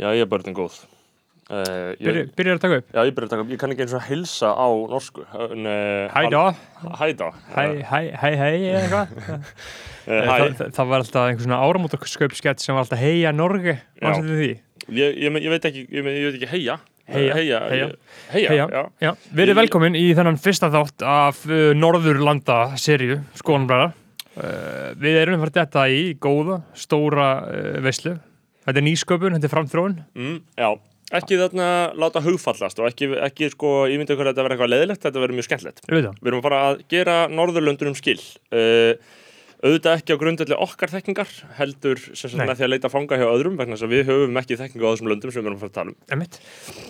Já, ég er börnin góð. Uh, ég, Byrjar byrjar að taka upp já, ég byrja að taka upp. Ég kann ekki eins og hilsa á norsku. En, uh, Hæ hæ, hæ, hæ, eitthvað Uh, hæ. það, var alltaf einhver svona áramótaskaupskett sem var alltaf heia Norge? Ég, ég, ég veit ekki, ég, ég veit ekki heia. Heia, Heia. heia. Heia, Heia. já. Já, verið velkomin í þennan fyrsta þátt af uh, Norðurlanda serju, skoðanbræða uh, Við erum að fara þetta í góða, stóra uh, veislu Þetta er nýsköpun, þetta er framþróun Mm, já. Ekki þarna láta hugfallast og ekki, ekki sko, ég myndi að þetta verði eitthvað leðilegt, þetta verði mjög skemmtilegt. Við erum að fara að gera Norðurlöndunum skil uh, auðvitað ekki á grundvelli okkar þekkingar heldur sem Nei. með því að leita fanga hjá öðrum vegna þess að við höfum ekki þekkingu á þessum löndum sem við erum að fara að tala um Einmitt.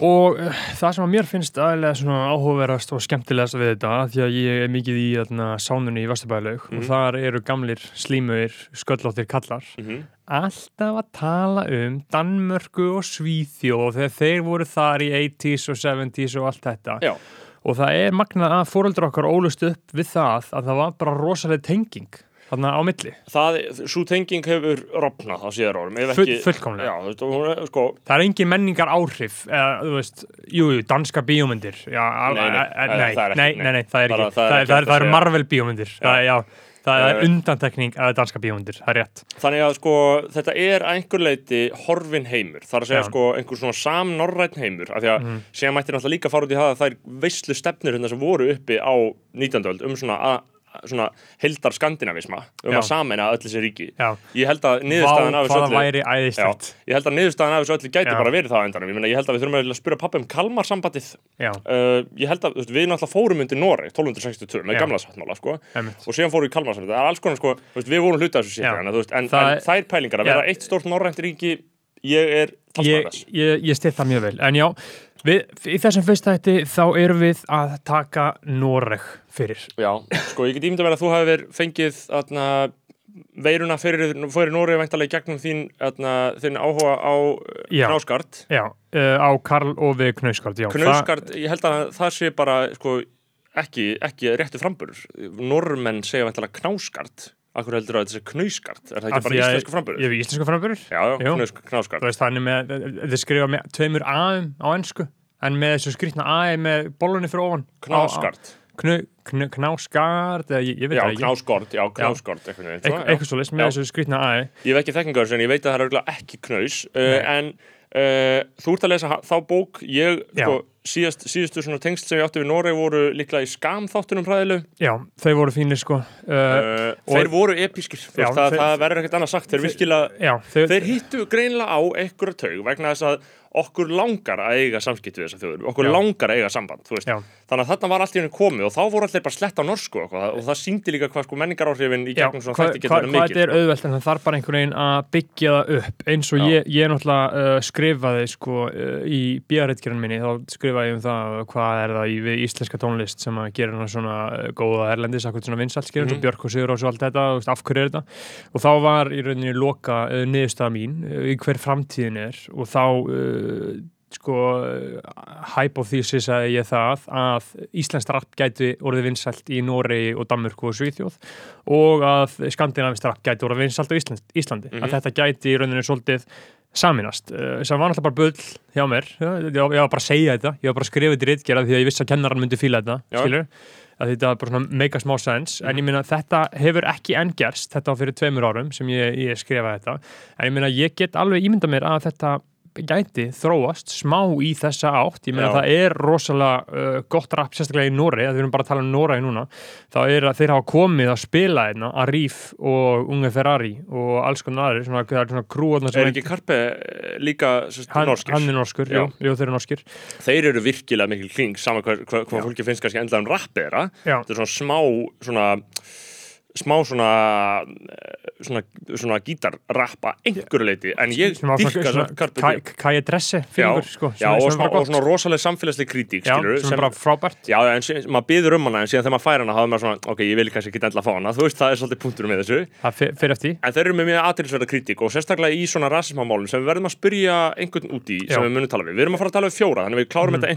Og uh, það sem að mér finnst aðeinslega svona áhugaverðast og skemmtilegast við þetta því að ég er mikið í þarna, sánunni í Vesturbælaug Mhm. og þar eru gamlir slímuir, sköllóttir kallar mm -hmm. alltaf að tala um Danmörku og Svíþjóð þegar þeir voru þar í 80s og 70s og allt þetta Já, og það er magnað að fóröldur okkar ólust upp við það að það var bara rosalega tenging þarna á milli, það, svo tenging hefur rofnað á síðar árum Full, fullkomlega. Já, veist, er sko það er engin menningar áhrif eða, þú veist, jú, jú, danska bíómyndir já, Nei, nei, það- nei, það er nei, það er ekki. það er það, það, það eru. Marvel bíómyndir já, það er undantekning að danska bíómyndir, það er rétt. Þannig að sko þetta er að einhver leiti horfin heimur, þar að segja sko einhver svona samnorræn heimur, af því að síðan mætti náttúrulega líka fara út í það að þær veislu stefnur hérna sem voru uppi á 19. öld um svona, að, svona heldar skandinavisma um Já. að sameina öll þessi ríki. já, Ég held að niðurstaðan af þessu öllu ég held að niðurstaðan af þessu öllu gæti bara verið það endanum. Ég, meina, ég held að við þurfum að spura pappa um Kalmar sambandið. já, Uh, ég held að veist, við náttúrulega fórum undir Noreg 1262 með gamla sáttmála sko. og síðan fórum við í Kalmar sambandið. Það er alls konar sko, veist, við vorum hluta þessu Já. sér en, en, Það- en þær pælingar að vera eitt stórt norrænt ríki, ég er ég, talsmaður þess. ég, ég stið það mjög vel en já, við, í þessum fyrsta hætti þá erum við að taka Noreg fyrir Já, sko, ég get ímynda verið að þú hafi verið fengið atna, veiruna fyrir, fyrir Noreg væntalega í gegnum þín, atna, þín áhuga á Já. knáskart. já, uh, á Karl við Knauskart já, Knáskart, ég held að það sé bara, sko, ekki, ekki réttu framburður. Normenn segja væntalega knáskart. Akkur heldur að þetta sé knauskart? Er það ekki bara íslensku framburður? ég hef íslensku framburður Já, já, Jú. knaus- knáskart. þú veist þannig með, þetta skrifa með tveimur aðum á ennsku en með þessu skrýtna aði með bollunni fyrir ofan knu, knáskart eða ég, veit Já, það ekki já, eitthvað veginn. Eit- eitthvað svo list með Já. þessu skrýtna aði Ég hef ekki þekkingar en ég veit að það er ekki knaus uh, en uh, þú ert að lesa þá bók. Ég, sko, síðast, síðastu svona tengsl sem ég átti við Noreg voru líklega í skamþáttunum hræðilegu já, þau voru fínir sko. Uh, uh, Þeir voru episkir, Já, það, þeir- það verður ekkert annað sagt. Þeir þau, þeir hittu greinlega á einhverja taug vegna þess að okkur langar að eiga samskipt við þessar þjóður, okkur Já. langar að eiga samband þannig að þarna var allt í henni komið og þá voru allir bara slett á norsku og, og það síndi líka hvað sko menningaráhrifin í gegnum svona hvað, þætti getur hvað, verið hvað mikil þetta er auðvelt en það þarf bara einhvern veginn að byggja það upp. Eins og ég, ég náttúrulega uh, skrifaði sko uh, í bíareitgerðin minni þá skrifaði ég um það hvað er það í við íslenska tónlist sem að gera svona uh, góða erlendis, akkur svona Mhm. mm. Björk og Sigur og svo allt þetta, veist, af hverju er þetta? Og þá var í rauninni loka uh, niðurstaða mín uh, í hver framtíðin er. Og þá uh, sko hypothesis að ég það að Íslands rapp gæti orðið vinsælt í Noregi og Danmörku og Svíþjóð og að skandinavist rapp gæti orðið vinsælt á Ísland, Íslandi. Mhm. að þetta gæti í rauninu svolítið saminast uh, sem var náttúrulega bara bull hjá mér. Ég, ég var bara að segja þetta, ég var bara að skrifa þetta í ritgerða því að ég vissi að kennaran myndi fíla þetta Já. skilur, að þetta var bara svona make a small sense. En ég meina þetta hefur ekki enn gerst þetta var fyrir tveimur árum sem ég, ég skrifaði þetta. En ég meina ég get alveg ímynda mér að þetta gæti þróast smá í þessa átt ég meina Já. það er rosalega uh, gott rap sérstaklega í Nóri, við erum bara að tala um Nóri núna, þá er að þeir hafa komið að spila einna, Arif og Unge Ferrari og alls konar aðri svona, það er svona krúarna Er ekki Karpe eh, líka sérst, hann, norskir? hann er norskur, Já. jú, þeir eru norskir Þeir eru virkilega mikil kling saman hvað, Já. hvað fólki finnst kannski endilega um Já. Þetta er svona smá svona smá svona eh, svona, svona gítarrappa einhverju leiti en ég dyrka svona, svona Kaja Dressi fyrir sko, já og, var og svona rosalega samfélagsleg kritík já, skilur, sem er bara frábært. Já, en maður byður um hana en síðan þegar maður fær hana þá er maður svona, ok, ég vil kannski ekki endla fá hana þú veist, það er svolítið punktur með þessu. En þeir eru með mjög aðtilsverða kritík og sérstaklega í svona rasismamálum sem við verðum að spyrja einhvern út í sem við munum tala við. Við erum að fara að tala við fjóra, þannig að við klárum þetta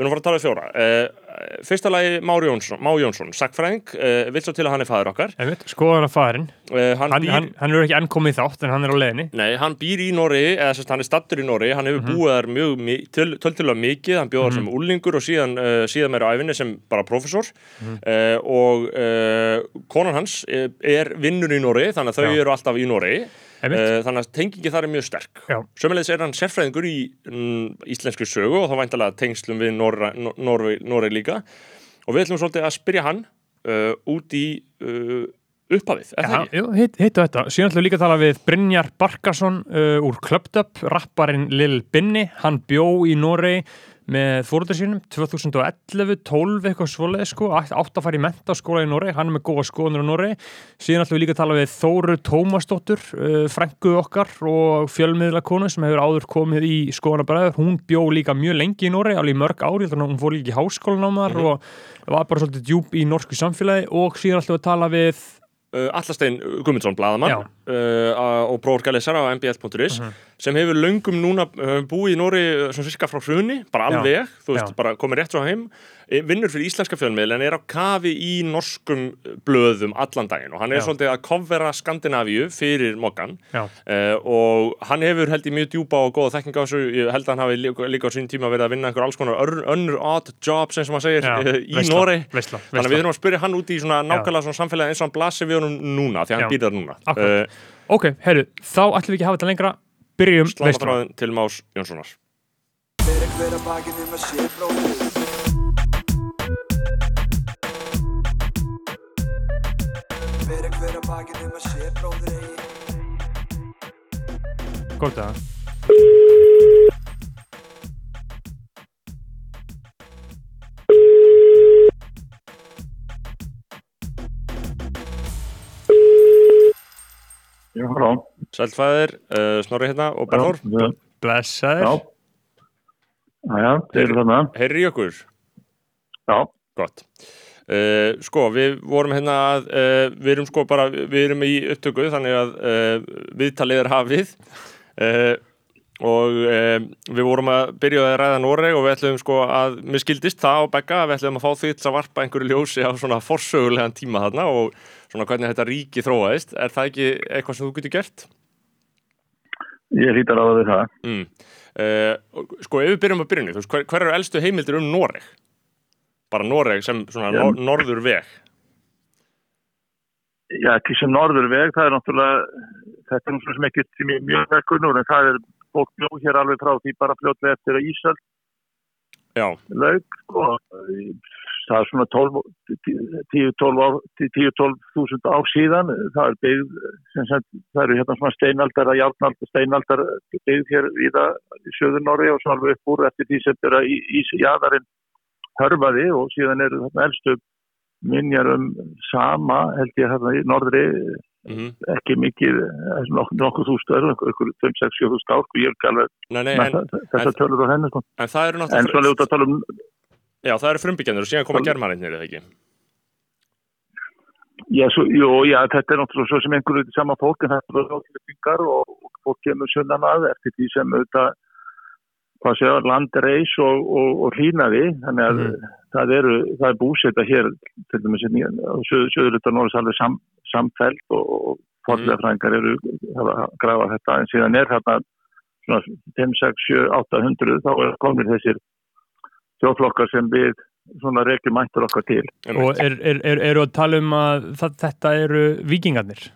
Við erum að fara að tala um fjóra. Uh, fyrsta lagi Már Jónsson, Má Jónsson, sakfræðing, uh, vill svo til að hann er fæður okkar. Einmitt, skoðan að farin Uh, hann, hann, býr, hann, hann er ekki enn komið í þátt en hann er á leiðinni. Nei, hann býr í Nóri, eða sérst hann er stattur í Nóri, hann hefur búið þar mjög töl- töltulega mikið, hann bjóðar sem úlingur og síðan, síðan meira á æfinni sem bara prófessor. Uh, og uh, konan hans er vinnur í Nóri, þannig að þau Já. eru alltaf í Nóri, þannig að tengingi þar er mjög sterk. Sömulegis er hann sérfræðingur í mm, íslensku sögu og þá væntalega tengslum við Nóri líka og við ætlum svolítið að spyrja hann uh, út í uh, upphafið, er það ekki? hitt, hittu þetta. Síðan ætlum við líka að tala við Brynjar Barkarsson uh, úr Up, rapparinn Lil Binni. Hann bjó í Noregi með fóröldur sínum 2011, 12 eitthvað svoleið sko, átt að fara í mentaskóla í Noregi, hann er með góða skoðunur á Noregi. Síðan ætlum við líka að tala við Þóru Tómasdóttur, uh, frængu okkar og fjölmiðla konu sem hefur áður komið í skoðanabræður. Hún bjó líka mjög lengi í Noregi, alveg í mörg ári, þannig að hún fór líka í háskólanámar og var bara svolítið djúb í norsku samfélagi og síðan ætlum við að tala við Allastein Gumundsson, blaðamann Já. uh, og bróðorgælisar á mbl.is sem hefur löngum núna uh, búið í Nóri uh, svona sirka frá hruni, bara alveg þú veist, Já. bara komið rétt svo heim eh, vinnur fyrir íslenska fjölmiðl en er á kafi í norskum uh, blöðum allan daginn. Og hann er Já. svolítið að kofvera Skandinavíu fyrir Mokkan uh, og hann hefur held í mjög djúpa og góða þekking á þessu, ég held að hann hafi líka, líka á sín tíma verið að vinna einhver alls konar önnur odd jobs eins og maður segir Já, í veisla, Nóri veisla, Þannig að við þurfum að spyrja hann út í svona nákvæmlega svona samfélagi eins og hann blasir við honum núna því að hann Já. býr þar núna. Uh, Ok, heyrðu, þá ætlum við ekki að hafa þetta lengra. Byrjum veistluna Slánaþráðin til Más Jónssonar. Bakið um að sé bróðir eigi Gótt að Já, halló. Sælfæðir, uh, Snorri hérna og Berður. Já, Blessaður já. Já, þeir eru þarna. Heyri í okkur. Já, Gott. Uh, sko, við vorum hérna að, uh, við erum sko bara, við erum í upptöku þannig að uh, viðtalið er hafið og við vorum að byrja að ræða Noreg og við ætlum sko að, mér skildist það á Begga, við ætlum að fá því til að varpa einhverju ljósi á svona forsögulegan tíma þarna og svona hvernig þetta ríki þróaðist. Er það ekki eitthvað sem þú getur gert? ég hlýtar á því það. Mm. Sko, ef við byrjum að byrjunni, hver, hver eru elstu heimildir um Noreg? Bara Noreg sem svona Já. nor norður veg. Já, til sem norður veg, það er náttúrulega, þetta er náttúrulega sem ekki til mjög, mjög vekkunur, en það er fólk bjóð hér alveg frá því bara fljótlega eftir að Ísald Já, laug, sko, það er svona 12 10-12 ár- 10-12 þúsund ár síðan, það er byggð, sem sagt, það eru hérna svona steinaldar að járnaldar, steinaldar byggð hér í það í söður Norri og svo alveg upp úr eftir því sem þeirra ísjaðarinn hörfaði og síðan þarna elstu minjar um sama held ég hérna í norðri mm ekki mikið, eh, nokkuð nokku þústöður, einhverjum 5-6-7 þúsund ár, sko, ég er ekki alveg það- þessar tölur á henni, sko. en það eru náttúrulega að um Já, það eru frumbyggjandur og síðan koma germaninnir, eða ekki? Já, svo, jú, já, þetta er náttúrulega svo sem einhverju sama fólk en þetta er ráðlýtingar og, og fólk kemur sunnan að eftir því sem auðvitað hvað séu, land reis og, og, og hlýnaði, þannig að Mhm. það eru, það er búseta hér til dæmis hérna á söðurlutar Norris alveg sam, samfelt og, og forðlega frængar eru að grafa þetta en síðan er svona 5, 6, 7, 800 þá er komnir þessir þjóðflokkar sem við svona reykjum mættur okkar til. Og er, er, er, eru að tala um að það, þetta eru vikingarnir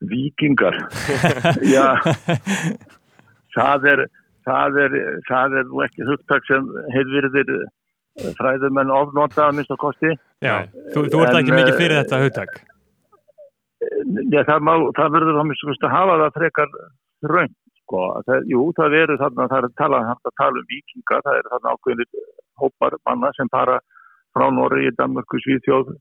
Víkingar? Já. Það er það er, það er ekki hugtak sem heilvirðir fræðumenn ofnota að minnst á kosti Já, þú, þú ert En, ekki mikið fyrir eh, þetta hugtak Já, það, má, það verður þá minnst að hafa það frekar raun sko. það, Jú, það eru þarna það er að tala, að tala um vikinga það eru þarna ákveðinir hópar manna sem fara frá Norri, Danmörku, Svíþjóð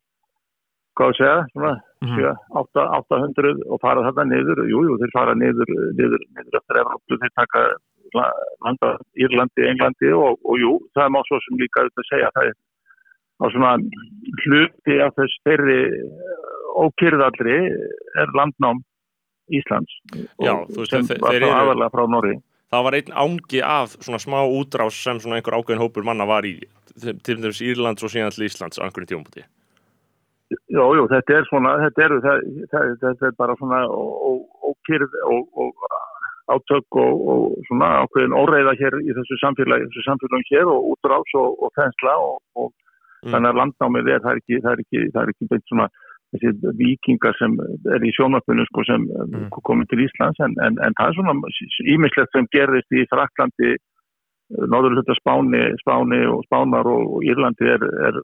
hvað að segja, svona. 7, 8, 800 og fara þarna niður, jú, jú, þeir fara niður niður, niður eftir Evrópu, þeir taka landa Írlandi, Englandi og, og jú, það má svo sem líka auðvitað segja, það er á svona hluti af þess þeirri ókyrðallri er landnám Íslands Já, og þú veist, þeir- þeir eru- aðalega frá Norri það var einn ángi af svona smá útrás sem svona einhver ákveðin hópur manna var í til dæmis Írlands og síðan til Íslands á einhverjum tímabúti. Jú, jú, þetta er svona, þetta er, það, það, þetta er bara svona ókýrð og, og átök og, og svona ákveðin óreiða hér í þessu samfélagi, þessu samfélagi hér og útrás og, og þensla og, og Mm. þannig að landnámið er, það er ekki, það er ekki, það er ekki beint svona þessi vikingar sem er í sjónvarpinu sko sem mm. komið til Íslands en, en, en það er svona ímislegt sem gerðist í Fraklandi, Norðurlunda Spáni, Spáni og Spánar og Írlandi er, er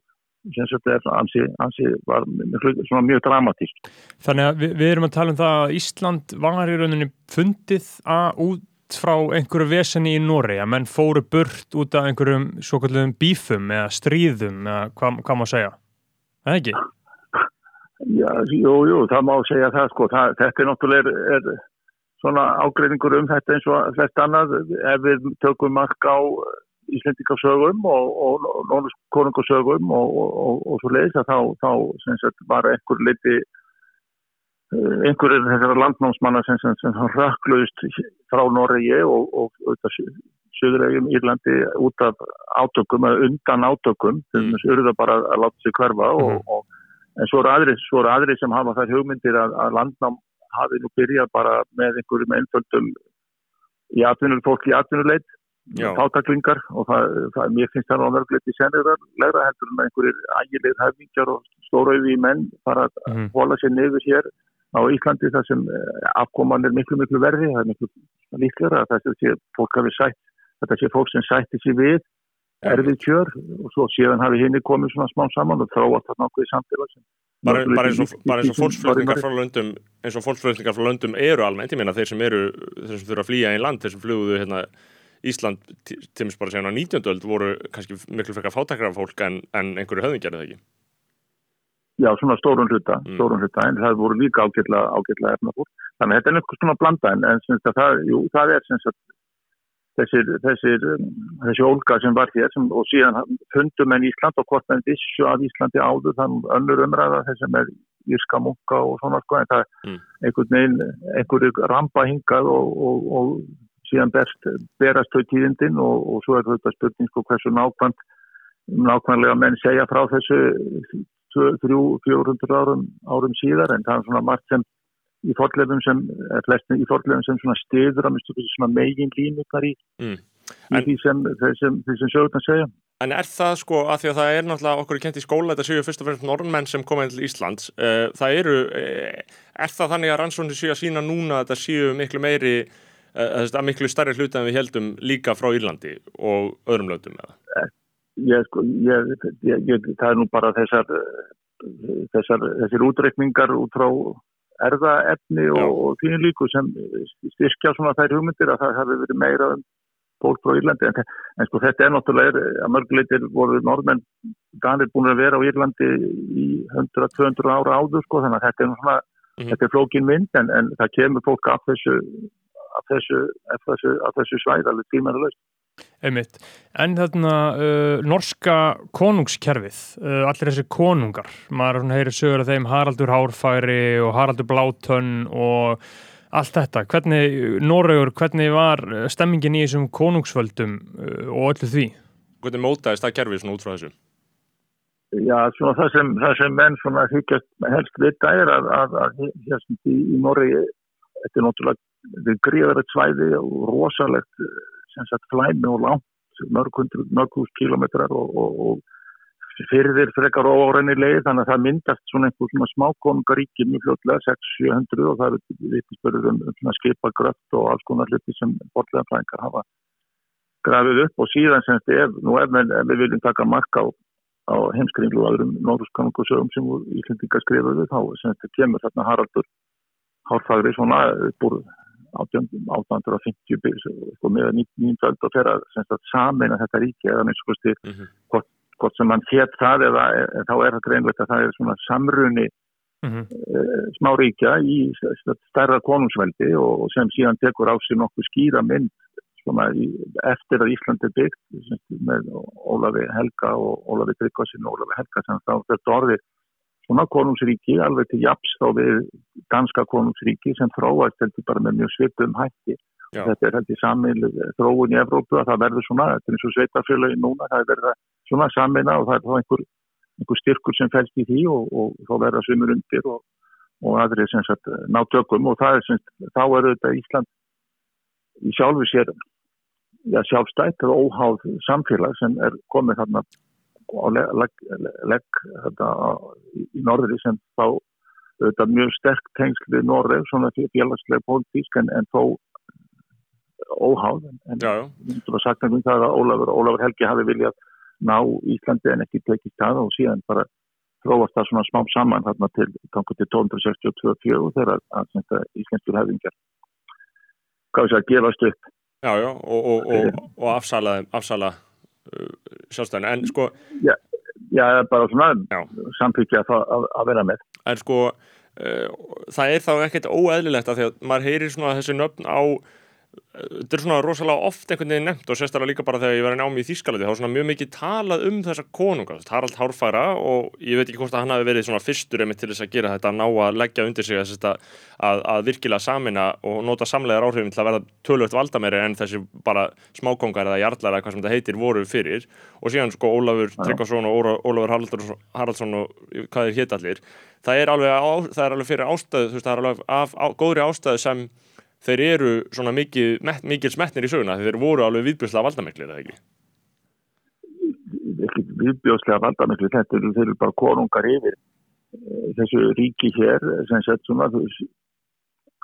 sem sagt er ansi, ansi var mjög, mjög dramatísk. Þannig að við, við erum að tala um það að Ísland var í rauninni fundið að út frá einhverju veseni í Nóri að menn fóru burt út af einhverjum svo kallum bífum eða stríðum eða hvað, hvað má segja? Það ekki? Já, jú, jú, það má segja það sko, það, þetta er náttúrulega er, er svona ágreiningur um þetta eins og flest annað ef við tökum mark á Íslendingarsögum og, og, og Nónuskonungarsögum og, og svo leiðis að þá, þá sem sagt var einhver liti einhverjir þessara landnámsmanna sem, sem, sem rökkluðist frá Noregi og, Suðuregjum Írlandi út af átökum eða undan átökum þess að urða bara að láta sig hverfa og, Mhm. og en svo eru aðri, eru aðri sem hafa þær hugmyndir að, að landnám hafi nú byrjað bara með einhverjum einföldum í atvinnul, fólk í atvinnuleit. Tátaklingar og það, það, mér finnst það nú að verða litið sennilega heldur en einhverjir ægilegð hefningar og stórauði í menn bara að Mhm. hóla sér niður hér á Íslandi þar sem eh, afkoman er miklu miklu verði, það er miklu líklega að þetta sé fólk hafi sætt þetta sé fólk sem sætti sér við erfið kjör og svo síðan hafi henni komið svona smá saman og þróast þarna okkur í samfélag sem Bara, bara eins og, og fólksflutningar frá löndum eins og fólksflutningar frá löndum eru almennt, ég meina þeir sem eru þeir sem þurfa að flýja í land, þeir sem fluguðu hérna Ísland til bara síðan á 19. öld voru kannski miklu frekar fátakra fólk en, en einhverju höfðingjar eða ekki. Já, svona stórun hluta, Mm. stórun hluta, en það voru líka ágætlega, ágætlega efnafólk. Þannig að þetta er einhvers svona blanda, en, en sagt, það, jú, það er sem sagt, þessir, þessir, þessi ólga sem var hér sem, og síðan fundum en Ísland og hvort menn vissu að Íslandi áður, þannig önnur umræða þessum er írska munka og svona sko, en það Mm. einhvern veginn, einhverju rampa hingað og, og, og síðan berst, berast þau tíðindin og, og svo er þetta spurning sko hversu nákvæmt nákvæmlega menn segja frá þessu 300-400 árum, árum síðar en það er svona margt sem í forlefum sem, í forlefum sem svona stiður að minnstu svona megin línutnar í, Mm. í En- því sem, sem, sem sögurnar segja. En er það sko, að því að það er náttúrulega okkur kent í skóla, þetta séu fyrst og fremst norðmenn sem koma inn til Íslands, uh, það eru, uh, er það þannig að rannsóknir séu að sína núna að þetta séu miklu meiri, að miklu starri hluti en við heldum líka frá Írlandi og öðrum löndum eða? Ég, sko, ég, ég, ég, það er nú bara þessar, eh, þessar, þessir útreikningar út frá erðaefni og, og því líku sem styrkja svona þær hugmyndir að það hefur verið meira um fólk frá Írlandi en, en sko þetta er náttúrulega er, að mörguleitir voru norðmenn danir búin að vera á Írlandi í 100-200 ára áður sko þannig að þetta er Mhm. þetta er flókin mynd en, en það kemur fólk af þessu af þessu, af þessu, af þessu svæð alveg tímanulegst. Einmitt. En þarna uh, norska konungskerfið, uh, allir þessi konungar, maður heyri sögur af þeim Haraldur Hárfæri og Haraldur Blátönn og allt þetta. Hvernig, Noregur, hvernig var uh, stemmingin í þessum konungsvöldum uh, og öllu því? Hvernig mótaðist það kerfið svona út frá þessu? Já, svona það sem, það sem menn svona hyggjast helst vita er að, að, að hérna í, í Norri þetta er náttúrulega er gríðarett svæði og rosalegt eh, sagt flæmi og langt mörg hundru, mörg hús kilometrar og, og, og fyrir frekar órenni leið þannig að það myndast svona einhver svona smákonungaríki mjög fljótlega 600-700 og það eru vittisbörður um, um svona skipagröft og alls konar hluti sem bortlega frænkar hafa grafið upp. Og síðan sem þetta er, nú ef, ef við viljum taka marka á á heimskringlu og öðrum norðurskanungasögum sem Íslandingar skrifaðu þá sem þetta kemur þarna Haraldur Hárfagri svona upp úr 1850 byrjus, sko, með 19. öld og að sem sagt, sameina þetta ríki eða minnst skoðst Mm -hmm. hvort, hvort sem hann hétt það eða þá er það greinlegt að það er svona samruni Mm -hmm. e, smá ríkja í stærra konungsveldi og, sem síðan tekur á sig nokkuð skýra mynd svona í, eftir að Ísland er byggt með Ólafi Helga og Ólafi Tryggvarsson og Ólafi Helga sem þá þetta orði svona konungsríki alveg til japs þá við danska konungsríki sem þróast heldur bara með mjög svipum hætti Já. þetta er held í samil þróun í Evrópu að það verður svona, þetta er eins og sveitarfélagi núna, það er verið svona samina og það er þá einhver, einhver styrkur sem fælst í því og, og þá verða sumur undir og, og aðrið sem sagt ná tökum og það er sem sagt, þá er þetta Ísland í sjálfu sér já, sjálfstætt og óháð samfélag sem er komið þarna og legg, legg, þetta í, norðri sem þá þetta mjög sterk tengsl við Noreg, svona félagslega pólitísk en, en þó óháð en, myndur að sagna um það að Ólafur, Ólafur Helgi hafi viljað ná Íslandi en ekki tekið það og síðan bara þróast það svona smám saman þarna til, til 1262 þegar að, hvað við sér að gefast upp. Já, já, og, og, og, og afsala, afsala sjálfstæðinu. En sko, já, bara svona Já. það að, að vera með en sko uh, það er þá ekkert óeðlilegt að því að maður heyrir svona þessi nöfn á uh, þetta er svona rosalega oft einhvern veginn nefnt og sérstaklega líka bara þegar ég var í námi í Þýskalandi þá er svona mjög mikið talað um þessa konunga. Harald Hárfæra og ég veit ekki hvort að hann hafi verið svona fyrstur einmitt til þess að gera þetta að ná að leggja undir sig að, að, að virkilega samina og nota samlegar áhrifin til að verða tölvöld valdameri en þessi bara smákongar eða jarlar eða hvað sem þetta heitir voru fyrir. Og síðan sko Ólafur Tryggvason og Ólafur Haraldsson og hvað er hétt allir. Það er alveg, á, það er alveg er þeir eru svona mikið, met, mikil smetnir í söguna þeir voru alveg viðbjörslega valdamiklir eða ekki ekki viðbjóðslega valdamikli þetta eru eru bara konungar yfir eh, þessu ríki hér sem sett svona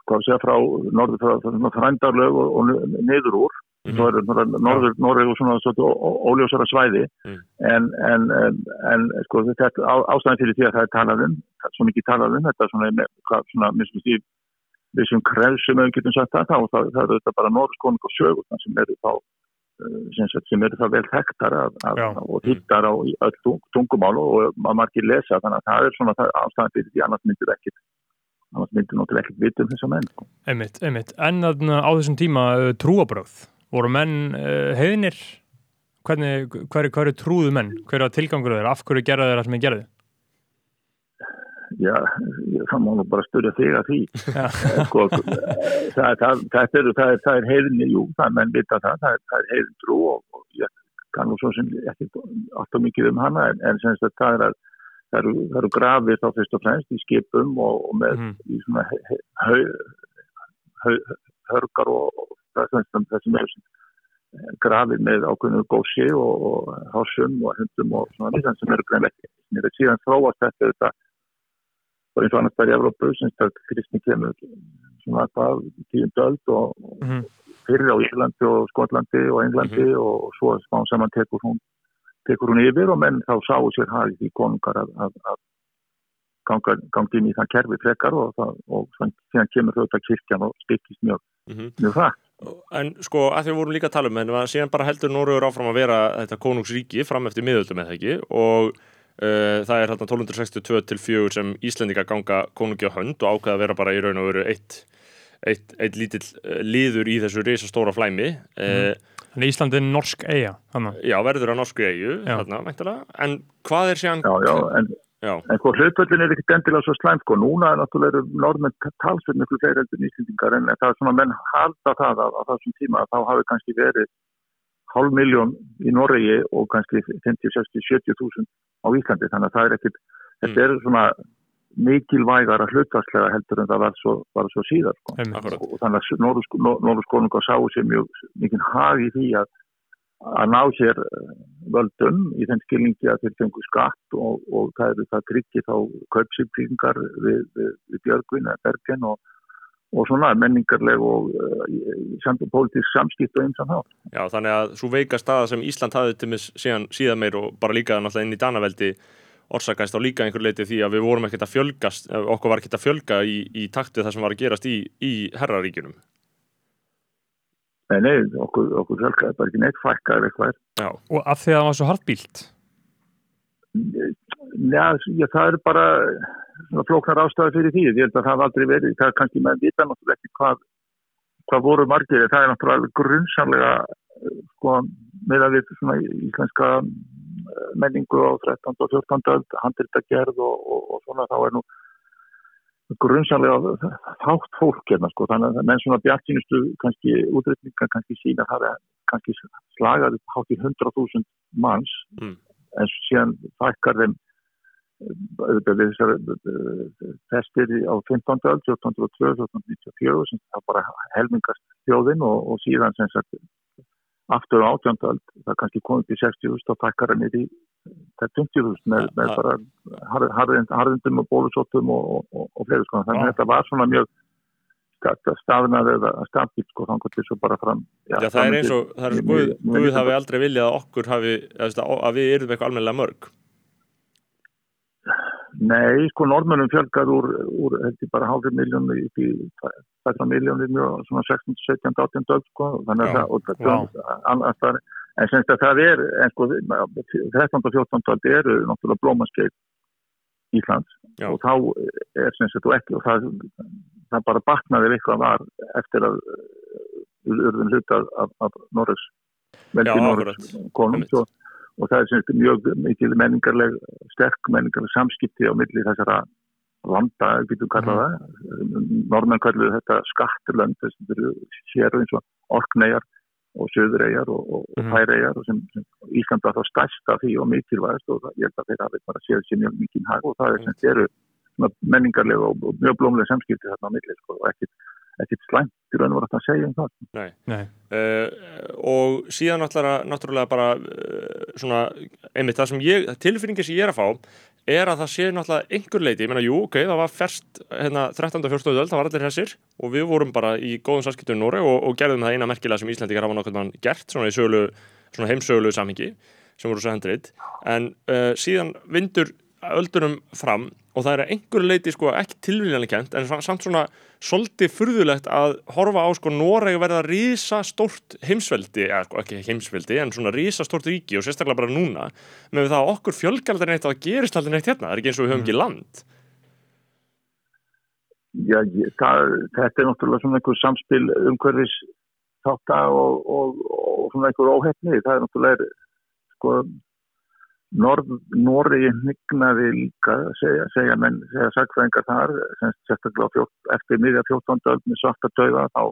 hvað sé frá norður frá, frændarlög og, og niður úr Mhm. svo er það norður, norður og svona ó- óljósara svæði Mm. en, en, en, en sko þetta á, ástæðan fyrir því að það er talað um það er svo mikið talað um þetta svona, með, hvað, svona minnst í þessum krefsum ef við getum sagt það, þá það, það eru þetta bara norðskonung og sögur sem eru þá eh, sem, sagt, sem eru það vel þekktar af, af, og hittar á öll tung, tungumál og að margir lesa þannig að það er svona ástæðan fyrir því annars myndir ekkit annars myndir náttúrulega ekkit vita um þessa menn sko. Einmitt, einmitt. En þarna á þessum tíma uh, trúabröð, voru menn uh, heiðinir? Hvernig, hver, hver er trúðu menn? Hver er tilgangur þeirra? Af hverju gerða þeirra sem þeir gerði? Já, það má nú bara styrja þig að því Já. sko, það, það, það, er, það, er, er heiðinni, jú, það er menn vita það, það er, heiðin trú og, og ég kann nú svo sem ekki alltaf mikið um hana en, en semst að það er að það eru, eru grafir þá fyrst og fremst í skipum og, og með Mhm. í svona hörgar og, og það að þessum er grafir með ákveðinu gósi og, og hásum og hundum og svona sem eru greinlega sem síðan þróast þetta þetta og eins og annars það í Evrópu sem að kristni kemur svona hvað tíund öld og og Mhm. fyrir á Írlandi og Skotlandi og Englandi og svo smá saman tekur hún tekur hún yfir og menn þá sáu sér hafið því konungar að, að, að ganga, ganga inn í það kerfi frekar og, það, og síðan kemur þetta kirkjan og styrkist mjög, mm mjög það. En sko, að því við vorum líka að tala um en síðan bara heldur Noregur áfram að vera þetta konungsríki fram eftir miðöldum eða ekki og það er hérna 1262 til 4 sem Íslendinga ganga konungi á hönd og ákveða að vera bara í raun og veru eitt, eitt, eitt lítill uh, liður í þessu risastóra flæmi uh, Þannig Ísland er norsk eiga, þannig. Já, verður á norsku eigu þarna, væntanlega. en hvað er síðan Já, já, en, já, en sko hlutvöldin er ekkert endilega svo slæmt sko, núna er náttúrulega norðmenn talsveit miklu fleiri heldur en Íslendingar en það er svona menn halda það á, á þessum tíma að þá hafi kannski verið hálf miljón í Noregi og kannski 50, 60, 70 þúsund á Íslandi þannig að það er ekkert, þetta er svona mikilvægara hlutvarslega heldur en það var svo, var svo síðar sko. Og þannig að Norðurskónunga sáu sér mjög mikið hag í því að, að ná sér eh, völdum í þeim skilningi að þeir fengu skatt og, og það eru það tryggir þá kaupsýptingar við, við, við Björgvin eða Bergen og, og svona menningarleg og uh, samt, pólitísk samskipt og eins og þá. Já, þannig að svo veika staða sem Ísland hafði til mis síðan, síðan meir og bara líka náttúrulega inn í Danaveldi orsakast á líka einhver leiti því að við vorum ekkert að fjölgast, eh, okkur var ekkert að fjölga í, í taktu það sem var að gerast í, í herraríkjunum. Nei, nei, okkur, okkur fjölkaði bara ekki neitt fækkaði eitthvað. Já, Og af því að það var svo hartbílt. Já, það er bara flóknar ástæði fyrir því. Ég held að það hafa aldrei verið, það er kannski með vita náttúrulega ekki hvað, hvað voru margir. Það er náttúrulega grunnsamlega sko, með að við svona íslenska eh, menningu á 13. og 14. öld, handritagerð og, og, og svona þá er nú grunnsamlega þátt fólk hérna sko, þannig að menn svona bjartínustu kannski útreikningar kannski sína það er kannski slagaði hátt í 100.000 manns Mm. en síðan fækkar þeim auðvitað við þessar festir á 15. öld, 1402, 1494 sem það bara helmingast þjóðin og, og síðan sem sagt aftur á 18. öld, það er kannski komið til 60.000 og það niður í það 50.000 með, Ja, með ja. bara harð- harðind- harðindum og bólusóttum og, og, og, fleiri sko, þannig Já. að þetta var svona mjög stafnað eða stabíl sko, þannig að svo bara fram Já, það er eins og, það er eins og Guð, hafi aldrei viljað að okkur hafi, að við erum eitthvað almennilega mörg. Nei, sko norðmönnum fjölgað úr, úr ég bara hálfur miljónu í 2 miljónu mjög svona 16, 17, 18 döld sko þannig að það, en semst að það er, en sko 13 og 14 döld eru náttúrulega blómaskeið Íslands Já. og þá er semst að þú ekki og það, það bara batnaði ef eitthvað var eftir að uh, urðum hluta af, af, Norregs veldi Já, Norregs konum Einmitt. Og, og það er semst mjög mikil menningarleg sterk menningarleg samskipti á milli þessara landa, getur við kallað það. Normenn kalluðu þetta skatturlönd þess að eru sér eins og orkneyjar og söðureyjar og, og, og Mhm. færeyjar og sem, sem Ísland var þá stærst af því og mikilvægast og það, ég held að þeir hafi bara séð sér mjög mikið hag og það er sem eru svona menningarlega og, og mjög blómlega samskipti þarna á milli sko, og ekkit, ekkit slæmt í raun og voru að segja um það Nei. Nei. Uh, og síðan náttúrulega, náttúrulega bara uh, svona, einmitt það sem ég, tilfinningi sem ég er að fá er að það sé náttúrulega einhver leiti, ég meina, jú, ok, það var ferst hérna 13. og 14. öld, það var allir þessir og við vorum bara í góðum samskiptum í Nóri og, og gerðum það eina merkilega sem Íslandikar hafa mann gert, svona í sögulu svona heimsögulu samhengi, sem voru svo hendrið en uh, síðan vindur öldunum fram og það er að einhverju leiti sko ekki tilvíðanlega kent en sa- samt svona svolítið furðulegt að horfa á sko Noreg verða rísa stórt heimsveldi, eða sko ekki heimsveldi en svona rísa stórt ríki og sérstaklega bara núna með það að okkur fjölgar aldrei neitt það gerist aldrei neitt hérna, það er ekki eins og við höfum ekki land Já, ég, það, þetta er náttúrulega svona einhver samspil umhverfis þátta og, og, og svona einhver óhefni. Það er náttúrulega, sko, Norð, Noregi hnignaði líka, segja, segja menn, segja sagfræðingar þar, sérstaklega á fjórn, eftir miðja 14. öld með svarta dauða, þá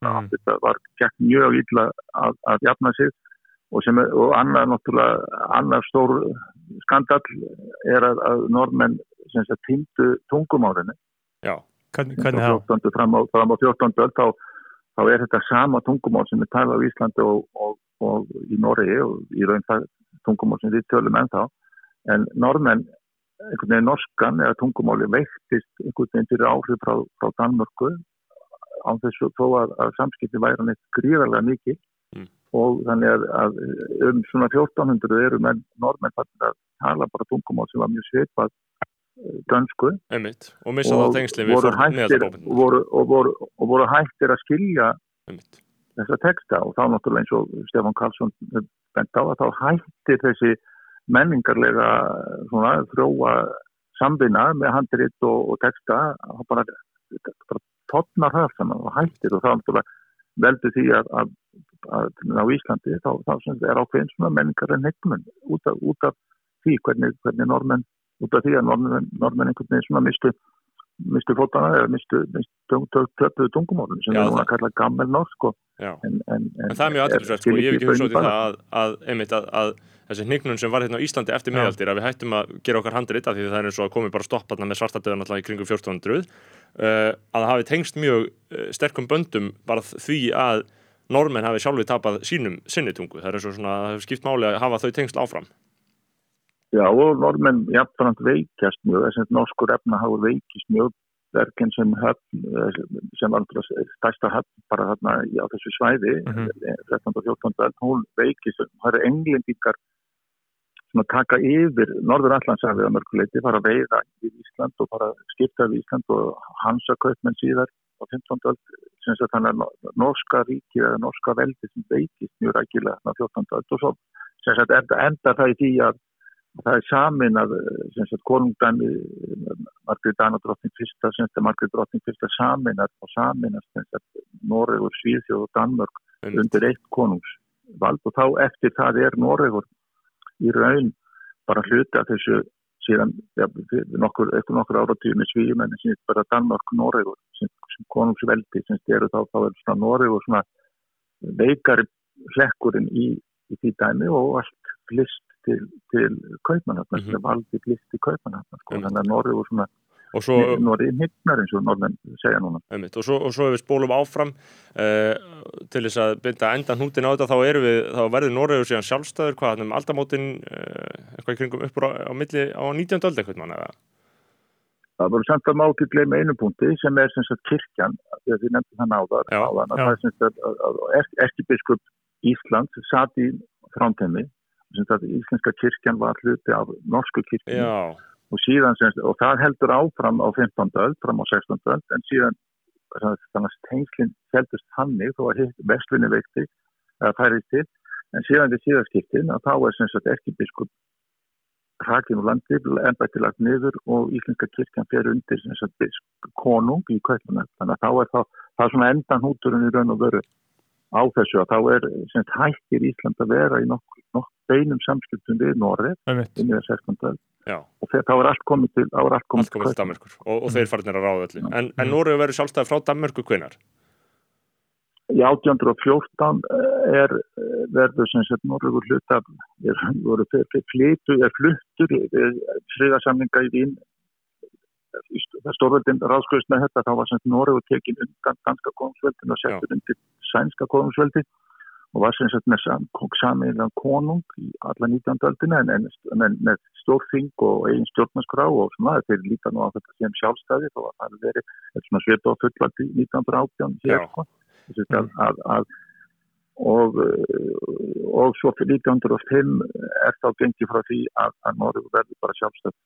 Mm. þetta var gert mjög illa að, að jafna sig og, sem, og annar annar stór skandall er að, að sagt týndu tungumárinu Já, Hvernig? 14. fram á, fram á 14. öld þá, þá er þetta sama tungumál sem er talað á Íslandi og, og, og í Noregi og í raun það tungumál sem við tölum ennþá. En normenn, einhvern veginn norskan eða tungumáli veiktist einhvern veginn fyrir áhrif frá, frá Danmörku án þessu þó að, að samskipti væri hann eitt gríðarlega mikið Mm. og þannig að, að um svona 1400 eru menn, normenn fannir að tala bara tungumál sem var mjög svipað eh, dönsku. Einmitt. Og missa þá tengsli við voru hættir, og voru, og, voru, og voru hættir að skilja einmitt, þessa texta og þá náttúrulega eins og Stefán Karlsson bent á að þá hættir þessi menningarlega svona þróa samvinna með handrit og, og texta og bara, bara totnar það saman og hættir og þá náttúrulega veldur því að, að, að á Íslandi þá, þá er ákveðin svona menningarlega neikmun út, út af því hvernig, hvernig normenn út af því að normenn einhvern veginn svona mistu mistu fótana eða mistu, töpuðu tungumálun sem við núna kalla gammel norsk en, en, En það er mjög aðtilsvægt, sko, ég hef ekki hugsað út í það að, að, einmitt, að, að þessi hnignun sem var hérna á Íslandi eftir Já. miðaldir, að við hættum að gera okkar handrit af því það er eins og að komi bara stopp þarna með svartadöðan alltaf í kringum 1400 uh, að það hafi tengst mjög uh, sterkum böndum bara því að normenn hafi sjálfur tapað sínum sinni tungu, það er eins og svona, það hefur skipt máli að hafa þau tengsl áfram. Já, og normenn jafnframt veikjast mjög, þess að norskur efnahagur veikist mjög, verkinn sem höfn, eh, sem náttúrulega stærsta höfn bara þarna á þessu svæði, Mhm. 13. og 14. öld, hún veikist, það eru englendingar sem að taka yfir Norður Allandshafið að mörguleiti, fara að veiða í Ísland og fara að skipta við Ísland og hansa kaupmenn síðar á 15. öld, sem sagt þannig að no- norska ríkið eða norska veldi sem veikist mjög rækilega á 14. öld og svo sem enda, enda það í því að það er samin að sem sagt konungdæmi Margrét Danadrottning fyrsta, sem sagt Margrét Drottning fyrsta og saminast sem sagt Noregur, Svíðsjóð og Danmörk Einmitt. undir eitt konungsvald og þá eftir það er Noregur í raun bara hluti af þessu síðan ja, nokkur, eftir nokkur áratíð með svíum en síðan bara Danmark, Noregur sem, sem konungsveldi sem styrir þá þá er svona Noregur svona veikari hlekkurinn í, í því dæmi og allt flist til, til kaupmannhafnar, Mhm. sem valdi flist til kaupmannhafnar sko. Þannig að Noregur svona og svo, Noregi hignar eins og norðmenn segja núna einmitt, og svo, og svo ef við spólum áfram uh, til þess að binda endan húndin á þetta þá, erum við, þá verður Noregur síðan sjálfstæður hvað, um aldamótin uh, eitthvað í kringum uppur á, á milli á 19. öld eitthvað mann eða Það voru samt að má ekki gleyma einu punkti sem er sem sagt kirkjan, að þið nefndi það náðar, Já, áðan, að já. það er sem sagt að, erkibiskup Íslands satt í að íslenska kirkjan var hluti af norsku kirkjan og og það heldur áfram á 15. öld, fram á 16. öld, en síðan þannig að tengslinn heldust þannig þó að hitt vestlunni veikti, eða færið til, en síðan við síðaskiptin að þá er sem sagt erkibiskup hrakin úr landi, ennbætti lagt niður og Íslenska kirkjan fer undir sem sagt, konung í kvölduna. Þannig að þá er það, það er svona endan húturinn í raun og veru á þessu að þá er sem sagt, hættir Ísland að vera í nokk, nokk beinum samskiptum við einmitt. inn í þess 16. öld já, og þegar, þá er allt komið til, allt komið allt komið til. Danmörkur og, og þeir farnir að ráða öllu en, en Mm. Noregur verður sjálfstæður frá Danmörku hvenar Í 1814 er eh, verður sem sagt Norrögur hlut af, er, voru flyttu, er fluttur friðarsamlinga í Vín það stórveldin ráðskjöðist með þetta þá var sem Norrögur tekin undan danska konungsveldin og settur undir sænska konungsveldi og var sem sagt með sam, samiðan konung í alla 19. öldina en, en, með stórþing og eigin stjórnarskrá og svona þeir líta nú á þetta sem sjálfstæði þá var það verið svona svita og fullvaldi 1918 hér sko. Að, að, að, og, uh, og svo fyrir 1905 er þá gengið frá því að, að Norður verður bara sjálfstætt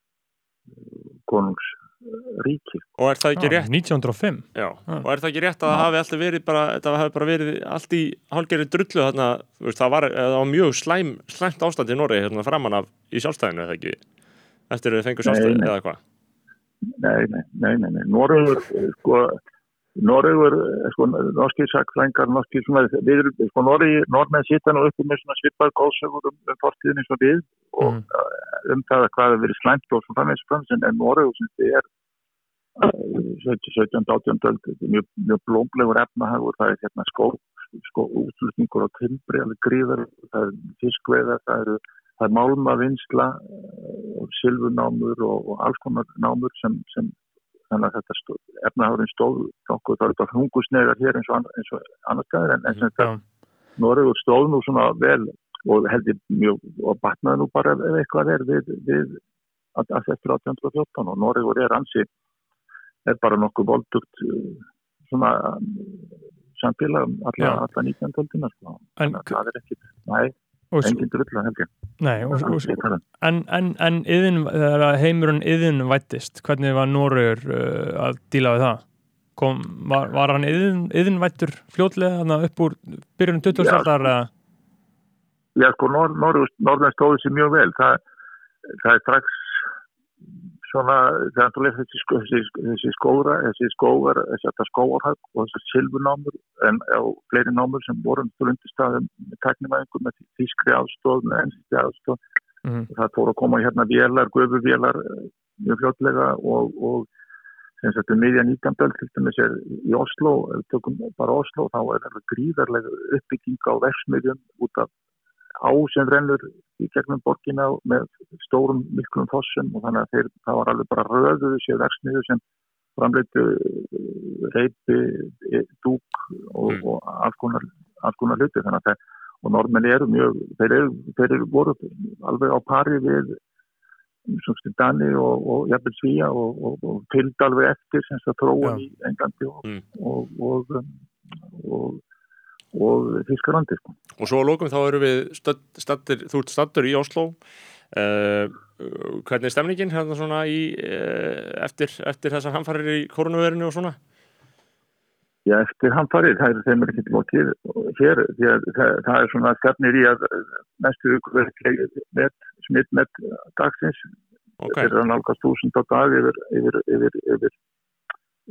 konungsríki. og er það ekki Já, rétt? 1905 já, Já. og er það ekki rétt að það hafi alltaf verið bara, þetta hafi bara verið allt í hálgerði drullu þarna, það var, það var mjög slæm, slæmt ástand í Noregi hérna framan af í sjálfstæðinu eða ekki? Eftir að þau fengur sjálfstæðinu eða hvað? Nei, nei, nei, nei, nei. Norður, sko, Norður, sko, norski sakfrængar, norski, svona, við erum, sko, Norri, normenn sita nú uppi með svona svipar góðsögur um, um fortíðin eins og við og Mm. um það að hvað hefur verið slæmt og svona framins framins en Norður, sem þið er uh, 17. 18. öld, þetta er mjög, mjög blómlegur efnahagur, það er hérna skó, skó, útlutningur á timbri, alveg gríðar, það er fiskveðar, það eru það er málmavinsla og silfunámur og, og alls konar námur sem, sem þannig að þetta stóð, efnahagurinn stóð nokkuð, það eru bara hungusnegar hér eins og, eins og annars staðar en, en sem þetta Já, Noregur stóð nú svona vel og heldur mjög og batnaði nú bara ef eitthvað er við, við að, að eftir 1814 og Noregur er ansi er bara nokkuð voldugt uh, svona samfélag um alla, Já. alla 19. öldina sko. En- Þannig að það er ekki, næ, og, engin drulla heldur nei, og, og, Ég en, en, en yðin, heimurinn yðin vættist, hvernig var Noregur uh, að díla við það? Kom, var, var hann yðin, yðinvættur fljótlega upp úr byrjunum 20. Já. Já, sko, Nor Norður, Norðan stóði sér mjög vel. Það, það er strax svona, þegar þú lefði þessi, sko- þessi, þessi skóra, þessi skógar, þetta skóarhag og þessi silfunámur en fleiri námur sem voru um undirstaðum með teknivæðingum, með þýskri aðstóð, með ennski aðstóð. Mhm. Það fór að koma hérna vélar, gufuvélar eh, mjög fljótlega og, og sem sagt um miðja 19. öld til dæmis er í Oslo, tökum bara Oslo, þá er það gríðarlega uppbygging á versmiðjum út af á sem rennur í gegnum borgina með stórum miklum fossum og þannig að þeir, það var alveg bara röðuðu sér versmiðu sem framleitu reypi, e, dúk og, Mm. og alls konar, hluti þannig að það, og normenni eru mjög, þeir eru, þeir eru voru alveg á pari við svona Dani og, og jafnvel Svíja og, og, og fylgd alveg eftir sem það Já. í Englandi og, Mm. Og, Þískalandi sko. og svo að lókum þá erum við staddir, þú ert staddur í Oslo uh, hvernig er stemningin hérna svona í uh, eftir, eftir þessar hamfarir í koronaverinu og svona? Já, eftir hann farið, það er þeim er ekki lokið hér, því að það, það er svona stefnir í að næstu smitt með dagsins, ok, þeir eru að nálgast þúsund á dag yfir, yfir, yfir, yfir,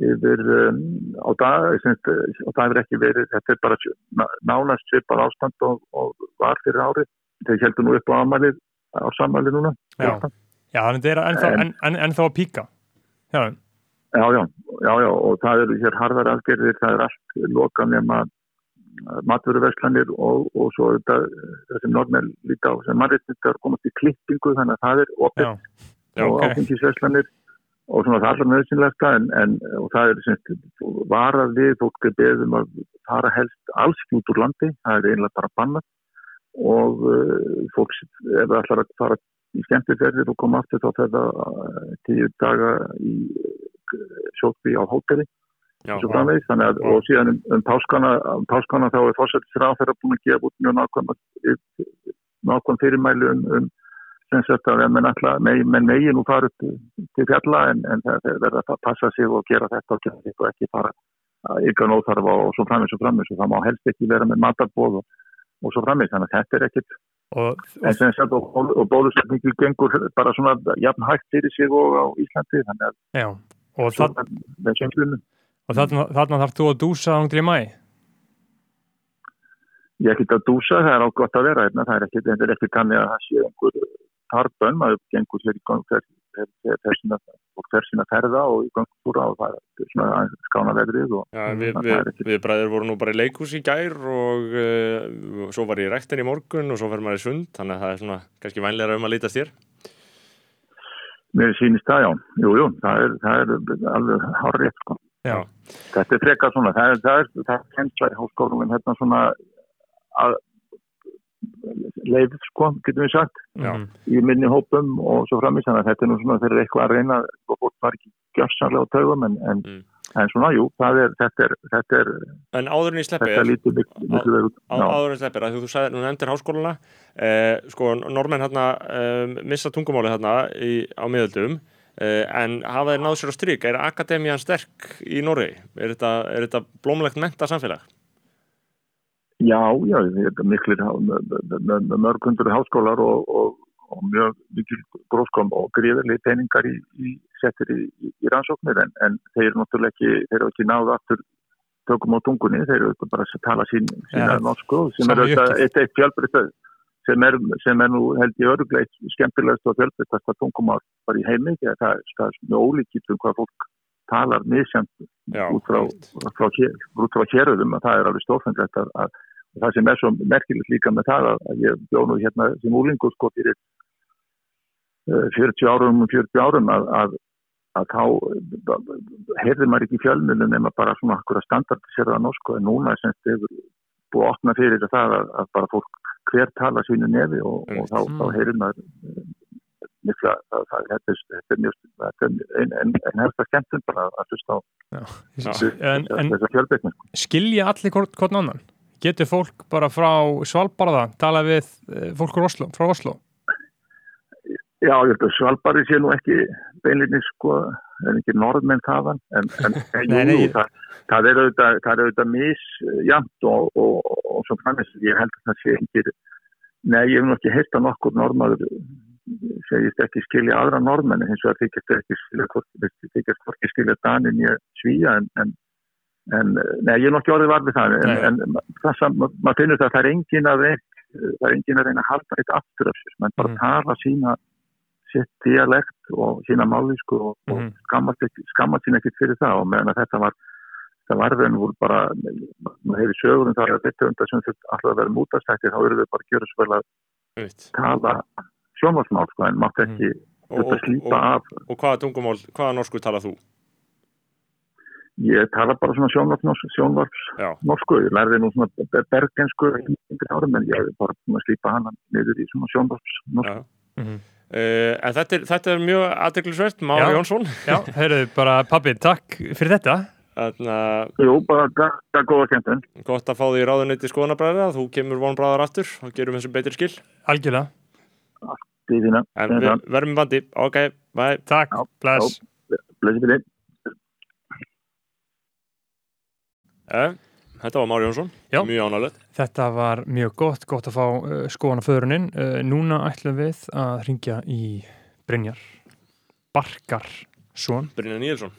yfir um, á dag, semst, og það hefur ekki verið, þetta er bara ná- nánast svipað ástand og, og var fyrir árið, þeir heldur nú upp á amalið, á samalið núna, Já. Já, þannig þetta er ennþá, En- en, en, ennþá að píka. Já, Já, já, já, já, og það eru hér harðar aðgerðir, það er allt loka nema maturverslanir og, og svo þetta, það sem norðmenn líka á, sem mannréttindar komast í klippingu, þannig að það er opið og ok. áfengisverslanir og svona það allar nöðsynlegsta en, en það er semst varað við, fólk er beðum að fara helst alls ekki út úr landi, það er einlega bara bannað. Og uh, fólk ef það ætlar að fara í skemmtiferðir og koma aftur þá það uh, tíu daga í uh, sjókvi á hóteli þannig að, og síðan um, um páskana, um páskana þá er fórsættisráð þeirra búin að gefa út mjög nákvæm nákvæm fyrirmæli um, um sem sagt að menn ætla, menn megi nú fara upp til fjalla en, en það það verða að passa sig og gera þetta og gera þetta og ekki fara ykkur nóþarfa og svo framvegis og framvegis. Og það má helst ekki vera með matarbóð og, og svo framvegis, þannig að þetta er ekkit Og, en sem sagt og, og, bólusetningu gengur bara svona jafn hægt fyrir sig og á Íslandi, þannig að já, og, það, þarna, þarna þarf þú að dúsa ángur í mæ. ég ekkert að dúsa, það er ágótt að vera hérna, það er ekkert, þetta er ekkert kannið að það sé einhver tarbönn, maður gengur sér í gang fer, fer, fer, fer sína, ferða og í gangtúra og það er svona aðeins skána veðrið og Já, við, við, við bræður vorum nú bara í leikhús í gær og uh, svo var ég í rektin í morgun og svo fer maður í sund, þannig að það er svona kannski vænlega um að lítast þér. mér sýnist það já, jú, jú, það er, það er alveg hárið, sko. Já, Þetta er frekar svona, það er, það er, það er kensla í háskólum, hérna svona að leið, sko, getum við sagt, Já. mhm. í minni hópum og svo framins, þannig að þetta er nú svona þeir eru eitthvað að reyna og fólk var ekki gjörsanlega á taugum en, en, Mm. en svona, jú, það er, þetta er, þetta er, En áður en ég sleppi þetta lítur miklu miklu verið út. á, Já. áður en sleppir, að þú sagði, nú nefndir háskóluna eh, sko, normenn hérna um, missa tungumáli hérna í, á miðöldum eh, en hafa þeir náð sér á stryk er akademían sterk í Noregi? Er þetta, er þetta blómlegt menta samfélag? Já, já, þetta er miklir há- með- með- með með mörg hundur háskólar og, og, og mjög mikil gróskom og gríðarlega peningar í, í settir í, í, í rannsóknir en, en þeir eru náttúrulega ekki, þeir eru ekki náðu aftur tökum á tungunni, þeir eru bara að tala sín, sína Ja, norsku sem er eitt eitt fjölbreytt sem er, sem er nú held ég öruglega eitt skemmtilegast og fjölbreytasta tungumál bara í heimi, því að það, er- það er mjög ólíkitt um hvað fólk talar Já, út frá, frá, frá héröðum að það er alveg stórfenglegt að, að og það sem er svo merkilegt líka með það að, ég bjóð nú hérna sem úlingur sko fyrir uh, 40 árum og 40 árum að, að, að þá heyrði maður ekki fjölmjölun nema bara svona okkur að standardisera norsku en núna er semst hefur búið að opna fyrir það að, að bara fólk hver tala sínu nefi og, og þá, Mm. þá heyrir maður mikla, það, það, þetta, er, þetta er mjög þetta er en, en, en helst að skemmtum bara að hlusta á en þessa fjölbreytni skilja allir hvort, hvort annan? Getur fólk bara frá Svalbarða tala við eh, fólk úr Oslo, frá Oslo? Já, ég held að Svalbari sé nú ekki beinlinni sko, en ekki norðmenn þaðan, en, en, en Nei, nei, jú, ég- það, það er auðvitað, það er auðvitað misjamt og, og, og, og svo framins, ég held að það sé ekki, nei, ég hef nú ekki heyrt að nokkur norðmaður segist ekki skilja aðra norðmenn, hins vegar þykist ekki skilja, þykist hvorki skilja Danin ég svíja, en, en, en nei, ég er nú ekki orðið var við það, en, en það maður finnur það að það er engin að reyna, það er engin að reyna að halda eitt aftur af sér, menn bara Mhm. tala sína sitt dialekt og sína málisku og, Mhm. og skammast, ekki, skammast sín ekkit fyrir það og meðan að þetta var það var raun og voru bara maður hefði sögurum þar að þetta undar sem alltaf að vera mútastættir þá eru þau bara að gera svo vel að tala sjónvarsmál sko en mátt ekki þetta og, slípa og, af og hvaða tungumál, hvaða norsku talað þú? ég tala bara svona sjónvars sjónvars Já, norsku, ég lærði nú svona be- bergensku en ég hef bara búin að slípa hana niður í svona sjónvars norsku já. Mhm. Uh, en þetta er, þetta er mjög aðdeglisvert, Mári. Jónsson Já, heyrðu, bara pabbi, takk fyrir þetta. Þannig að Jú, bara gæða góða kemtun gott að fá því ráðuneyti skoðanabræðra þú kemur vonbræðar aftur og gerum þessu betri skil Algjörlega. Því þína, en við verðum í bandi, ok, bye. Takk, Já, bless. blessi fyrir eh, Þetta var Mári Jónsson, Já. mjög ánægilegt Þetta var mjög gott, gott að fá uh, skoðan af föðurinn. Uh, núna ætlum við að ringja í Brynjar Barkarsson. Brynja Níelsson.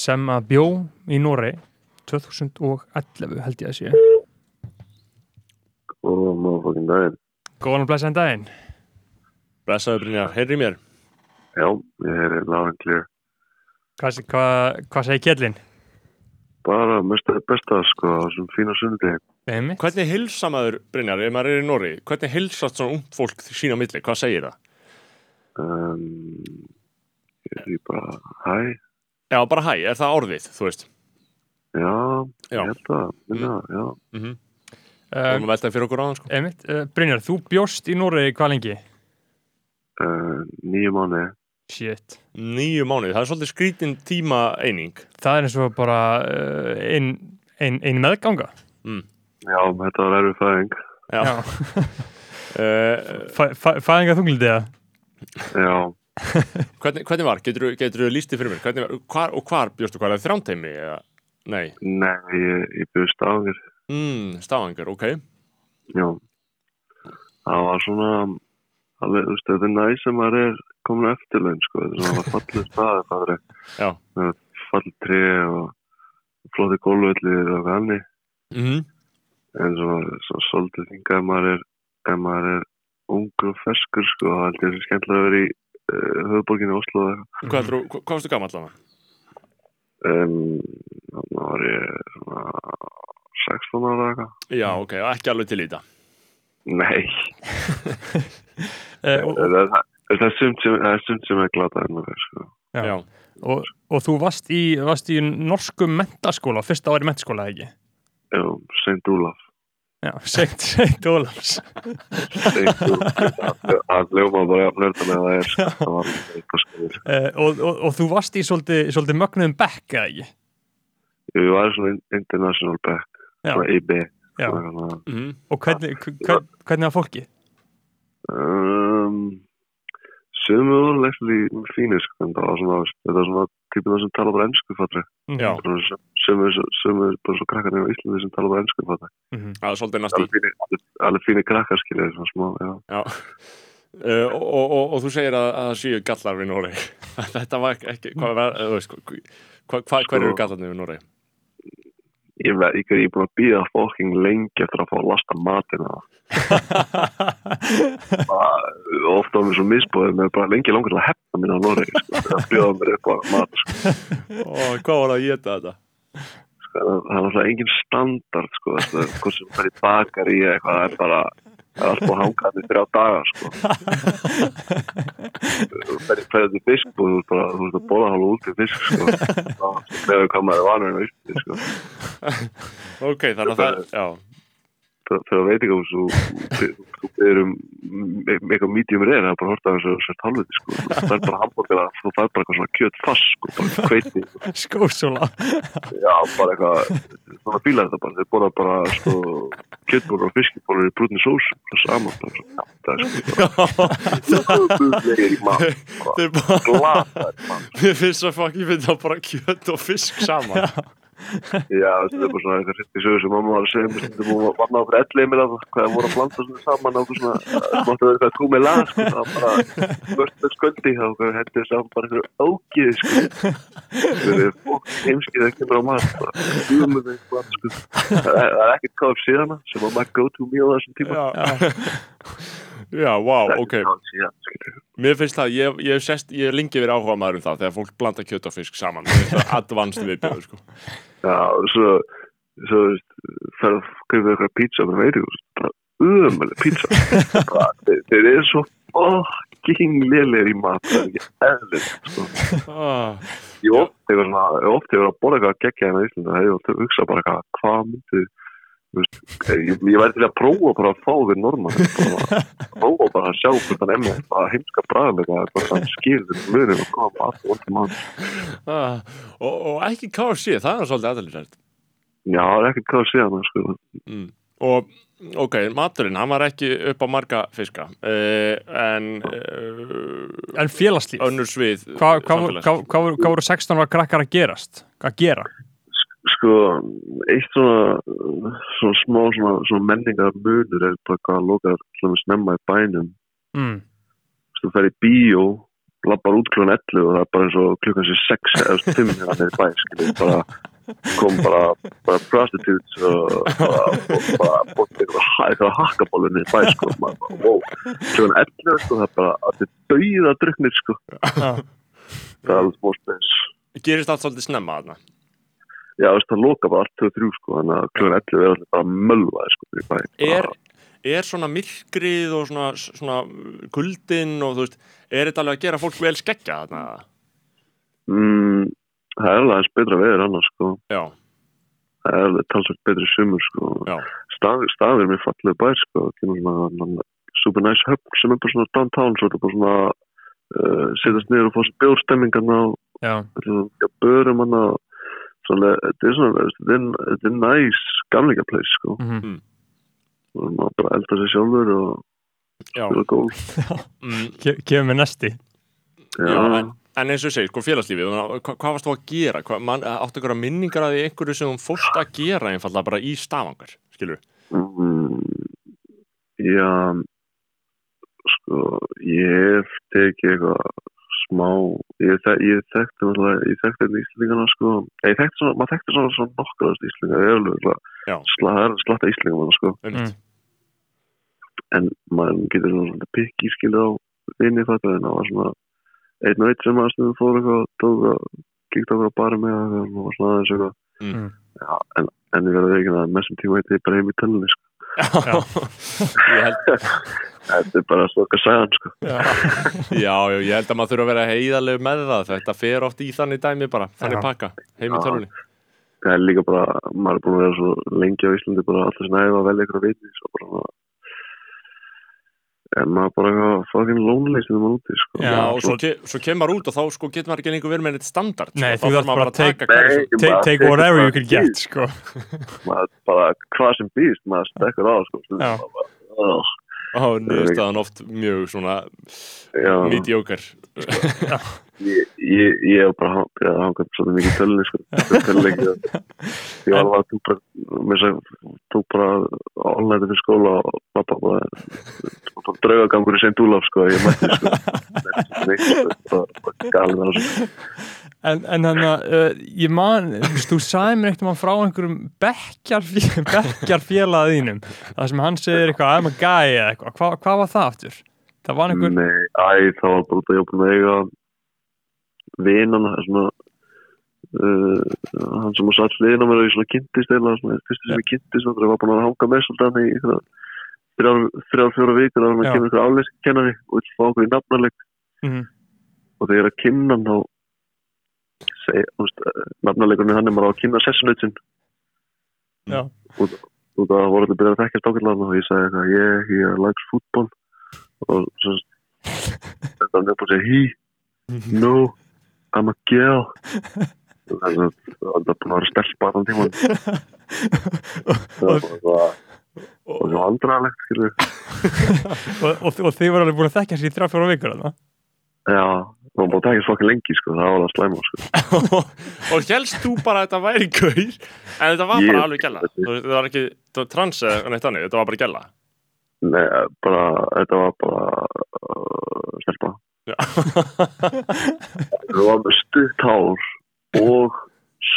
Sem að bjó í Norei 2011 held ég að sé. og maður fokkin daginn Góðan og blessaðan daginn. Blessaður Brynjar, heyrri mér Já, ég er lág and clear. Hvað, hvað, hvað segir Kjellin? Bara mest að besta sko á þessum fína sunnudegi. Einmitt. Hvernig hilsa maður, Brynjar, ef maður er í Nóri hvernig hilsast svona ungt fólk sín á milli, hvað segir það? Um, ég er bara, hæ, Já, bara hæ, er það orðið, þú veist já, Já. ég held að, minna, já. mm -hmm. Um, og veltaði fyrir okkur á sko. einmitt. Uh, Brynjar, þú bjóst í Noregi hvað lengi? Uh, nýju mánu, Shit. Nýju mánuði, það er svolítið skrítin tíma eining Það er eins og bara uh, ein, ein, ein meðganga. já, þetta var erfið fæðing. Já, Já. Uh, Fæ- fæ- Fæðinga þunglitið það? Já, hvernig, hvernig var, getur þú lístið fyrir mér hvernig var, hvar, og hvar bjóstu, hvað er það þránteimi eða, nei, nei, ég, ég byrði stafangir, mm, stafangur, ok já. Það var svona, alveg, þú veist, þetta er næs sem maður er komin á eftirlaun, sko, þetta er svona fallið staði, það er Já. fallið tré og flóti gólvöllir og hvað annir. mm -hmm. en svo, svo svolítið þinga ef maður er, ef maður er ungur og ferskur sko, held ég þessi skemmtilega að vera í uh, höfuborginni Oslo hvað, mm hvað, hvað varstu gamall allan? um, þannig var ég svona 16 ára eða eitthvað Já, ok, og ekki alveg til í þetta nei, Uh, og, það, það, það er sumt sem, það er sumt sem er glata en maður sko. Já. Já, og, og þú varst í, varst í norskum mentaskóla, fyrsta ári mentaskóla, ekki? já, St. Olaf Já, Seint, Seint Ólafs. St. Olaf það ljóma bara að flörta með það er sko. það var eitthvað skoður Uh, og, og, og þú varst í svolítið, svolítið mögnuðum bekk, ekki? ég var svona international back Já. svona IB Já. svona, svona, mm -hmm. Og hvernig, hvern, hvernig var fólki? Um, Sumir voru actually fínir sko, en það var svona, þetta var svona típuna sem tala bara ennsku fatri. Já, Sumir, sumir bara svo krakkarnir á Íslandi sem tala bara ennsku fatri. Mhm. það er svolítið næst í Alveg fínir, krakkar skilja svona smá, já. Já Uh, og, og, og, og þú segir að, að það séu gallar við Noreg þetta var ekki, hvað var, þú veist, hvað, hvað, hver eru gallarnir við Noreg? Ég veit ekki að ég er búin að býða fokking lengi eftir að fá að lasta matina. Ofta á mér svo misbúið, er bara lengi langur til að hefna mín á Noregi, sko, að bjóða mér á mat, sko. og hvað var það að geta þetta? sko, það er náttúrulega engin standard sko, hvort sem það er bakar í eitthvað, það er bara það er alltaf hangað í þrjá daga sko. þú í hverja til fisk og þú þú ert að bóla hálfa út í fisk sko. það er hvað maður er vanur en auðvitað sko. Ok, þannig að það, já Þegar- þegar veit ekki þú byrðir um eitthvað medium reyð það er bara horta þessu þessu talviti sko. það er bara hambúrgar þú fær bara eitthvað svona kjöt fast sko, bara kveiti Skósóla. Já, bara eitthvað, svona fílar þetta bara, þeir borða bara, sko, kjöttbólur og fiskibólur í brúnni sós, það er saman, bara svona, það er sko, það er bara, glata mér finnst svo fokk, ég finn það bara kjöt og fisk saman já, það er bara svona eitthvað hretti sögur sem mamma var að segja, mér stundum hún var náður fyrir ellið mér að hvað það voru að blanda svona saman á svona, það máttu vera eitthvað kúmið lag, sko, það var bara, först með sköldi, þá hvað hendur saman bara eitthvað ógið, sko, það er fólk heimskið að kemur á mat, bara, sko, það er er ekkert káf síðan sem var maður go to meal á þessum tíma. Já, wow, er ok. skilur. Mér finnst það, ég, ég hef sest, ég hef lengi verið áhuga maður um það þegar fólk blanda kjöt og fisk saman. Finnst það advanced viðbjöður, sko Já, og svo, svo fer að kaupa eitthvað pizza með veitir, bara umöðlega pizza. Þeir, eru svo fucking lélegir í mat, það er ekki eðlið, sko. ah, Ég oft hefur svona, ég oft hefur að borða eitthvað geggja hérna í Íslanda, oft að hugsa bara hvað myndi, þú veist, ég, ég væri til að prófa bara að fá þér norman, bara, prófa bara að sjá hvort hann emmi, bara heimska bræðlega, bara hann skilur munum og koma vondt í mann. ah, og, og ekki KFC, það er svolítið aðeinsvært Já, það er ekkert hvað að hann, sko. mm. Og, ok, maturinn, hann var ekki upp á marga fiska uh, En uh, En félagslíf. önnur svið Hvað hva, samfélags. hva, hva, voru- hvað voru 16 ára krakkar að gerast? Að gera? Sko, eitt svona, svona smá svona, svona menningar munur er bara hvað lokar snemma í bænum. Mm. þú fer í bíó lappar út klukkan 11 og það er bara eins og klukkan sér 6 eða 5 hérna niður í bæ skilur, bara kom bara, bara prostitutes og bara, og bara bótt eitthvað hakkabólunni í bæ sko, maður bara, wow, kljóðan 11 sko, það er bara allir dauða druknir sko, það er alveg smá spes. Gerist allt svolítið snemma þarna Já, þú veist, það loka bara allt 2-3 sko, þannig að kljóðan 11 er allir bara mölvaði sko í bæ. er, er svona myrkrið og svona, svona kuldin og þú veist, er þetta alveg að gera fólk vel skeggja þarna? Mm, það er alveg aðeins betra veður annars sko, Já, það er alveg talsvægt betri sumur sko, já, staðir, staðir mér fallið bær sko, það kemur svona, svona super nice höfn sem er bara svona downtown, svo er það bara svona uh, setjast niður og fá sér bjórstemmingarna og börum hann að er svona, þetta er, þetta er næs gamleika place, sko. Mhm. og maður bara elda sér sjálfur og já, spila golf. Mm, Ke- Kemur með næsti já. En, en eins og ég segi, sko félagslífið hva, hvað varst þú að gera? Hva, man, áttu ykkur að minningar að því einhverju sem þú fórst að gera einfallega bara í stafangar, skilur mm, já sko, ég hef tekið eitthvað smá ég, ég þekkti ég þekkti þetta íslendingana sko ég þekkti svona, maður þekkti svona, svona alveg Já. sla, það er slatta íslendinga sko Mm. en maður getur svona svona pikki skilja á vinni þetta en það var svona einn og einn sem að stundum fór eitthvað tók að kíkta okkur á bara með það og svona aðeins eitthvað Mm. Já, en, en ég verði ekki að messum tíma eitthvað bara heim í tölunni sko. Ég held þetta er bara svo okkar sæðan sko. Já, já, ég held að maður þurfa að vera heiðarlegu með það. Þetta fer oft í þannig dæmi bara þannig Já. pakka, heim í tölunni það er líka bara, maður er búin að vera svo lengi á Íslandi bara alltaf æfa að velja ykkur að viti svo bara en maður bara eitthvað fucking lonely sem maður úti sko. Já, og svo, svo- ke svo kemur út og þá sko getur maður ekki lengur verið með neitt standard Nei, sko. þú þarf bara bara að take- taka hverju Nei, Take, take whatever you can get sko. maður bara hvað sem býst maður stekkur á sko. Já. Ó, niðurstaðan oft mjög svona Já. mediocre ég, hef bara hann- byrjað að hanga svolítið mikið í tölunni sko. ég var alveg tók bara, tók bara all-nighti fyrir skóla og pappa bara, bara draugagangur í St. Úlaf sko, ég mætti sko sko, bara, þessu En, en hann að, uh, ég man, þú sagði mér eitthvað frá einhverjum bekkjarfé- bekkjarfélagðínum, það sem hann segir eitthvað, I'm a guy eða eitthvað, Hva, hvað var það aftur? Það var einhver, Nei, æ, það var bara út að ég var að eiga vinan, svona uh, hann sem að satt hliðin á mér og ég svona kynntist eða fyrstu sem ég kynntist þannig að ég var búin að hanga með svolítið hann í einhverja þrjár, þrjár, fjóra vikur og hann kemur einhver áleiskennari og vil fá okkur í nafnarleik Mhm. og þegar að kynna hann þá nafnarleikurinn hann er maður á að kynna sessunutin já, og það voru allir byrjað að þekkja stákillan og ég sagði eitthvað, ég, ég likes fútból og svo þetta var nefn að segja, he, no I'm a girl. Og það er er búin að vera stelpa allan tíman það var og það var andralegt og, og, og þið voru alveg búin að þekkja sér í þrjá fjóra vikur þarna. Já, það var búin að tekja svakka lengi sko, það var að slæma sko. og helst þú bara að þetta væri gaur? En þetta var Ég- bara alveg gæla þetta var ekki trans eða neitt annað, þetta var bara gæla Nei, bara, þetta var bara uh, stelpa. Það var með stutt hár og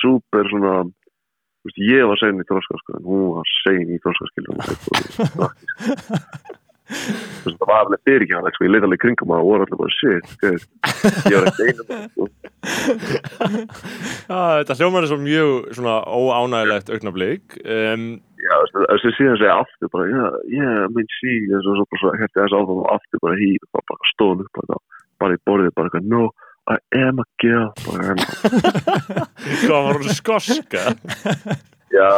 super svona ég var sein í þroska sko, en hún var sein í þroska skilur það var alveg fyrirkjæðanlega sko, ég leit alveg kringum og voru allir bara shit ég var ekki einu sko. Já, þetta hljómar er svo mjög svona óánægilegt augnablík um, já, þessi síðan segja aftur bara, já, yeah, minn sí og svo bara svo hætti þess áfram og aftur bara hí, bara, bara stóðum upp bara, bara í borðið, bara eitthvað, no I am a girl. Bara, en, hvað var hún skoska? Já,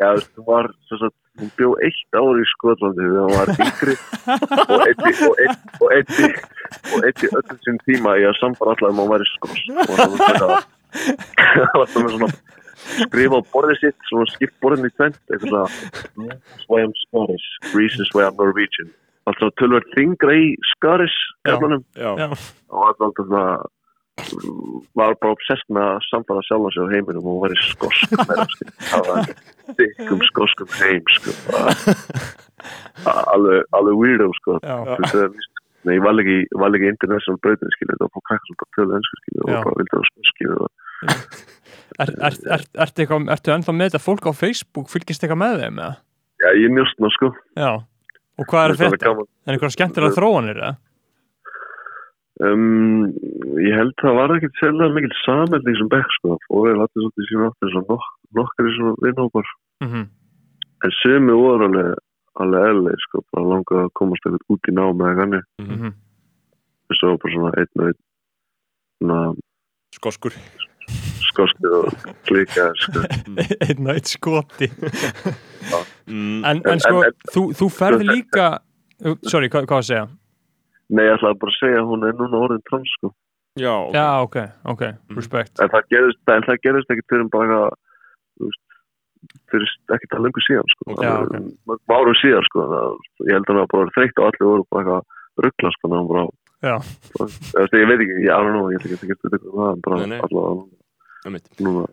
já, þú var sem sagt, hún bjó eitt ár í Skotlandi þegar hún var yngri. Og eitti og eitti og eitti eitti öllum sinn tíma í að samfara allar um að hún væri skos og það var svona svona skrifa á borðið sitt, svona skipt borðin í tvent eitthvað svona That's why I'm Scottish, Greece is why I'm Norwegian. Alltaf tölverð þingra í Já, og alltaf svona var bara obsessed með að samfara sjálf sig á heiminum og hún væri skosk með það sko. það var dykkum skoskum heim sko. Alveg, weirdo sko. það er ég var ekki, var ekki international breytin skilja, það var bara krakkar sem bara tölu ennsku skilja og bara vildi það er, er, er, ertu ennþá með þetta fólk á Facebook, fylgist eitthvað með þeim? Já, ég njóstna sko Já. Og hvað er Þetta er. Er einhverja skemmtilega þróanir, eða? Um, Ég held það var ekkert sérlega mikil samending sem bekk sko og við lattum svolítið síðan áttir svona nok nokkri svona vinnhópar Mm en sumi voru alveg alveg eðlega sko, bara langað að komast eitthvað út í námi eða kanni -hmm. og svo bara svona einn og einn svona Skoskur skosku og klika sko. Einn og eitt skoti. mm, En, en sko, En- en- þú, þú ferði líka... Sorry, hvað að segja? Nei, ég ætlaði bara að segja að hún er núna orðin trans sko Já, ok. Já, ok, ok, respect. en það gerist, en það gerist ekkert fyrir bara þú veist, fyrir ekkert að lengur síðan sko. Já, ok. mörgum árum síðan sko. það, ég held að það var bara þreytt og allir voru bara eitthvað ruggla sko, þannig að hún bara, Já, bara ég, veit ekki, ég alveg nú ég ætla ekki að geta eitthvað það, en bara Nei, nei. allavega núna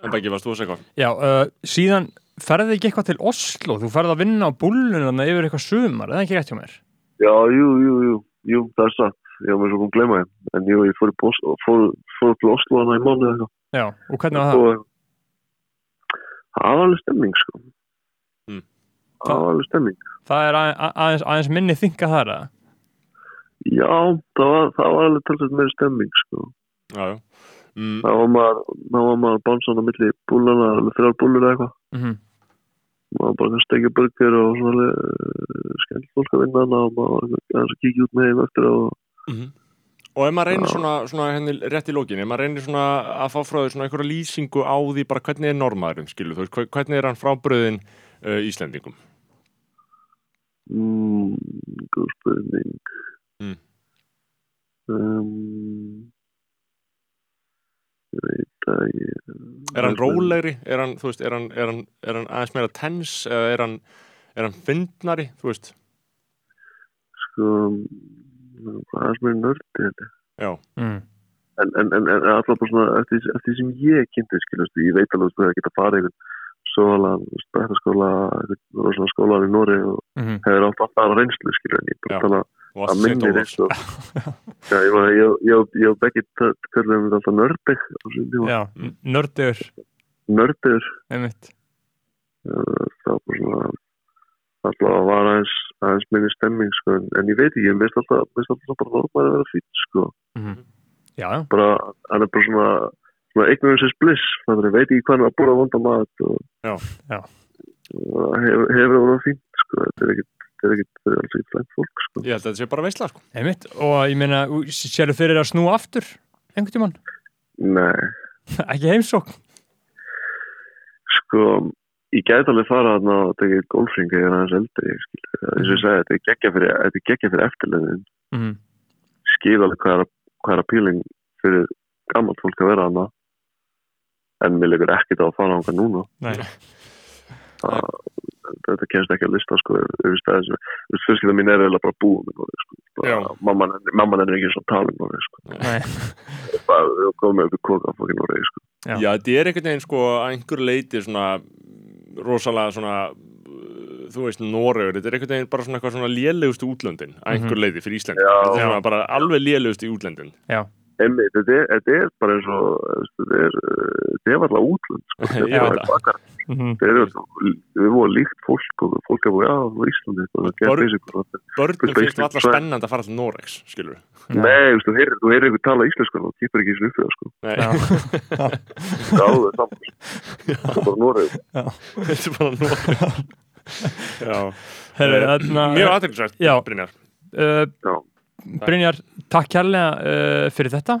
En Beggi, varst þú að segja hvað? já uh, síðan ferði ekki eitthvað til Oslo, þú ferði að vinna á búlunum yfir eitthvað sumar, er það ekki rétt hjá mér? já, jú, jú, jú, jú, það er satt ég var með svo kom að gleyma þeim, en jú, ég fór, Bos, fór, fór til Oslo hana í mánu eitthvað Já, og hvernig var það? og það var alveg stemming sko Mm. það var alveg stemming Það er að, að, aðeins, aðeins minni þinga þar, eða? Já, það var, það var alveg talsveit meira stemming sko. Já, já. Mm, Það var maður, það maður bánsan á milli búlana, þrjár búlur eða eitthvað. Mm Maður bara að stekja burger og svona uh, skemmt fólk að vinna hana og maður að kíkja út með þeim eftir og mhm. Og ef maður reynir svona, svona henni rétt í lókin, ef maður reynir svona að fá frá því svona einhverja lýsingu á því bara hvernig er normaðurinn, skilur þú veist, hve- hvernig er hann frábröðin uh, Íslendingum? mm, góð spurning. Mm. Um, ég veit að ég... Er hann rólegri? Er hann, þú veist, er hann, er hann, er hann aðeins meira tens eða er hann, er hann fyndnari, þú veist? Sko, aðeins meira nördi þetta. Já, mm. en, en, en, en alltaf bara svona eftir, eftir sem ég kynnti skilast, ég veit alveg að geta farið einhvern rosalega skólan í Nóri og Mm hefur átt alltaf aðra reynslu skilur en ég bara tala og að allt minni St. reynslu Já, ég og Beggi kallum við alltaf nördeg nördegur, nördegur það var svona alltaf að var aðeins, aðeins minni stemming sko, en, ég veit ekki, ég veist alltaf, alltaf bara normal að vera fýtt sko Mm Já, já, bara, hann er bara svona, svona ignorance is bliss, þannig að ég veit ekki hvað hann að búra vonda mat og, Já. Já. og hefur, hefur það fínt sko, þetta er ekkit, þetta er ekkit, þetta er alls ekkit flænt fólk sko. Ég held að þetta sé bara veistla, sko. einmitt. Og ég meina, sérðu fyrir að snúa aftur einhvern tímann? Nei, Ekki heimsókn? sko, ég gæti alveg fara þarna og tekið golfring eða aðeins eldri, skil, eins og ég þetta er geggja fyrir, þetta er geggja fyrir eftirleðin, Mm skil alveg hvað er, hvað er að píling fyrir gammalt fólk að vera þarna, en mér leikur ekkit á að fara ánga núna. Nei, það, þetta kemst ekki að lista sko, veist, fjölskylda mín er eiginlega bara búin sko, mamman, er- ekki svo að tala um sko, við komum upp í koka fokkin Noreg, sko, Já. Já, þetta er einhvern veginn, sko, að einhver leiti svona rosalega svona uh, þú veist, Noregur, þetta er einhvern veginn bara svona eitthvað svona lélegustu útlöndin að einhver leiti fyrir Íslandi. Já. Þetta er bara alveg lélegustu útlöndin. já, emmi, þetta er, þetta er bara eins og, þetta er, uh, þetta er alltaf útlönd, sko, Ég þetta veit er það. bakar, þetta er, við vorum líkt fólk og fólk er það var Íslandi, það þetta Börnum finnst alltaf spennandi að fara til Noregs, skilur við. Nei, þú heyrir, einhver tala íslensku og kýpur ekki svona upp við það, sko. Það er alveg saman. Það er bara Noreg. þetta er bara. Herru, Eh, þarna- Mjög aðeinsvært, Já. Brynjar. Brynjar, takk kærlega uh, fyrir þetta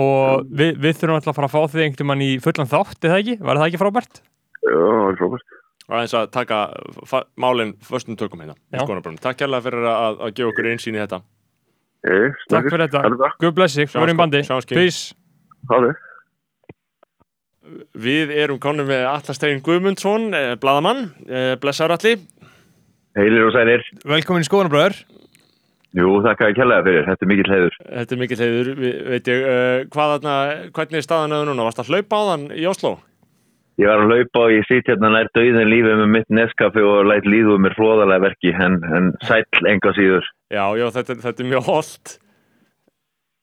og við, við þurfum alltaf að fara að fá þig einhvern mann í fullan þátt, eða ekki? Var það ekki frábært? Já, það er frábært. Og aðeins að taka fa- málin föstum tökum hérna. Takk kærlega fyrir að, að gefa okkur einsýn í þetta. Ei, Takk fyrir þetta. Það. Guð blessi, við erum í bandi. Peace. Það er. Við erum konum með Allastein Guðmundsson, eh, bladamann, eh, blessaður allir. Heilir og sælir. Velkomin í skoðanabröður. Jú, þakka ég kjallaði fyrir. Þetta er mikill heiður. Þetta er mikill heiður, veit ég, uh, hvað þarna, hvernig er staðan núna? Varst að hlaupa á þann í Oslo? Ég var að laupa og ég sitt hérna nær döiðin lífið með mitt neskaffi og læt líðu mér flóðalega verki en, en sæll enga síður. Já, já, þetta, þetta er mjög holdt.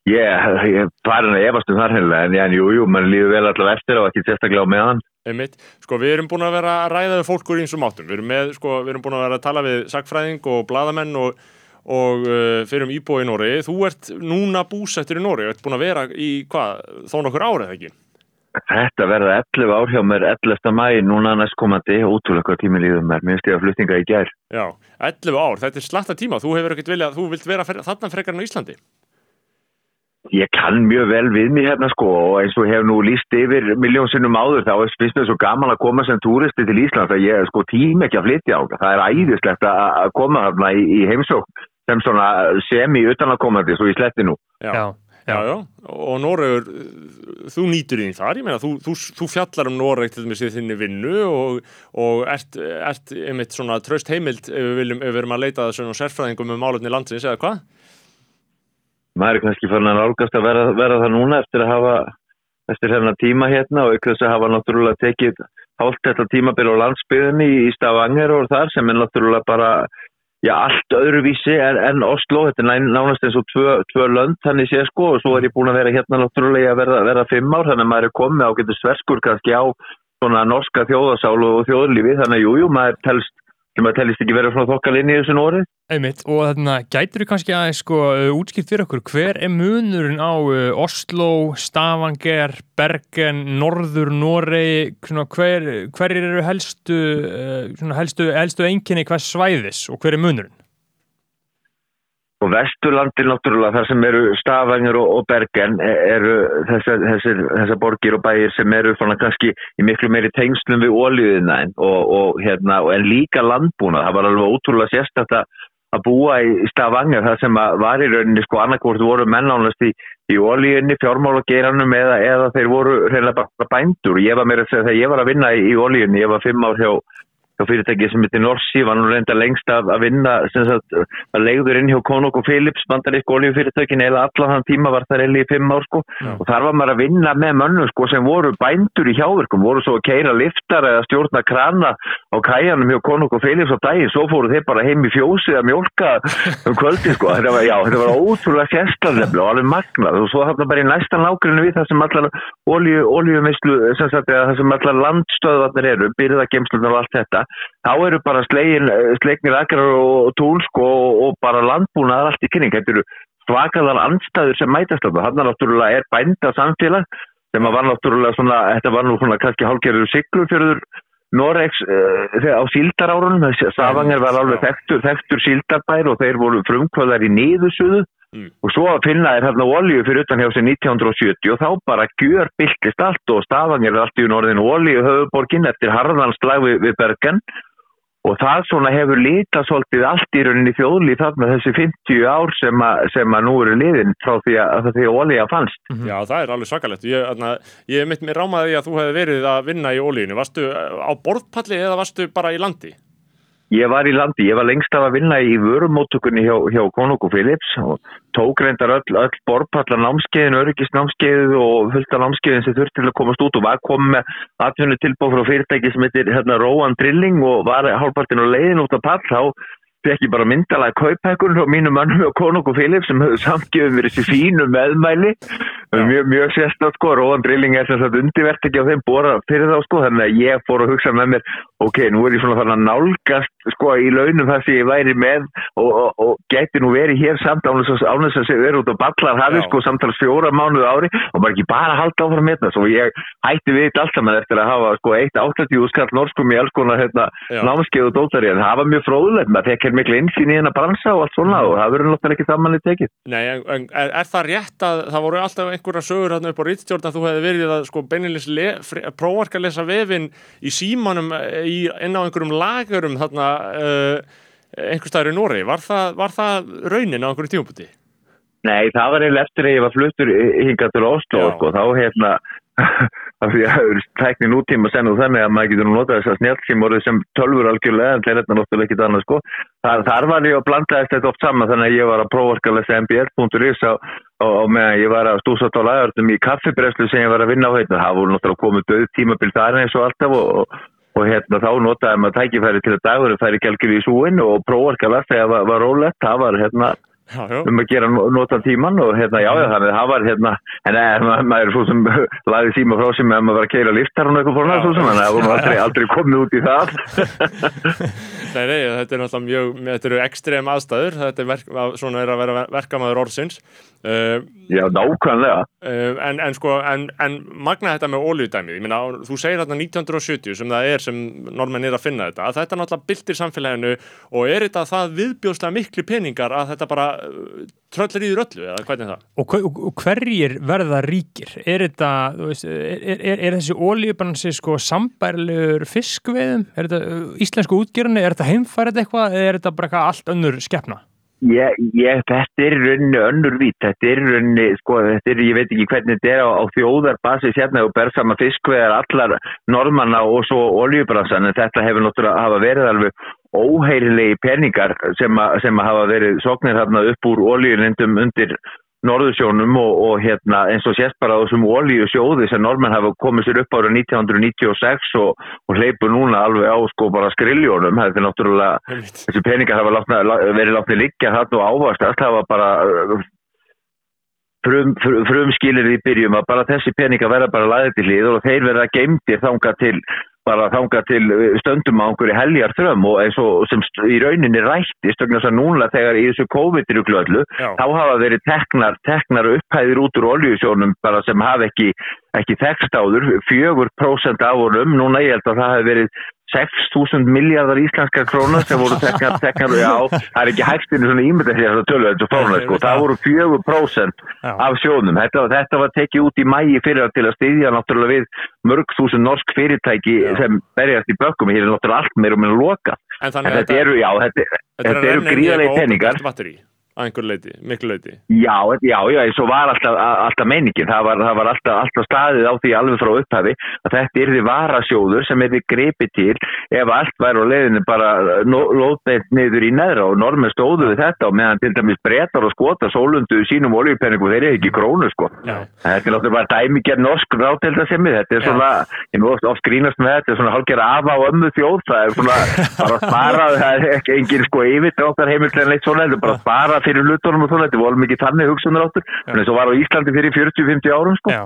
Ég, ég er farin að efast um þar hennilega en, en jú, jú, mann líður vel allavega eftir og ekki sérstaklega á meðan. Einmitt. Sko við erum búin að vera að ræða við fólk úr einsum áttum. Við erum, með, sko, við erum búin að vera að tala við sagfræðing og bladamenn og, og uh, fyrir um íbúi í Nóri. Þú ert núna búsettur í Nóri, ert búin að vera í hvað, þó nokkur árið ekki? Þetta verða 11 ár hjá mér 11. mæ núna næstkomandi útrúlega hvað tími líður mér, minnst ég að fluttinga í gær Já, 11 ár, þetta er slatta tíma. Þú hefur ekkert viljað, þú vilt vera þarna frekar en Íslandi. Ég kann mjög vel við mig hérna sko og eins og hef nú líst yfir miljónsinnum áður þá er fyrst með svo gaman að koma sem túristi til Íslands að ég sko tím ekki að flytja á það er æðislegt að koma þarna í, í heimsók sem svona semi utanakomandi svo í sletti nú Já, já, já. Og Nóregur, þú nýtur í þar, ég meina, þú, þú, þú fjallar um Nóreg til þess að þinni vinnu og, og ert, ert einmitt svona tröst heimild ef við viljum, ef við erum að leita svona sérfræðingum um málefni landsins eða hvað? maður er kannski fann að nálgast að vera, vera það núna eftir að hafa eftir hérna tíma hérna og ykkur þess að hafa náttúrulega tekið hálft þetta tímabil á landsbyðinni í Stavanger og þar sem er náttúrulega bara já, allt öðruvísi en, en Oslo, þetta er nánast eins og tvö, tvö lönd þannig sé sko. Og svo er ég búin að vera hérna náttúrulega að verða, verða fimm ár þannig að maður er komið á getur sverskur kannski á svona norska þjóðasálu og þjóðlífi. Þannig að jújú, jú, maður telst sem að tellist ekki verið frá þokkalinn í þessu nóri Einmitt, og þarna gætur þú kannski aðeins sko útskipt fyrir okkur, hver er munurinn á uh, Oslo, Stavanger, Bergen, Norður, Noregi, hver, hver eru helstu, uh, helstu, helstu enginni hvað svæðis og hver er munurinn? Og Vesturlandi náttúrulega þar sem eru Stavanger og, og Bergen eru þessar, þessar, þessar borgir og bæir sem eru svona kannski í miklu meiri tengslum við ólíðina og, og hérna en líka landbúna. Það var alveg ótrúlega sérstakta að búa í Stavanger þar sem var í rauninni sko annarkvort voru mennánast í, í ólíðinni, fjármálageranum eða, eða þeir voru reynilega bara bændur. Ég var meira að segja þegar ég var að vinna í, í ólíðinni, ég var fimm ár hjá hjá fyrirtæki sem heitir Norsi var nú reynda lengst að, að vinna sagt, að leiður inn hjá Konok og Philips bandarísk oljufyrirtækin eða allan þann tíma var það reyli í fimm ár sko. Já. og þar var maður að vinna með mönnum sko sem voru bændur í hjáverkum, voru svo að keira liftar eða stjórna krana á kæjanum hjá Konok og Philips á daginn, svo fóru þeir bara heim í fjósi að mjólka um kvöldi sko, þetta var, já, þetta var ótrúlega fjestlanlefni og alveg magnað. Og svo hafði bara í næstan ágrinu við það sem allar oljumislu, sem sagt, það sem allar landstöðvarnir eru, byrðagemslunar og allt þetta þá eru bara slegin, slegnir akrar og túlsk og, og bara landbúnaðar allt í kynning. Þetta eru svakaðar anstæður sem mætast á það. Þannig að náttúrulega er bænda samfélag sem var náttúrulega svona, þetta var nú svona kannski hálfgerður siglufjörður Noregs uh, á síldarárunum. Savangar var alveg þekktur, þekktur síldarbær og þeir voru frumkvöðar í niðursuðu Mm. og svo að finna er hérna olju fyrir utan hjá sig 1970 og þá bara gjör byltist allt og stafangir er allt í norðinu olju höfuborgin eftir harðanslag við, við Bergen og það svona hefur lítið svolítið allt í rauninni þjóðlið þarna þessi 50 ár sem, a, sem að nú eru liðin frá því að, að því að olja fannst. Mm -hmm. Já það er alveg sakalegt ég, aðna, ég mitt mér rámaði að þú hefði verið að vinna í oljunu, varstu á borðpalli eða varstu bara í landi? Ég var í landi, ég var lengst af að vinna í vörumóttökunni hjá, hjá Konung og Philips og tók reyndar öll, öll borpallar námskeiðin, öryggisnámskeið og fullta námskeiðin sem þurfti til að komast út og var komið með atvinnu tilbúið frá fyrirtæki sem heitir hérna, Róan Drilling og var hálfpartin og leiðin út af pall. Þá fekk ég bara myndalega kaupækur og mínu mannum og Konung og Philips sem höfðu samgjöfum verið þessi fínu meðmæli. Mjög, mjög sérstaklega sko. Róan Drilling er þess að undirvert ekki á þeim bóra fyrir þá sko. Þannig að ég fór að hugsa með mér ok, nú er ég svona þannig að nálgast sko í launum það sem ég væri með og, og, og geti nú verið hér samt ánum þess að segja verið út á ballar hafi sko samtals fjóra mánuðu ári og bara ekki bara halda áfram með það svo ég hætti við alltaf með eftir að hafa sko eitt 80 skall norskum í alls konar hérna, námskeið og dótari. En það var mjög fróðulegt maður þekkir miklu einsýn í hennar bransa og allt svona og það verður náttúrulega ekki samanlega tekið. Nei, en er, er það rétt að það voru alltaf einhverja sögur hérna upp á Ríðstjórn að þú hefði verið að sko beininlis prófarka að lesa vefin í símanum í, inn á einhverjum lagurum þarna uh, einhver staður í Nóri var það, var það raunin á einhverju tímputi? Nei, það var eiginlega eftir að ég var fluttur hingað til Oslo og sko, þá hérna af því að það eru tækni nútíma senn og þannig að maður getur nú notað þess að snjálfsímorðu sem tölfur algjörlega en er þetta náttúrulega ekkit annað sko. Þar, þar var ég að blanda þetta oft saman þannig að ég var að prófa að lesa mbl.is á meðan ég var að stúsa á lagartum í kaffibreslu sem ég var að vinna á hérna. Það voru náttúrulega komið döð tímabild þar eins og alltaf og, og, og hérna þá notaði maður tækifæri til að dagur færi gælgir í súin og prófa að lesa þegar það var, var rólegt. Það var hérna Já, um að gera no- nota tíman og hérna, já, já, þannig að það var hérna, en eh, ma- maður er svo sem lagði síma frá sem að maður var að keira liftar og eitthvað fórna, þannig að voru aldrei, aldrei komið út í það. Nei, nei, þetta er náttúrulega mjög, þetta eru ekstrem aðstæður, þetta er verk, svona er að vera verkamaður orðsins. Uh, Já, nákvæmlega. Uh, en, en sko, en, en magna þetta með ólíudæmið, ég meina, þú segir þarna 1970 sem það er sem normenn er að finna þetta, að þetta náttúrulega byltir samfélaginu og er þetta það viðbjóðslega miklu peningar að þetta bara uh, tröllir í þér öllu, eða hvernig er það? Og, og, og hverjir verða ríkir? Er þetta, þú veist, er, er, er þessi ólíubransi sko sambærlegur fiskveiðum? Er þetta uh, íslensku útgjörni? Er þetta heimfærið eitthvað? Er þetta bara eitthvað allt önnur skepna? Ég, ég, þetta er í rauninni önnur vít, þetta er í rauninni, sko, þetta er, ég veit ekki hvernig þetta er á, á þjóðarbasis hérna og ber sama fiskveðar allar normanna og svo oljubransan, en þetta hefur náttúrulega hafa verið alveg óheirilegi peningar sem, að hafa verið sóknir þarna upp úr oljulindum undir Norðursjónum og, og hérna eins og sést bara á þessum oljusjóði sem normenn hafa komið sér upp ára 1996 og, og hleypur núna alveg á sko bara skriljónum, þetta er náttúrulega þessi peningar hafa látna, verið látni liggja þarna og ávastast það var bara uh, frum, frum, frumskilir í byrjum að bara þessi peningar verða bara laðið til hlið og þeir verða geimdir þanga til bara þanga til stöndum á einhverju heljar þrömm og eins og sem í rauninni rættist vegna þess að núna þegar í þessu COVID-19 öllu þá hafa verið teknar, teknar upphæðir út úr oljusjónum bara sem hafa ekki, ekki tekst áður, 4% af honum, núna ég held að það hefur verið 6.000 miljardar íslenskar krónar sem voru teknar, teknar, já, það er ekki í svona ímynda því að það tölur þetta fórna, sko, það voru 4% Já. af sjónum, þetta, þetta var tekið út í mægi fyrir til að styðja náttúrulega við mörg þúsund norsk fyrirtæki Já. sem berjast í bökkum, hér er náttúrulega allt meira og meira loka, En en þannig að þetta eru, já, þetta, þetta er þetta að eru gríðarlega peningar. Að einhver leiti, miklu leiti. Já, já, já, eins og var alltaf, alltaf meiningin, það var, það var alltaf, alltaf staðið á því alveg frá upphafi að þetta yrði varasjóður sem yrði gripið til ef allt væri á leiðinu bara lóðbeint niður í neðra og normen stóðu við þetta og meðan til dæmis breytar og skota sólundu sínum oljupenningum, þeir eru ekki krónu sko. Já. Þetta er náttúrulega bara dæmiger norsk ráteldasemi, þetta er svona, ég nú oft, grínast með þetta, er svona hálfgerð afa og ömmu þjóð, það er svona bara að að fyrir hlutunum og svona, þetta volum ekki þannig hugsunar áttur, en eins og var á Íslandi fyrir 40-50 árum sko. Já.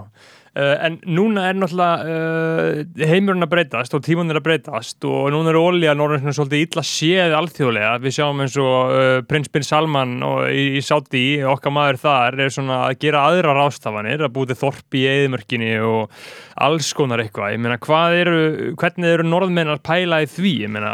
Uh, en núna er náttúrulega uh, heimurinn að breytast og tímun er að breytast og núna er olían orðin svona svolítið illa séð alþjóðlega. Við sjáum eins og uh, prins Bin Salman í, í Saudi, okkar maður þar, er svona að gera aðra rástafanir, að búið þorpi í eðimörkinni og alls konar eitthvað. Ég meina, hvað eru, hvernig eru norðmennar pæla í því? Ég meina,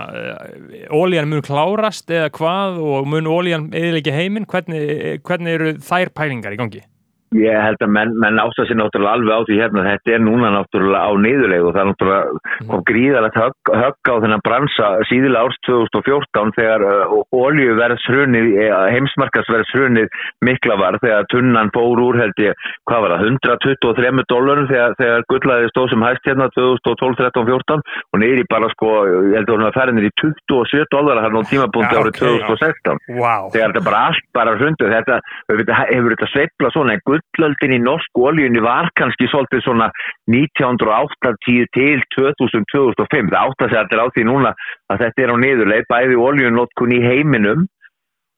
olían mun klárast eða hvað og mun olían eðilegja heiminn? Hvernig, hvernig eru þær pælingar í gangi? Ég held að menn, menn ásta sér náttúrulega alveg á því hérna, þetta er núna náttúrulega á niðurlegu og það er náttúrulega kom gríðalegt högg, högg á þennan bransa síðilega árs 2014 þegar uh, oljuverðshrunið, heimsmarkasverðshrunið mikla var þegar tunnan fór úr held ég, hvað var það, 123 dólarum þegar, þegar gullaði stóð sem hæst hérna 2012, 13, 14 og neyri bara sko, ég held að hún var færinir í 27 dólar hann á tímapunkti Já, árið ok, já. 2016 Wow. þegar þetta bara allt bara hrundið þetta auðvitað hefur þetta sveifla svona en gullöldin í norsk oljunni var kannski svolítið svona 1980 til 2000-2005 það átt að segja allir á því núna að þetta er á niðurleið bæði oljunnotkun í heiminum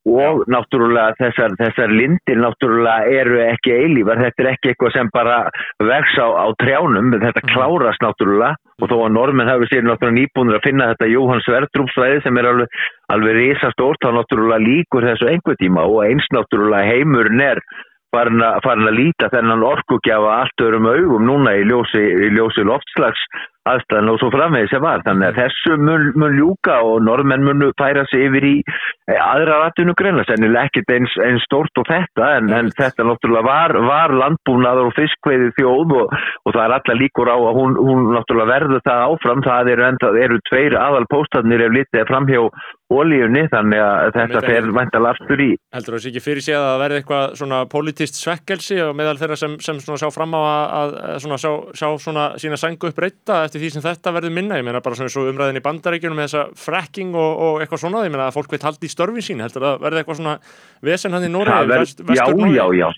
og náttúrulega þessar, þessar lindir náttúrulega eru ekki eilífar, þetta er ekki eitthvað sem bara vex á, á trjánum, þetta klárast náttúrulega. Og þó að normen hefur sér náttúrulega nýbúinir að finna þetta Jóhann Sverdrúpsvæði sem er alveg, alveg risastórt, þá náttúrulega líkur þessu einhver tíma. Og eins náttúrulega heimurinn er farin að, farin að líta þennan orkugjafa allt öðrum augum núna í ljósi, í ljósi loftslags aðstæðan og svo framvegið sem var. Þannig að þessu mun, mun ljúka og normenn munu færa sig yfir í eh, aðra rættinu greinlega, sennilega ekkert eins, eins stórt og þetta en, en þetta náttúrulega var, var landbúnaður og fiskveiði þjóð og, og það er alla líkur á að hún, hún náttúrulega verður það áfram. Það eru, enda, eru tveir aðal póstarnir ef litið er framhjá ólíunni þannig að þetta fer væntalega aftur í Heldur það sé ekki fyrir sig að það verði eitthvað svona politist svekkelsi og meðal þeirra sem, sem svona sjá fram á að, að, svona sjá, sjá svona sína sængu upp breyta eftir því sem þetta verður minna, ég meina bara svona svo umræðin í bandaríkjunum með þessa fracking og, og eitthvað svona, ég meina að fólk veit haldi í störfin sín, heldur það verði eitthvað svona vesen hann í Nóri, Það verð- já, já, já.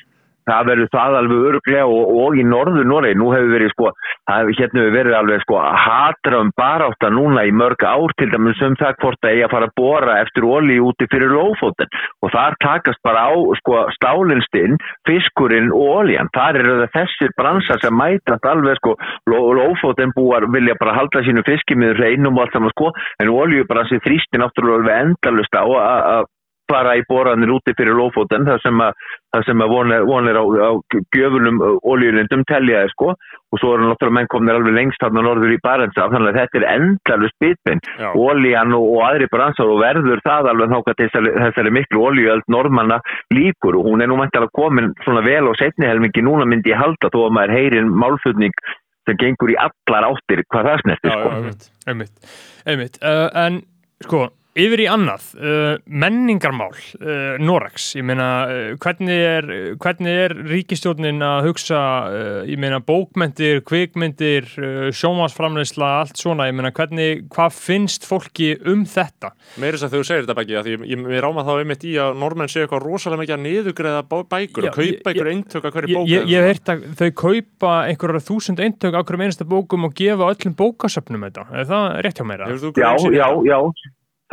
Það verður það alveg öruglega og, og í norður Noregi, nú hefur verið sko, það, hérna hefur verið alveg sko hatra um barátta núna í mörg ár til dæmis um það hvort að eigi að fara að bora eftir ólí úti fyrir lófóten og þar takast bara á sko stálinstinn, fiskurinn og ólíjan, þar eru það þessir bransar sem mætast alveg sko ló, lófóten búar vilja bara halda sínu fiskimiður reynum og allt saman sko. En ólíjubransi þrýsti náttúrulega alveg endalust á að að fara í boranir úti fyrir lófóten þar sem að, þar sem að vonir, vonir á, á gjöfunum ólíulindum teljaði sko og svo eru náttúrulega menn komnir alveg lengst þarna norður í Barentsaf þannig að þetta er endalust bitbinn Já. ólíjan og, og aðri bransar og verður það alveg þáka þessari, þessari miklu ólíuöld normanna líkur og hún er nú mæntilega komin svona vel á setni helmingi núna myndi ég halda þó að maður heyrin málfutning sem gengur í allar áttir hvað það snertir sko. já, einmitt. einmitt, einmitt. Uh, en sko, yfir í annað uh, menningarmál uh, Norex, ég meina uh, hvernig er, hvernig er ríkistjórnin að hugsa, uh, ég meina bókmyndir, kvikmyndir uh, sjómasframleysla, allt svona? Ég meina hvernig, hvað finnst fólki um þetta? Meiri þess að þú segir þetta að því ég, ég ráma þá einmitt í að normenn séu eitthvað rosalega mikið að niðugreiða bá- bækur Já, og kaupa ég- einhver eintök af hverju Ég, bók ég, ég heyrt að þau kaupa einhverjar þúsund eintök á hverjum einasta bókum og gefa öllum bókasöfnum þetta, er það rétt hjá þú Já, já, já.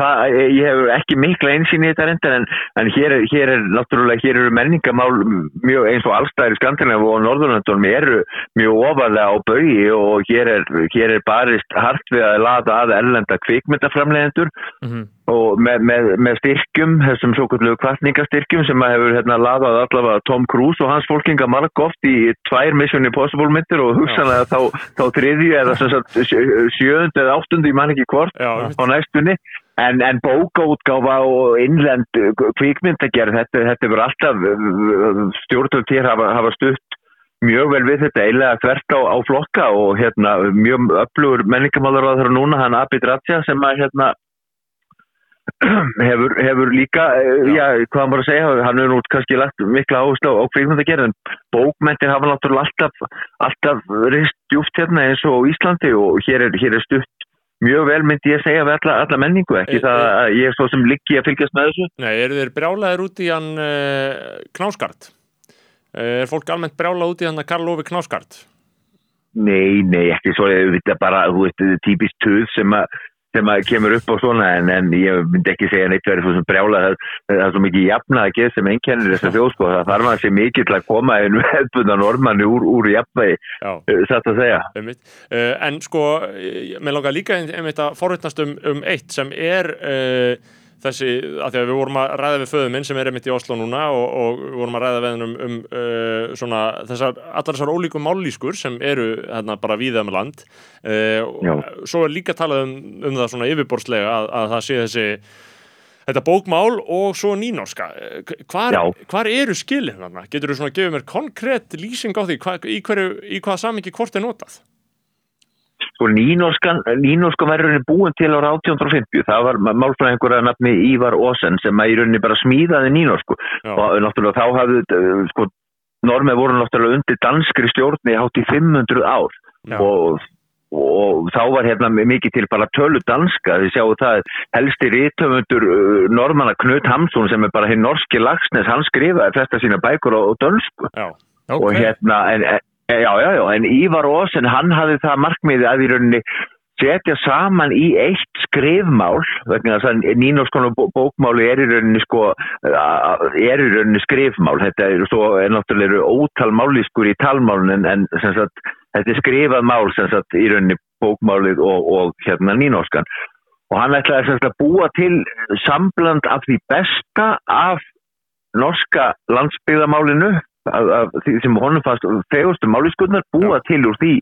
Það, ég hef ekki mikla einsýn í þetta reyndar en, en hér, hér er náttúrulega, hér eru menningamál mjög eins og allstæðir Skandinavíu og Norðurlandunum eru mjög ofalega á baui og hér er, hér er barist hart við að lada að erlenda kvikmyndaframlegendur Mhm. og með, með, með styrkjum, þessum svo kallu kvartningastyrkjum sem að hefur hérna laðað allavega Tom Cruise og hans fólkinga marg oft í tvær Mission Impossible myndir og hugsanlega þá, þá þriðju eða sem sagt sjö- sjöund eða áttundi, ég man ekki hvort á næstunni en, en bókaútgáfa og innlend kvikmyndagerð þetta, þetta verður alltaf stjórnvöld hér hafa, hafa stutt mjög vel við þetta eiginlega þvert á, á flokka og hérna mjög öflugur menningamálar á þeirra núna hann Abid Raja sem að hérna hefur, hefur líka eh, já, hvað maður að segja, hann hefur nú kannski lagt mikla áherslu á, kvikmyndagerð en bókmyndir hafa náttúrulega alltaf alltaf rist djúft hérna eins og Íslandi og hér er, hér er stutt mjög vel myndi ég segja við alla, alla menningu ekki E- það e- að ég er svo sem liggi að fylgjast með þessu Nei, eru þeir brjálaðir út í hann uh, Knáskart? Er fólk almennt brjálað út í hann að Karl Óvi Knáskart? Nei, nei, ekki svo þetta er bara, þú veist, þetta er típist tuð sem að sem að kemur upp á svona en, en ég myndi ekki segja neitt verið svo sem brjála það, það er svo mikið jafnað að geða sem einkennir þessa þjóð sko, það þarf maður sér mikið til að koma einu hefðbundan normanni úr, úr jafnvægi, Já, eh, satt að segja. Einmitt. Uh, en sko, eh, mér langar líka ein- einmitt að forvittnast um, um eitt sem er uh, þessi, að því að við vorum að ræða við föðu minn sem er einmitt í Oslo núna og, og við vorum að ræða við hann um, uh, svona þessar, allar þessar ólíku mállískur sem eru hérna bara víða um land uh, og svo er líka talað um, um það svona yfirborðslega að, að það sé þessi Þetta bókmál og svo nýnorska. Eh, Hvar, hvar eru skilin þarna? Getur þú svona að gefa mér konkrétt lýsing á því hva, í, hverju, í hvaða samingi hvort er notað? Sko nýnorskan, nýnorskan var í rauninni búin til ára 1850, það var málfræðingur að nafni Ívar Ósen sem að í rauninni bara smíðaði nýnorsku. Já. og náttúrulega þá hafði uh, sko, normið voru náttúrulega undir danskri stjórni hátt í 500 ár. Og, og þá var hérna mikið til bara tölu danska, þið sjáu það helsti rítöfundur uh, normanna Knut Hamsun sem er bara hinn norski lagsnes, hann skrifaði flesta sína bækur á, á dönsku. Já, og hérna en, en, já, já, já, en Ívar Ósen hann hafði það markmiði að í rauninni setja saman í eitt skrifmál vegna þess að nýnorskonu bókmáli er í rauninni sko uh, er í rauninni skrifmál. Þetta er svo er náttúrulega ótal mállískur í talmálun en, sagt, þetta er skrifað mál sagt í rauninni bókmálið og, og hérna nýnorskan. Og hann ætlaði sagt að búa til sambland af því besta af norska landsbyggðamálinu af því sem honum fannst fegustu máliskunnar búa til úr því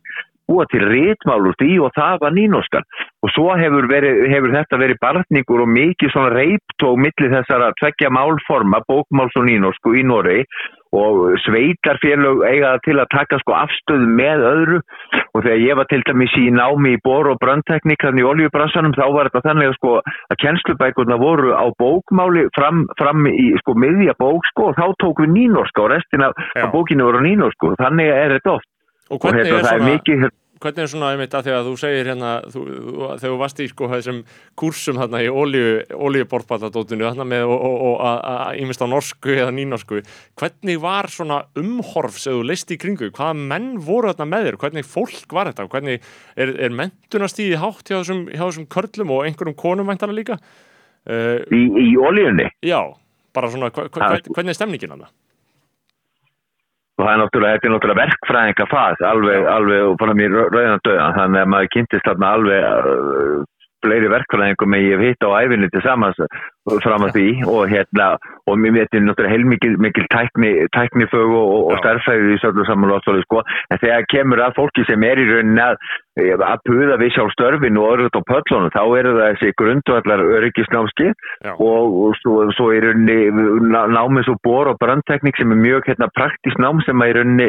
búa til rítmál úr því og það var nýnorskan. Og svo hefur, verið, hefur þetta verið barningur og mikið svona reyptók millir þessara tveggja málforma bókmáls og nýnorsku í Noregi og sveitarfélög eiga til að taka sko afstöðu með öðru. Og þegar ég var til dæmis í námi í bor og bröndtekník þannig í oljubransanum þá var þetta þannig að sko að kennslubækurna voru á bókmáli fram, fram í sko miðja bók sko og þá tók við nýnorska og restin af, bókinu voru nýnorsku og þannig er þetta oft. Og og hvernig hérna er það er svona mikið hvernig er svona einmitt að því að þú segir hérna þú, þegar þú varst í sko þessum kursum hérna í olíuborðballadótinu hérna með og, ímest á norsku eða nýnorsku hvernig var svona umhorf sem þú leist í kringu, hvaða menn voru þarna með þér, hvernig fólk var þetta? Hvernig er, er mentunastíði hátt hjá þessum, hjá þessum körlum og einhverjum konum væntalega líka? Uh, í, í olíunni? Já, bara svona hva, Það- hvernig er stemningin hann? Og það er náttúrulega, þetta er náttúrulega verkfræðinga fas alveg, alveg og bara mér rauðan döðan þannig að maður kynntist þarna alveg fleiri verkfræðingum ég hef hitt á æfinni til samans fram að því. Og hérna og mér veit ég náttúrulega heilmikil mikil tækni, tæknifög og, og stærðfæði í söllu saman lótsóli sko. En þegar kemur að fólki sem er í rauninni að að puða við sjálf störfin og örugt á pöllunum þá eru það þessi grundvallar öryggisnámski og, og svo, svo í rauninni ná- námið svo bor og brandteknik sem er mjög hérna, praktísk nám sem í rauninni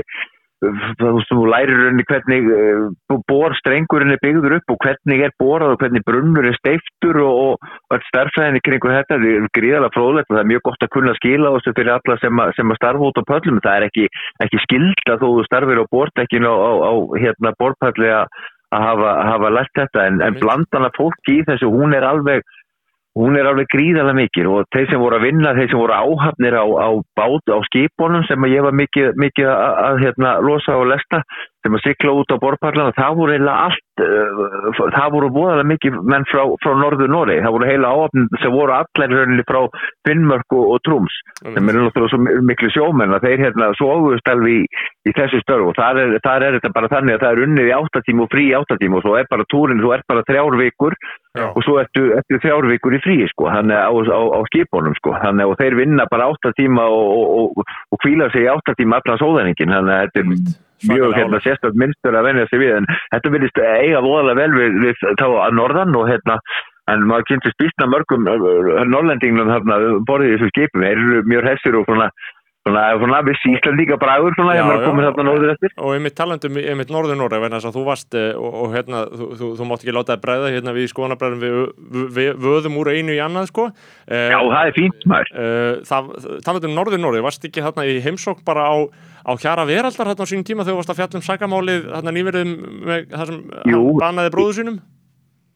þú veist, þú lærir rauninni hvernig uh, bor strengurinn er byggður upp og hvernig er borað og hvernig brunnur er steiftur og, og öll starfræðinni kringu þetta er gríðalega fróðlegt og það er mjög gott að kunna skila þessu fyrir alla sem, að, sem að starfa út á pöllum. Það er ekki, ekki skilda þó þú starfir á bordekkinu á, á, á hérna borpalli að að hafa, hafa lært þetta en, en blandan af fólki í þessu hún er alveg hún er alveg gríðalega mikil og þeir sem voru að vinna, þeir sem voru áhafnir á, á bát, á skipunum sem ég var mikið, mikið að, að hérna, losa og lesta, sem að sikla út á borparlana, það voru eiginlega allt uh, það voru voðalega mikið menn frá, frá norður Noregi, það voru heila áhafnir sem voru allir rauninni frá Finnmörk og, og Trúms, sem eru náttúrulega svo mi- miklu sjómenn að þeir hérna svoðust alveg í, í þessu störf og þar er, þar er þetta bara þannig að það er unnið í áttatíma og frí í áttatíma og svo er bara túrin, þú er bara þrjár vikur Já. og svo ertu, ertu þrjár vikur í frí sko, þannig á, á, á skipunum sko, þannig og þeir vinna bara átta tíma og, og, og, og kvíla sig í átta tíma allan sóðaningin, þannig að þetta er. Mjög hérna sérstætt minnstur að venja sig við en þetta vilist eiga voðalega vel við, við þá að norðan og hérna en maður kynntist býstna mörgum uh, norrlendinglum þarna borðið í þessu skipum. Þeir eru mjög hessir og svona svona, svona viss íslandíka bræður svona, Já, maður já. þarna nóður eftir. Og einmitt talandum einmitt norður Noreg vegna þess að þú varst eh, og, og hérna, þú, þú, þú mátt ekki láta það bræða hérna við skoðanabræðum við, við, vöðum úr einu í annað sko. Eh, Já, það er fínt maður. eh, talandum norður Noreg varst ekki hérna í heimsókn bara á, á hjara veraldar hérna á sínum tíma þegar þú varst að fjalla um sakamálið hérna nýverðum með það sem banaði bróðu sínum?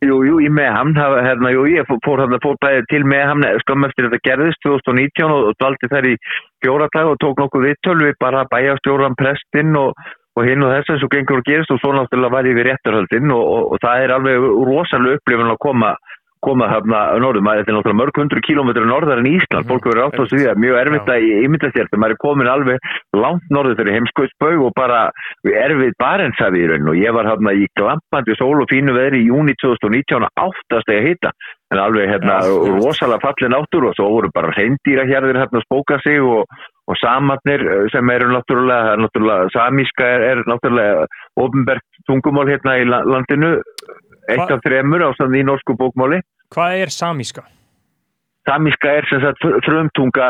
Jú, jú, í Meham, það, hérna, jú, ég fór, hérna, fór bæði til Meham skömm eftir þetta gerðist 2019 og, og dvaldi þær í fjóra dag og tók nokkuð viðtöl við bara bæjastjóran prestinn og, og hinn og þess að svo gengur og gerist og svo náttúrulega var ég við réttarhöldin og, og, og það er alveg rosalega upplifun að koma koma þarna norðum, þetta er náttúrulega mörg hundru kilómetru norðar en Ísland, Mhm, fólk verður átt á því að mjög erfitt að ímynda sér þegar maður er komin alveg langt norður fyrir heimskautsbaug og bara erfið barenshafi í raun. Og ég var hérna í glampandi sól og fínu veðri í júni 2019 að áttast að hitta en alveg hérna rosalega fallin áttur og svo voru bara reyndýra hérðir hérna að spóka sig og, og samarnir eh, sem eru náttúrulega, náttúrulega samíska er, er náttúrulega ofinbært tungumál hérna í la- landinu. Eitt af þremur á í norsku bókmáli Hvað er samíska? Samíska er sem sagt fr- frumtunga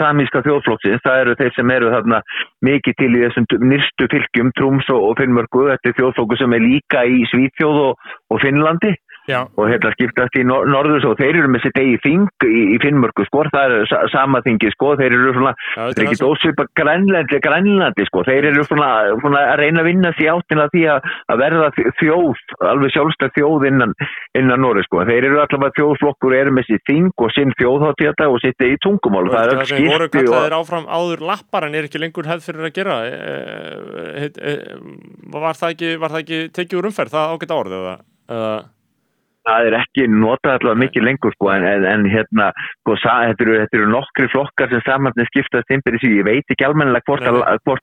samíska þjóðflokksins, það eru þeir sem eru þarna mikið til í þessum nyrstu fylgjum, Trúms og, Finnmörku, þetta er þjóðflokku sem er líka í Svíþjóð og, og Finnlandi Já, og hérna skiptast í nor norður og þeir eru með sitt eigi þing í, í Finnmörku sko, það er sa sama þingi sko, þeir eru svona, Já, þeir eru ekki ósvipa grænlandi, grænlandi sko, þeir eru svona, svona að reyna að vinna því áttina því að, að verða þjóð, alveg sjálfstæð þjóð innan, innan Nóri sko, þeir eru allavega þjóðflokkur, eru með sitt þing og sinn þjóðháttíða og sitt eigi tungumál, Og það er það öll skipti og kallaðir áfram áður lappar en er ekki lengur hefð fyrir að gera e, e, e, var, það ekki, var það ekki tekið úr umferð það ágætt eða það er ekki notað allavega mikið lengur sko, en, en, en hérna sko, þetta, eru, þetta eru nokkri flokkar sem samanlega skiptast inn fyrir sig, ég veit ekki almennilega hvort, að,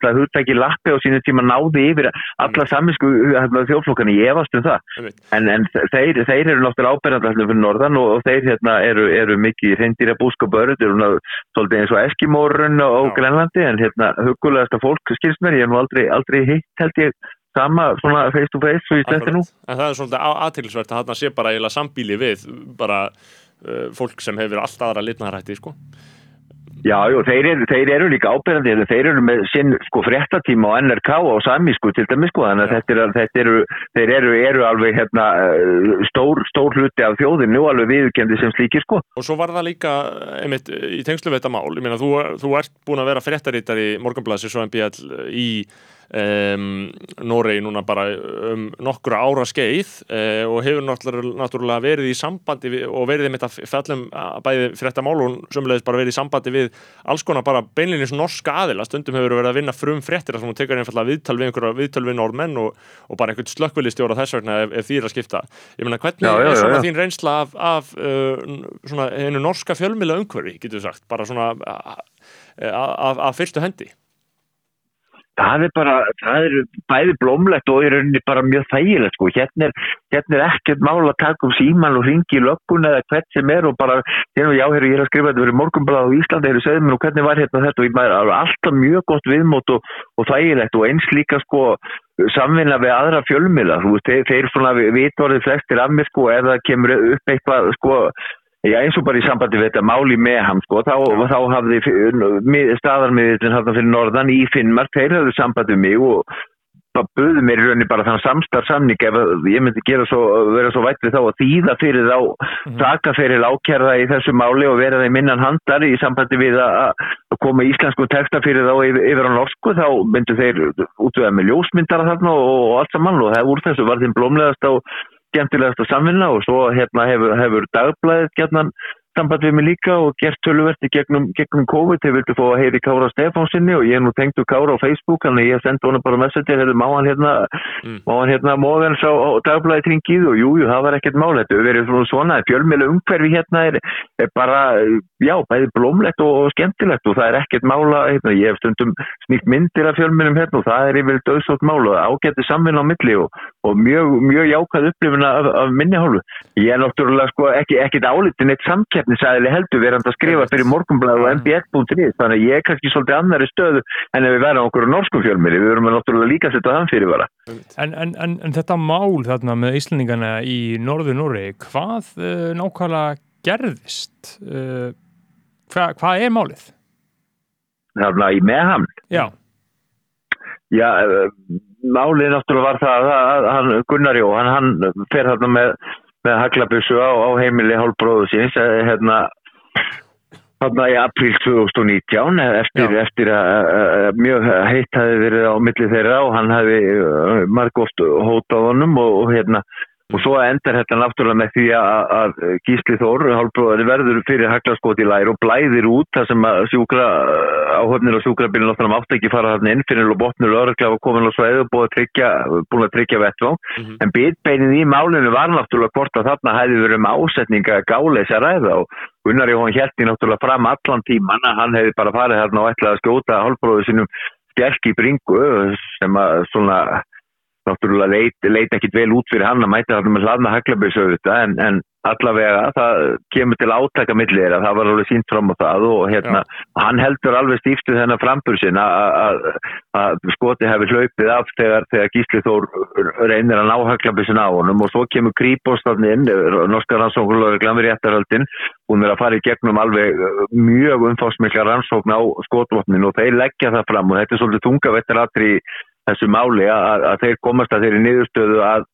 að hugtæki lappi á sínu tíma náði yfir alla saminsku þjóflokkana, ég efast um það. En, en þeir, þeir eru náttúrulega ábyrðandallir fyrir norðan og, og þeir hérna, eru, eru mikið eru ná, svolítið eins og eskimórun á Já. Grænlandi en hérna hugulegasta fólk skilst mér, ég hef nú aldrei, aldrei hitt held ég sama svona face to face og ég sletti nú. En það er svolítið aðtilsvert að þarna sé bara eiginlega sambíli við bara uh, fólk sem hefur allt aðra litnaðarætti sko. Já, jú, þeir eru, þeir eru líka ábyrðandi, þeir eru með sinn sko fréttatíma á NRK og samísku til dæmis sko, þannig að þetta er, þetta eru, þeir eru, eru alveg hérna eh, stór, stór hluti af þjóðinu og alveg viðurkendi sem slíkir sko. Og svo var það líka einmitt, í tengslu við þetta mál, ég meina þú, þú ert búin að vera fréttarittar í Morganblassi svo MBL í um, Noregi núna bara um nokkura ára skeið uh, og hefur náttúrulega, verið í sambandi við, og verið með þetta fjallum að bæði frétta mál og sömulegis bara verið í sambandi við alls konar bara beinlinnins norska aðila. Stundum hefur verið að vinna frum fréttir þar sem hún tekur einfallega viðtal við einhverja viðtal við norðmenn og, og bara einhvern slökkvilistjóra þess vegna ef, ef því er að skipta. Ég meina hvernig Já, já, er svona já, þín reynsla af, af uh, svona hennu norska fjölmila umhverfi getur við sagt, bara svona uh, af, af fyrstu hendi það er bara, það er bæði blómlegt og í rauninni bara mjög þægilegt sko. hérna, er, hérna er ekkert mál að taka um síman og ringi í löggun eða hvert sem er og bara, hérna, já, ég er að skrifa þetta verið morgunblad á Íslandi, heru, segðu mér nú hvernig var hérna þetta og ég maður, alltaf mjög gott viðmót og, og þægilegt og eins líka sko samvinna við aðra fjölmila þú veist, þeir, þeir svona vitvorðið flestir af mér sko, það kemur upp eitthvað sko Já, eins og bara í sambandi við þetta máli með ham, sko, þá, þá hafði staðarmiðin hérna fyrir norðan í Finnmark, þeir hafðu sambandi við mig og bara buðu mér í rauninni bara þann samstarfsamning ef ég myndi svo, vera svo vægt við þá að þýða fyrir þá, taka fyrir ákjærða í þessu máli og vera það í minnan handar í sambandi við að koma íslensku texta fyrir þá yfir, yfir á norsku, þá myndu þeir útvega með ljósmyndara þarna og, og allt saman og það úr þessu var þeim blómlegast á skemmtilegast að samvinna og svo hérna hefur, hefur dagblæðið gætnan samband við mig líka og gert tölverti gegnum, gegnum COVID, þeir vildu fá að heyri Kára Stefánsinni og ég er nú tengdu Kára á Facebook þannig ég sendi honum bara messenger hefur má hann hérna, Mm. má hann hérna móðans á, á dagblæðið tringið og jújú, jú, það var ekkert mál, þetta hefur verið svona fjölmjölu umhverfi hérna er, er bara já, bæði blómlegt og, og skemmtilegt og það er ekkert mála, hérna, ég hef stundum snýtt myndir af fjölmjölum hérna og það er yfir döðsótt mál og ágætti samvinna á milli og, og mjög, mjög jákað upplifuna af, af minni hálfu. Ég er náttúrulega sko ekki, samkeppnisæðili heldur verand að skrifa fyrir morgunblæð og mbl.is þannig að ég er kannski svolítið annari stöðu en ef við verðum okkur á norskum fjölmjöli, við verðum náttúrulega líka að setja þann fyrirvara. En, en, en, en þetta mál þarna með Íslandingana í norður Nóri, hvað uh, nákvæmlega gerðist? Uh, hva, hvað er málið? Þarna í meðhamn. Já, Já, eh, málið náttúrulega var það að að hann, Gunnar Jó, hann, hann fer þarna með, með haglabissu á, á heimili hálfbróðu síns, eh, hérna þarna í apríl 2019 eftir, Já. eftir að mjög heitt hafi verið á milli þeirra og hann hafi margóft hótað honum og, og hérna og svo endar þetta náttúrulega með því að, að Gísli Þór, verður fyrir haglaskot í lær og blæðir út þar sem að sjúkra áhöfnir og sjúkrabílinn náttúrulega mátt ekki fara þarna inn fyrir og botnur örgla var komin á svæðu og búið að tryggja, búin tryggja vettvang Mhm. en bitbeinið í málinu var náttúrulega hvort að þarna hefði verið um ásetninga gáleis að ræða og Gunnar Jóhann hérti náttúrulega fram allan tíman að hann hefði bara farið þarna og ætlaði að skjóta hálfbróðu sinum skjálk í bringu sem að svona náttúrulega leit, leit ekkit vel út fyrir hann að mæta þarna með hlaðna auðvitað en, en allavega það kemur til átaka milli þeirra, það var alveg sínt fram á það og hérna, hann heldur alveg stíftu þennan frambur sin að að skoti hefur hlaupið af þegar, þegar Gísli Þór reynir að ná haglabissun á honum og svo kemur Kríbóstafni inn, norska rannsóknulögur glamir réttarhaldin, hún er að fara í gegnum alveg uh, mjög umfásmikla rannsókn á skotvopnin og þeir leggja það fram og þetta er svolítið tungavettar aðri í þessu máli að, að þeir komast að þeirri niðurstöðu að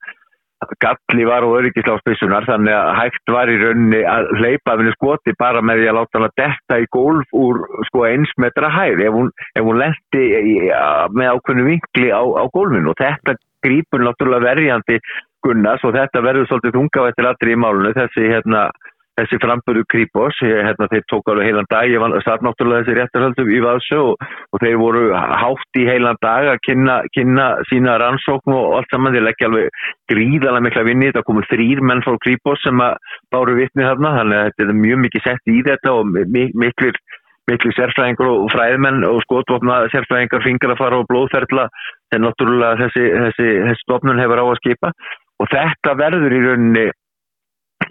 galli var og öryggislásbissunar þannig að hægt var í rauninni að hleypa af henni skoti bara með því að láta hann að detta í gólf úr sko eins metra hæð ef hún, hún lendi með ákveðnu vinkli á, á gólfinu. Og þetta grípur náttúrulega verjandi Gunnars og þetta verður svolítið þungavættir allri í málunum þessi hérna þessi framböru Kripos, hérna, þeir tók alveg heilan dag, ég satt náttúrulega þessi réttarhaldum í Vaðsjö og, og þeir voru hátt í heilan dag að kynna, kynna sína rannsókn og allt saman, þeir leggja alveg gríðalega mikla vinni, þetta. Komu þrýr menn frá Kripos sem að báru vitni þarna, þannig að þetta er mjög mikið sett í þetta og mi miklir miklu sérfræðingur og fræðmenn og skotvopna sérfræðingar fingar að fara á blóðferðla en náttúrulega þessi, þessi, þessi stofnun hefur á að skipa. Og þetta verður í rauninni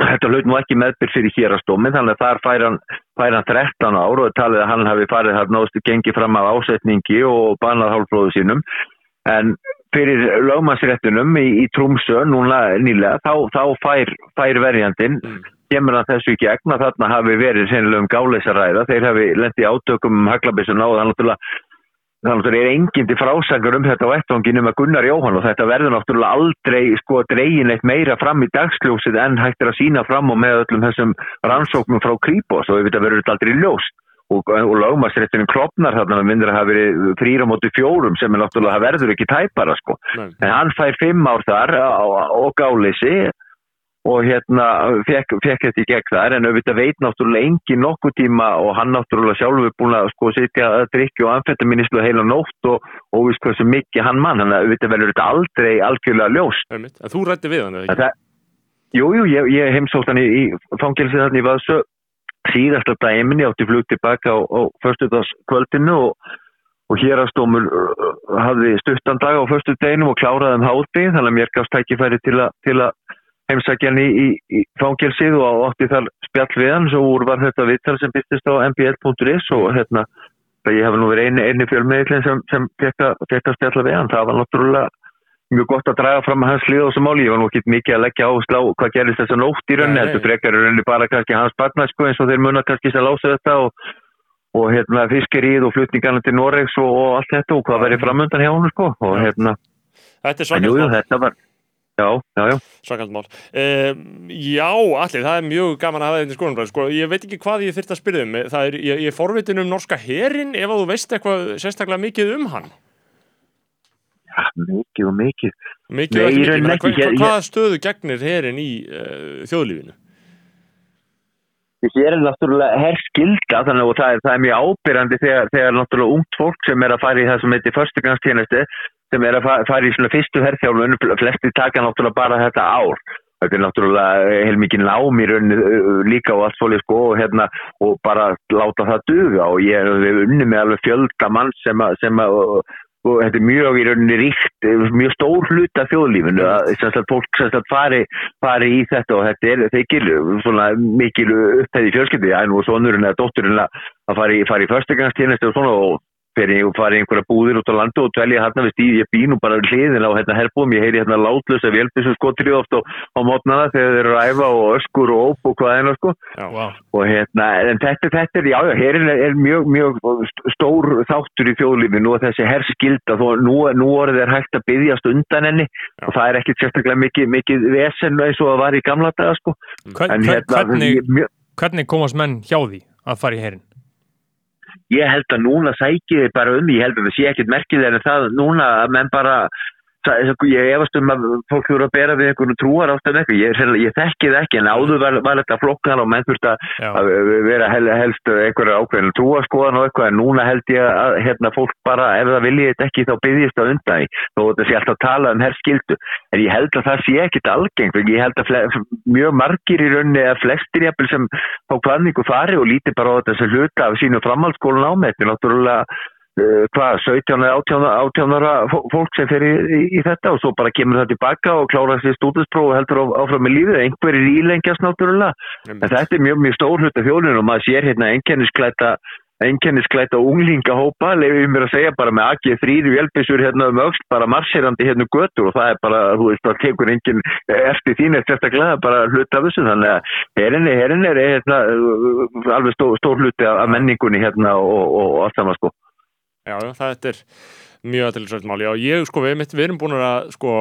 þetta hlaut nú ekki meðbyrð fyrir hérastómin þannig að þar fær hann, fær hann 13 ár og talið að hann hafi farið þar náðustu gengið fram af ásetningi og banað hálfbróðu sínum. En fyrir lögmannsréttunum í, í Trúmsö núna nýlega þá, þá fær, fær verjandin kemur hann þessu gegn að þarna hafi verið sennilega um gáleisaræða þeir hafi lendið átökum um haglabissuna og það náttúrulega þannig að það er enginn til frásangur um þetta á ettvangin um að Gunnar Jóhann og þetta verður náttúrulega aldrei sko dregin eitt meira fram í dagsljósið en hægt er að sína fram og með öllum þessum rannsóknum frá Kripos og við veitum að verður þetta aldrei ljóst og, og lögmarsréttinu klopnar þarna með myndir að hafa verið þrýra móti fjórum sem er náttúrulega, verður ekki tæpara sko. Nei. En hann fær fimm ár þar og gáleysi og hérna fekk, fekk þetta í gegn þar en auðvitað veit náttúrulega engin nokkuð tíma og hann náttúrulega sjálfur búin að sko sitja að drikja og amfetaministlu heila nótt og óvist hversu mikið hann mann, hann auðvitað verður þetta aldrei algjörlega ljóst. Einmitt. En þú rætti við hann, eða ekki? Það, jú, ég, ég heimsótt hann í, í fangilsið þannig var svo síðasta dæminni átti flug tilbaka á, á förstudagskvöldinu og, og hérastómur uh, hafði stuttan dag á förstudeginum og kláraði um hátti þannig að mér gafst tækifæri til, a, til að heimsækja hann í, í, í fangilsið og átti þar spjall við hann svo úr var þetta viðtal sem byrstist á mbl.is og hérna ég hef nú verið eini, eini fjölmiðlinn sem, sem fekk að fekk að spjalla við hann. Það var náttúrulega mjög gott að draga fram að hans lið á þessu máli, ég var nú ekki mikið að leggja á hvað gerist þess að nótt í rauninni, heldur frekar í rauninni bara kannski hans barnæsku eins og þeir muna kannski sem lása þetta og, og hérna fiskerið og flutningarna til Noregs og, og allt þetta og hvað verið framöndan hjá hann sko og hérna, Þetta er en jú, þetta var já, já, já, Svakalt mál. Um, já, allir, það er mjög gaman að hafa þetta í skoðanbræð. Sko, ég veit ekki hvað ég þyrft að spyrja um. Það er, ég, ég er forvitin um norska herin ef að þú veist eitthvað sérstaklega mikið um hann. já, mikið og mikið Mikið og mikið. ekki. hva, Ég- hvaða stöðu gegnir herin í uh, þjóðlífinu? Hér er náttúrulega herskilda þannig og það er, það er mjög ábyrjandi þegar, þegar náttúrulega ungt fólk sem er að fara í það sem heitir förstugangstjenesti sem er að fa- fara í svona fyrstu herþjálfun flesti taka náttúrulega bara þetta ár. Þetta er náttúrulega heilmikið nám í rauninni uh, líka og allt fólki sko og hérna og bara láta það duga. Og ég hef unni með alveg fjölda mann sem að, sem að og, og þetta er mjög í rauninni ríkt mjög stór hlut af þjóðlífinu að fólk sagt, fari, fari í þetta og þetta er þeikil mikil upphæði fjölskyldi er nú sonurinn eða dótturinn að að fara í, förstegangstjenesti og svona og fyrir ég fara í einhverja búðir út á landu og dvelja hérna við stíð, ég bý nú bara við hliðin á hérna herbúum, ég heyri hérna látlösa vélbísum skotrið oft á, á mótnana þegar þeir eru að æfa og öskur og óp og hvað einu sko Já. Wow. og hérna, en þetta, þetta er, já, já, herin er, er mjög, mjög st- stór þáttur í þjóðlífinu og þessi herskilda, þó nú, nú orðið er hægt að byggjast undan henni og það er ekkit sérstaklega mikið, mikið vesen eins og það var í gamla daga, sko. Hvern, En hérna, hvernig, mjög, hvernig komast menn hjá því að fara í herin? Ég held að núna sækið þið bara um, ég held að það sé ekkit merkilega en það núna að menn bara það, ég efast um að fólk þurfa að bera við einhvern trúar af eitthvað, ég, hreinlega- ég þekki það ekki en áður var, var þetta flokkan og menn þurft að að vera hel, helst einhverja ákveðin trúaskoðan og eitthvað en núna held ég að hérna, fólk bara ef það viljið ekki þá byggjast það undan þó þetta sé alltaf að tala um herskildu en ég held að það sé ekkit algengt ég held að fle, mjög margir í rauninni að flestir jafnvel sem fá kvarningu fari og líti bara á þetta sem hluta af sínu framhaldsskólan er náttúrulega hvað, 17 eða 18 18 ára fó- fólk sem fer í, í, í þetta og svo bara kemur það tilbaka og klára sér stúdinspróf og heldur áfram með lífið. Einhverjir ílengjast náttúrulega. En þetta er mjög, mjög stór hluta fjólinu og maður sér hérna einkennisklæta einkennisklæta unglingahópa. Lefið mér að segja bara með AG3 vélbissur hérna um öxt, bara marserandi hérna um götur og það er bara, þú veist, það tekur enginn eftir þín eftir þetta glæða bara hluta af þessu, þannig að herinni, herinni er hérna alveg stór, stór hluti af af menningunni hérna og, og, og allt saman sko. Já, það er mjög aðtilsvægt mál. Já, ég, sko, við, mitt, við erum búin að, sko,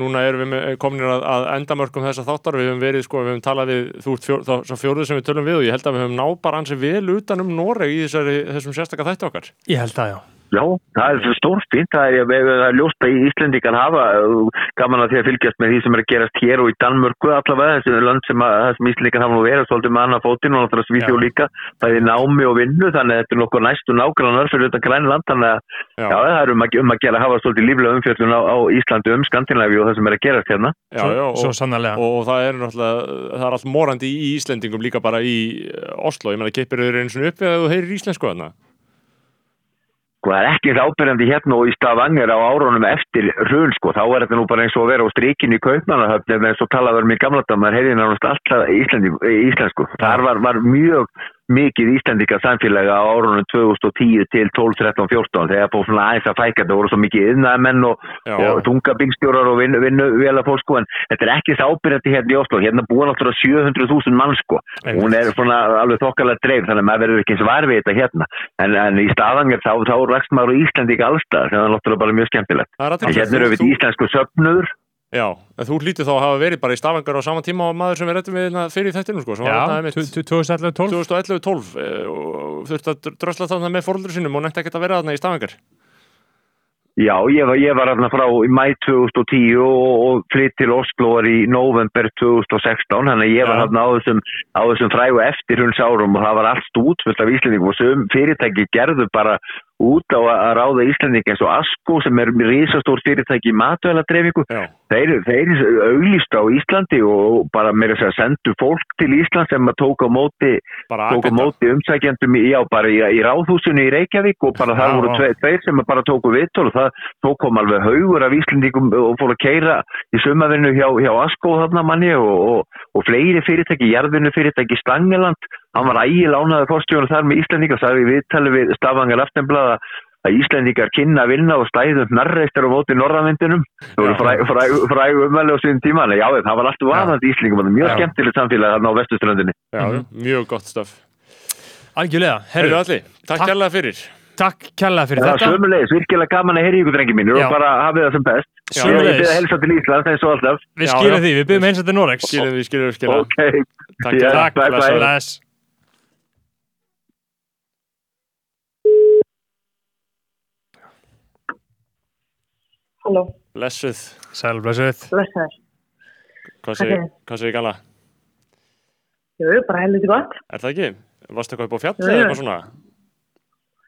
núna erum við komnir að, að endamörkum þessa þáttar, við höfum verið, sko, við höfum talað við, þú ert fjór, þá, fjóruð sem við tölum við og ég held að við höfum ná bara ansi vel utan um Noreg í þessari, þessum sérstaka þætti okkar. Ég held það, já. Já, það er svo stórt fínt, það er, það er ljóst að Íslendingar hafa uh, gaman að því að fylgjast með því sem er að gerast hér og í Danmörku allavega, þessi lönd sem, að, það sem Íslendingar hafa nú verið svolítið með annað fótinn og náttúrulega svíþjó Já. líka, það er námi og vinnu, þannig að þetta er nokkuð næstu nágrannar fyrir þetta grænland, þannig að Já. já, það er um að, um að gera að hafa svolítið líflega umfjöldun á, á Íslandi um Skandinavíu og það sem er að gerast hérna. Já, Svo, já, svo og, sannarlega. og, og það er náttúrulega, það er Sko, það er ekki eins ábyrjandi hérna og í Stavanger á árunum eftir hrun, sko, þá er þetta nú bara eins og að vera á strikinu í Kaupmannahöfn eða eins og talaður um í gamla dag, maður heyrði nánast alltaf Íslandi, íslensku. Þar var, var mjög mikið Íslandika samfélagi á árunum 2010 til 12, 13, 14 þegar fór svona aðeins að fæka, það voru svo mikið yðnaðamenn og, og þungabingstjórar og vinnu, vinnu vel að fólk, sko, en þetta er ekki eins ábyrjandi hérna í Oslo, hérna búa náttúrulega 700.000 mann, sko, Einmitt. hún er svona alveg þokkalega dreif, þannig að maður verður ekki eins var við þetta hérna, en, en í Stavanger þá, þá rakst maður á Íslandi ekki allstað, sem er náttúrulega bara mjög skemmtilegt. Það hérna eru við íslensku söfnur, Já, en þú hlítið þá að hafa verið bara í stafangar á sama tíma og maður sem við rettum við hérna fyrir þættinu sko, sem var einmitt 2011-12 2011-12 eh, og þurfti að drösla þarna með fóröldur sinum og nefndi ekkert að vera þarna í stafangar Já, ég var, ég var hérna frá í mæ 2010 og, og flytt til Oslo var í november 2016 þannig að ég var hérna á þessum, á þessum frægu eftirhunds árum og það var allt útfullt af Íslandingum og sem fyrirtæki gerðu bara út á að að ráða Íslanding eins og Asko sem er risastór fyrirtæki í matvæladreifingu. Þeir, þeir auglýst á Íslandi og bara meira að segja sendu fólk til Ísland sem að tók á móti tók á móti umsækjandum í, já, í, í ráðhúsinu í Reykjavík og bara það voru tveir, sem bara tóku viðtól og það þó kom alveg haugur af Íslendingum og fór að keira í sumavinnu hjá, hjá Asko þarna manni og, og, og fleiri fyrirtæki, jarðvinnu fyrirtæki Stangeland, hann var ægil ánaður fórstjónu þar með Íslendingar, það við viðtali við Stafangar Aftenblada að Íslendingar kynna að vinna og stæðum narreistar á móti norðanvindunum það voru fræg, fræg, fræg umvæli á síðan tíma en já, það var alltaf það er mjög Já. skemmtilegt samfélag þarna á vestuströndinni Já, mjög gott stöf Algjörlega, Herru. Allir, takk Takk. kærlega fyrir. Takk kærlega fyrir Það er þetta. sömulegis, virkilega gaman að heyri ykkur drengi mínir og bara hafið það sem best. Ég Sömuleiðis. byrði að helsa til Íslands eins og alltaf. Við skilum því, við byrjum eins og þetta Norex Skilum við, skilum við, skilum Ok, Takk kærlega. Takk, bye, bye. bless Halló, Blessuð, Sæl, blessuð blessaður. hvað segir, segir gala? Jú, bara helviti gott. Er það ekki? Varstu eitthvað upp á fjalli Jú, eða eitthvað svona?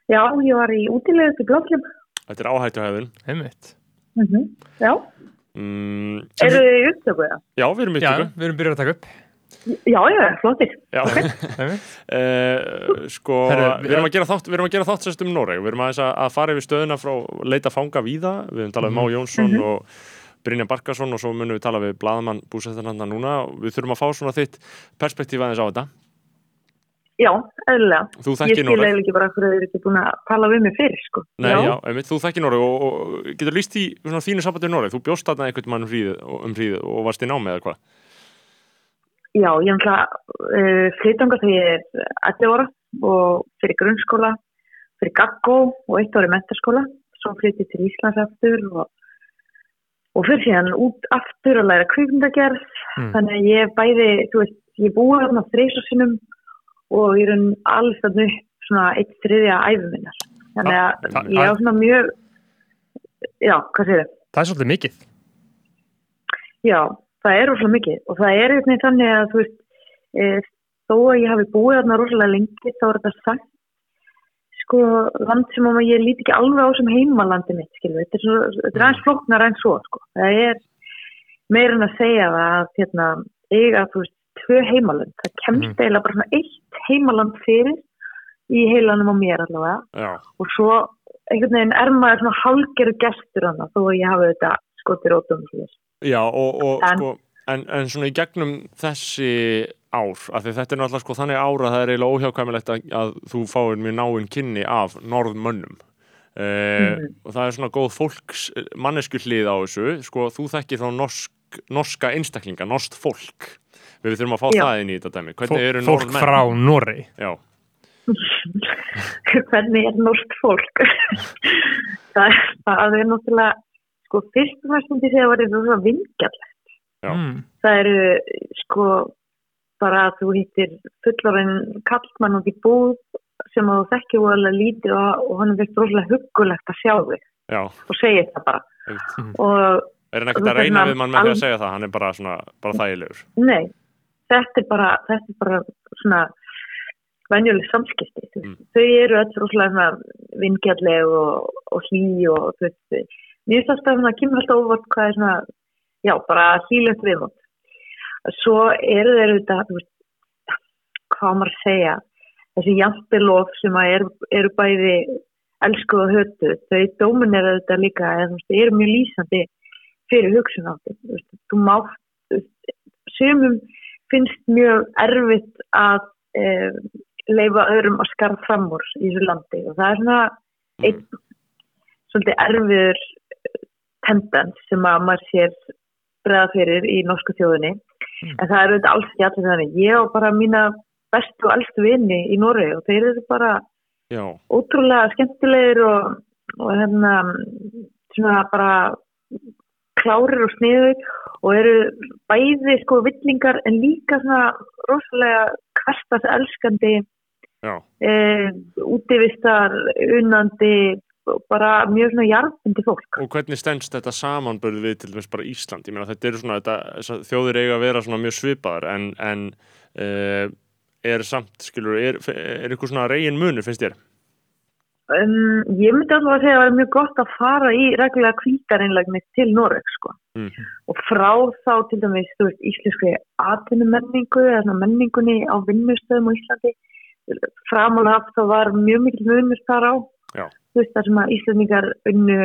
Já, ég var í útilegu til Blókljum. Þetta er áhættuhæðun Einmitt Mm Já, mm, eru þið í upptöku það? Já, við erum Já, upptöku við erum byrjað að taka upp Já, já, flottir. Já, Einmitt. uh, sko, Herru, við erum að gera þátt, við erum að gera þátt sérst um Noreg, við erum aðeins að, að fara yfir stöðuna frá leita fanga víða, við höfum talað um Má Jónsson og Brynja Barkarsson og svo munum við tala við Blaðmann búsettarnanna núna og við þurfum að fá svona þitt perspektíf aðeins á þetta. Já, eðlilega. Þú Ég þekkir skil Noreg. eiginlega ekki bara hverju þið eru ekki búin að tala við mig fyrir, sko. Nei, já, einmitt, þú þekkir Noreg og, og getur líst í svona þínu sambandi í Noreg, þú bjóst þarna einhvern mann um um hríð og varst í námi eða hvað? Já, ég ætla uh, flytanga þegar ég er 11 ára og fyrir grunnskóla, fyrir gaggó og eitt ári mentaskóla. Svo flytti ég til Íslands aftur og, og fyrir síðan út aftur að læra kvikmyndagerð. Mm. Þannig að ég bæði, þú veist, ég búið þarna þreysasinum og ég er alls þarna upp svona eitt þriðja æfi minnar. Þannig að Það- ég á svona mjög, já, hvað segir þið? Það er svolítið mikið Já, það er rosalega mikið og það er veginn þannig að þú veist, e, þó að ég hafi búið þarna rosalega lengi þá er þetta sagt sko land sem að ég líti ekki alveg á sem heimalandi mitt, skilur, þetta er, aðeins flóknar en svo, sko, það er meira en að segja að hérna, eiga, þú veist, tvö heimaland. Það kemst Mhm. eiginlega bara svona eitt heimaland fyrir í heilanum á mér allavega. Já, og svo einhvern veginn er maður svona halgeru gestur þó að ég hafi þetta skotir ótum já og, og En- sko, en, en svona í gegnum þessi ár, af því þetta er náttúrulega sko þannig ár að það er eiginlega óhjákvæmilegt að, að þú fáir mjög náinn kynni af norðmönnum. Uh, Mhm. og það er svona góð fólks mannesku hlið á þessu. Sko, þú þekkir þá norsk, norska einstaklinga, norskt fólk. Við þurfum að fá Já. það inn í þetta dæmi. Hvernig Fólk, eru fólk norðmenn? frá Noregi. Já, hvernig er norskt fólk? Það, það er náttúrulega sko fyrst og fyrst myndi ég segja að það var svona vingjall Já. mm. það eru sko bara að þú hittir fullorinn kallmann út í búð sem að þú þekkir voðalega lítið og, og hann er veikt rosalega huggulegt að sjá þig já, og segja það bara og er hann ekkert Og að reyna við mann með því að segja það hann er bara svona, bara þægilegur Nei, þetta er bara, þetta er bara svona venjuleg samskipti. Mm. Þau eru öll rosalega svona vingjalleg og, og hlý og þú veist, mér finnst alltaf svona, kemur alltaf óvart hvað er svona, já, bara hlýlegt viðmót. Svo eru þeir auðvitað, hvað maður að segja, þessi jafnbelof sem að eru, eru bæði elsku og hötu, þau dóminir auðvitað líka, þau eru mjög lýsandi fyrir hugsun átti. Þú mátt, sumum finnst mjög erfitt að e, leifa öðrum að skarða fram úr í þessu landi og það er svona einn svolítið erfiður eh, tendens sem að maður sér breða fyrir í norsku þjóðinni. En það er auðvitað alls ekki allir þannig. Ég og bara mína bestu og elstu vini í Noregi og þeir eru bara já, ótrúlega skemmtilegir og, og hérna svona bara klárir og sniður og eru bæði sko villingar en líka svona rosalega hverstas elskandi e, útivistar, unandi bara mjög svona jarðbundi fólk. og hvernig stendst þetta samanbörð við til dæmis bara Ísland? Ég meina þetta eru svona, þetta, þjóðir eiga að vera svona mjög svipaðar en, en uh, er samt, skilur, er, er ykkur svona reygin munur, finnst þér? Um, ég myndi alltaf að segja að það er mjög gott að fara í reglulega kvítareinlegni til Noreg sko. Mm. og frá þá til dæmis þú veist, íslenski atvinnumenningu eða menningunni á vinnustöðum á Íslandi framálega haft þá var mjög mikil munur þar á. Þú veist það sem að Íslandingar unnu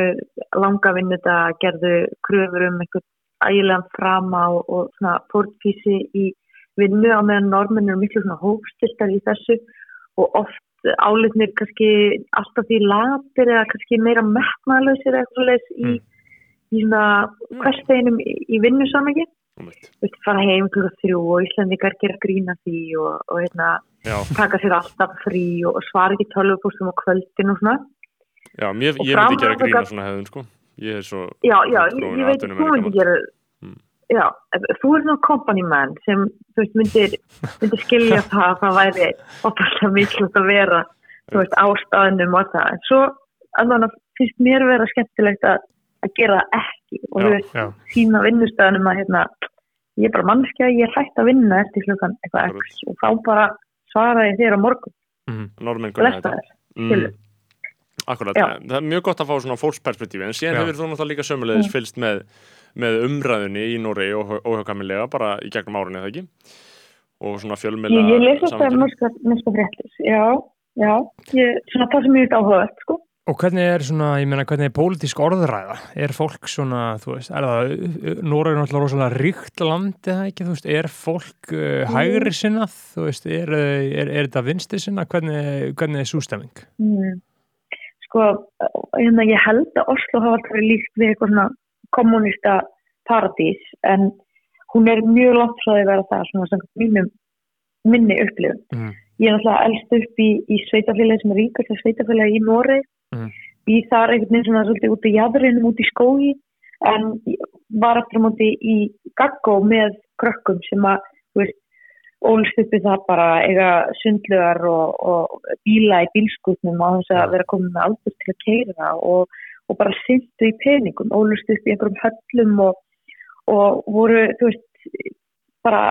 langa vinnuta gerðu kröfur um einhvern ægilegan frama og, og svona fórtfísi í vinnu á meðan normin eru miklu svona hófstiltar í þessu og oft álitnir kannski alltaf því latir eða kannski meira metnaðlausir eitthvað leys í, í svona hversteginum í, í vinnusamhengi. Einmitt. Þú veist, fara heim klukka þrjú og Íslandingar gera grína því og, og hérna, Já, taka sér alltaf frí og, svara ekki tölvupústum á kvöldin og svona. já, mér, Og ég myndi gera framhald grína okkar- svona hefðun, sko. Ég er svo... Já, já, ég, ég veit að þú myndi gera Mm. Já, þú er svona company man sem þú veist, myndir, myndir skilja það að það væri opaslega mikilvægt að vera þú veist, á staðnum og það en svo alveg finnst mér vera skemmtilegt að, að gera ekki og þú veist, sína vinnustæðanum að hérna, ég er bara mannskja, ég er hægt að vinna eftir klukkan eitthvað x og þá bara svara ég þér á morgun Mhm. Normenn kunna þetta. Mm. Akkurat, Já. það er mjög gott að fá svona fólksperspektífi en síðan Já. hefur þú náttúrulega líka sömulegis fylgst með, með umræðunni í Noregi óhjákamilega bara í gegnum árunni eða ekki og svona fjölmela Ég, ég lesa þetta norska, norska fréttis, já, já, ég, svona það sem ég veit áhugavert, sko. Og hvernig er svona, ég meina, hvernig er pólitísk orðræða? Er fólk svona, þú veist, er það, Nóra er náttúrulega rosalega ríkt land eða ekki, þú veist, er fólk uh, hægri sinnað, þú veist, er, er, er þetta vinstri sinna, hvernig, hvernig er sústemming? Mm. Sko, hérna, ég held að Oslo hafa alltaf verið líkt við eitthvað svona kommunista paradís, en hún er mjög langt frá því að vera það, svona sem mínum, minni upplifun. Mm. Ég er náttúrulega elst upp í, í sveitafélagi sem er ríkast sveitafélagi í Noreg, Mhm. í þar einhvern veginn svona svolítið út í jæðrinum, út í skógi, en var eftir á móti í gaggó með krökkum sem að, þú veist, ólst uppi það bara eiga sundlugar og, og bíla í bílskutnum á þess að vera komin með aldur til að keira og, og bara syndu í peningum, ólst upp í einhverjum höllum og, og voru, þú veist, bara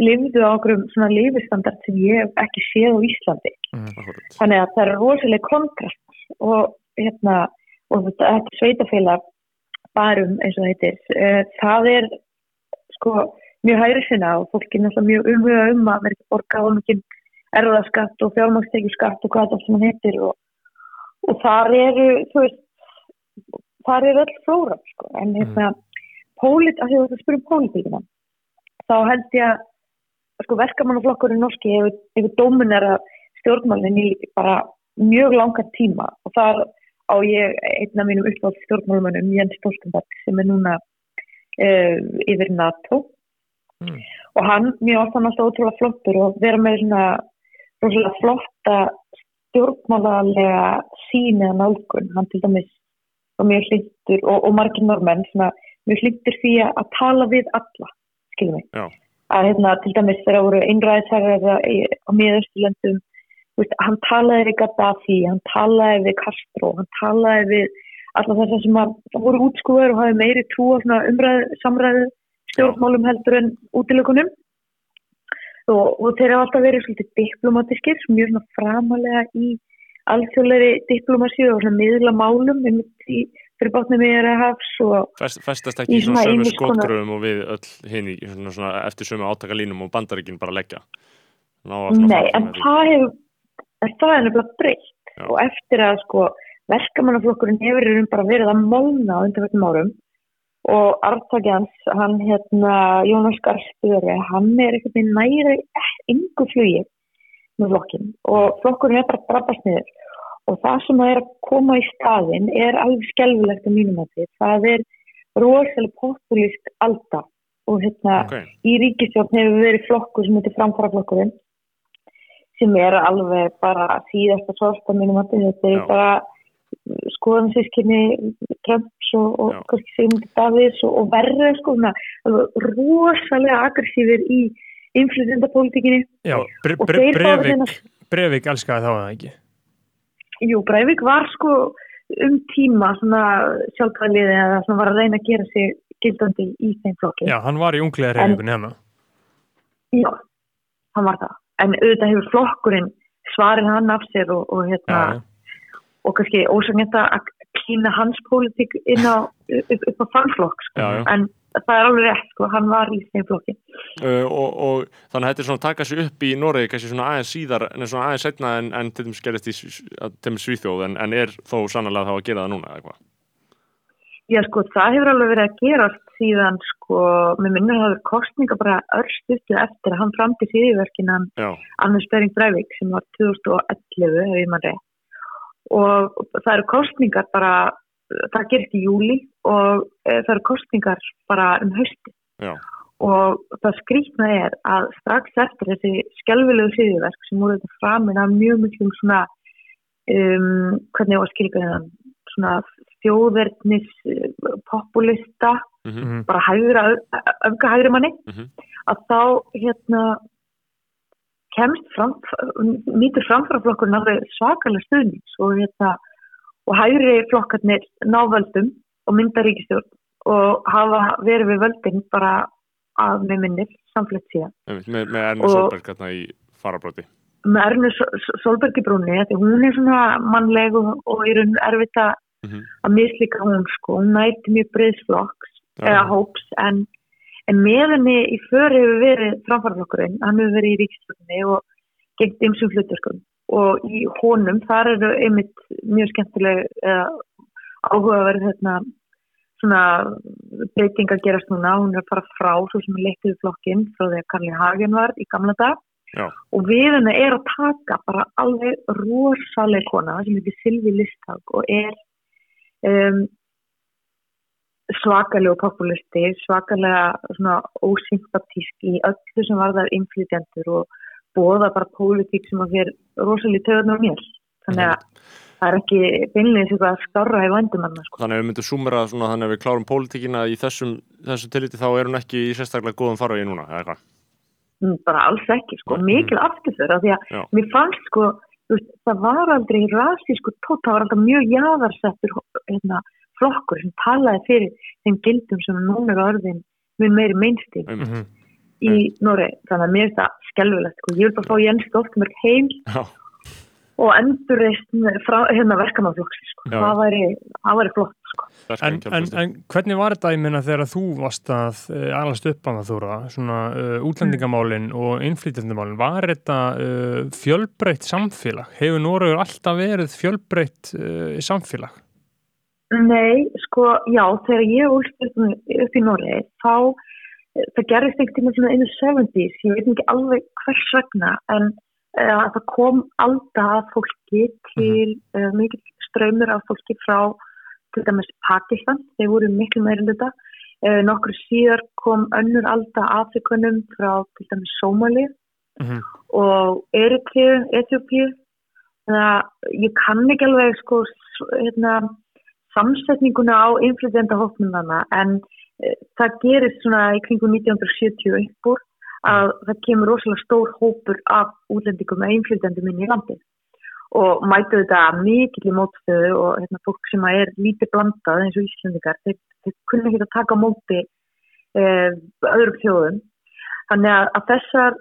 lifðu á einhverjum svona lifistandard sem ég hef ekki séð á Íslandi. Akkurat. Þannig að það er rosalega kontrast og hérna, og þetta, þetta sveitafélag barum eins og það heitir, uh, það er sko mjög hægri sinna og fólki náttúrulega mjög umhuga um að ekki borga á mikið erðaskatt og fjármagstekjuskatt og hvað það sem hann heitir og, og þar eru, veist, þar eru öll flóra, sko, en hérna, pólit, að því að það spyrum pólitíkina, þá held ég að sko verkamannaflokkurinn norski hefur, dóminera stjórnmálinn í bara mjög langan tíma. Og þar á ég einn af mínum uppátt stjórnmálumannum Jens Stoltenberg sem er núna uh, yfir NATO. Mm. og hann, mér varst hann alltaf ótrúlega flottur og vera með svona rosalega flotta stjórnmálalega sín eða nálgun, hann til dæmis og mjög hlindur og, og margir normenn svona, mjög hlindur því að, tala við alla, skiljum mig. Að hérna til dæmis þegar voru einræðisherrar á miðausturlöndum veist, hann talaði við Gaddafi, hann talaði við Castro, hann talaði við alla þessar sem að voru útskúður og hafi meiri trú á samræðu stjórnmálum heldur en útilökunum og, og þeir hafa alltaf verið svolítið diplomatískir, mjög svona framalega í alþjóðleiri diplomasi og svona miðla málum í fyrir bátnum í og Fest, festast ekki Í svona svona sömu skotgröfum og við öll hinn í svona, svona eftir sömu átakalínum og bandaríkin bara leggja. Ná Nei, en það hefur en það er nefnilega breytt. Já. og eftir að sko verkamannaflokkurinn hefur raun bara verið að molna á undanfjöldum árum og arftaki hans, hann hérna Jónas Garstöri, hann er einhvern veginn næri yngu flugi með flokkin og flokkurinn er bara að brabbast niður. Og það sem það er að koma í staðinn er alveg skelfilegt að mínum að því það er rosalega populist alda. Og hérna Ok, í ríkistjórn hefur verið flokkur sem heitir framfara flokkurinn sem er alveg bara síðasta sorsta mínum að þetta er bara skoðan sískinni Trumps og, og kannski Sigmundur Davids og, og verður sko rosalega aggressífir í inflytendapolítikinni. Já, bre, bre, þeir fá Brevik, Brevik elskaði þá eða ekki. Jú, Breivik var sko um tíma svona sjálfkvæðliði eða svona var að reyna að gera sig gildandi í þeim flokki. Já, hann var í reyfingunni hérna. Já, hann var það. En auðvitað hefur flokkurinn svarið hann af sér og, og hérna já. og kannski ósangjönd að klína hans pólitík inn á upp, upp á fannflokk sko. Já. en það er alveg rétt sko, hann var í þeim flokki uh, og, og þannig að þetta er svona að taka sig upp í Noregi kannski svona aðeins síðar en svona aðeins setna en, en til dæmis gerist í til dæmis Svíþjóð en, en er þó sannlega þá að gera það núna eða hvað? Já sko, það hefur alveg verið að gerast síðan sko, með minnur það hefur kostninga bara örstustu eftir að hann framti síðiverkinan Já, Anders Bering Breivik sem var 2011 ef ég mann rétt. Og það eru kostningar bara það gerist í júli og e, það eru kostningar bara um hausti já, og það skrýtna er að strax eftir þessi skelvilegu síðiverk sem voru þetta framin af mjög mjög svona um, hvernig ég var skilgrið það svona þjóðverðnis eh, populista mhm, Mhm. bara hægra, öfga hægri manni Mhm. að þá hérna kemst fram, nýtur framfæraflokkurinn alveg svakalega stuðnings og hérna og hægri flokkarnir ná völdum og mynda ríkistjórn og hafa verið við völdin bara að með minnir samflett síðan með, með Erna Solberg hérna í farabróti með Ernu Solberg í brúni því hún er svona mannleg og, og raun erfitt að Mhm. að mislíka hún sko, hún næti mjög breyðsflokks Já. eða hóps en, en með henni í för hefur verið framfæraflokkurinn, hann hefur verið í ríkistjórninni og gengt ymsum hlutverkum. Og í honum þar eru einmitt mjög skemmtileg eða áhugaverð hérna svona breyting að gerast núna, hún er að fara frá svo sem er leittið flokkin frá því að Karli Hagen var í gamla dag Já, og við henni er að taka bara alveg rosaleg kona sem heitir Silvi Listag og er um, svakalegu populisti, svakalega svona ósympatísk í öllu sem varðar inflytjendur og bóða bara pólitík sem að fyrir rosalega töðunar mér. Þannig að það er ekki beinlega eitthvað að skára í vandumanna sko. þannig að við myndum sumera svona þannig að við klárum pólitíkina í þessum, þessum tilliti þá er hún ekki í sérstaklega góðum farvegi núna eða hvað? Mm, bara alls ekki, sko, Mm. mikil afturför af því að Já. mér fannst sko veist, það var aldrei rasísku tótt, það var alltaf mjög jáðarsettur hérna, flokkur sem talaði fyrir þeim gildum sem núna er orðin mjög meiri mainstream Einmitt. Mhm. í Nóri, þannig að mér finnst það skelvilegt sko, ég vil bara fá Jens Stoltenberg heim Já, og endurreist frá hérna verkamannflokks sko. Það væri, það væri flott sko. En, en, en hvernig var þetta, ég minna, þegar þú varst að uh, alast upp að það þóra, svona uh, útlendingamálin og innflytjandamálin, var þetta uh, fjölbreytt samfélag? Hefur Noregur alltaf verið fjölbreytt uh, samfélag? Nei, sko, já, þegar ég úlst upp, upp í Nóri þá eh, það gerðist einhvern tíma svona innu 70s, ég veit ekki alveg hvers vegna en uh, það kom alltaf að fólki til uh, mikið ströymur af fólki frá til dæmis Pakistan, þeir voru miklu meira hluta, uh, nokkur síðar kom önnur alltaf Afrikunum frá til dæmis Sómali Mm og Eritreu, Etiopíu þannig að ég kann ekki alveg sko hérna, samsetninguna á inflytjendahóknum þarna en það gerist svona í kringum 1970 upp úr að það kemur rosalega stór hópur af útlendingum með inflytjendum inn í landið og mætu þetta mikill í mótstöðu og hérna, fólk sem er lítið blandað eins og Íslandingar þeir, þeir kunni ekki að taka móti eh, öðrum þjóðum. Þannig að, að þessar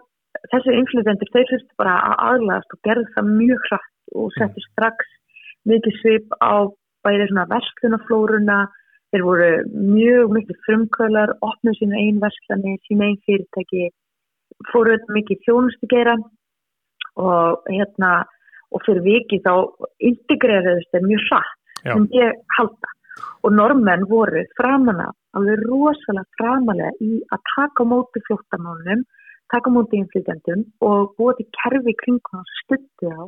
þessi inflytendur, þeir fyrst bara að aðlæðast og gerðu það mjög hratt og settu strax mikið svip á bæði svona verslunaflóruna þeir voru mjög mikið frumkvölar, opnuð sína einn verslani, sína einn fyrirtæki fóru þetta mikið þjónustu gera og hérna og fyrir viki þá integreruðust þeir mjög hratt sem ég halda og normenn voru framanna alveg rosalega framalega í að taka á móti flóttamálunum taka á móti inflytjandum og búa til kerfi kringum og stutti á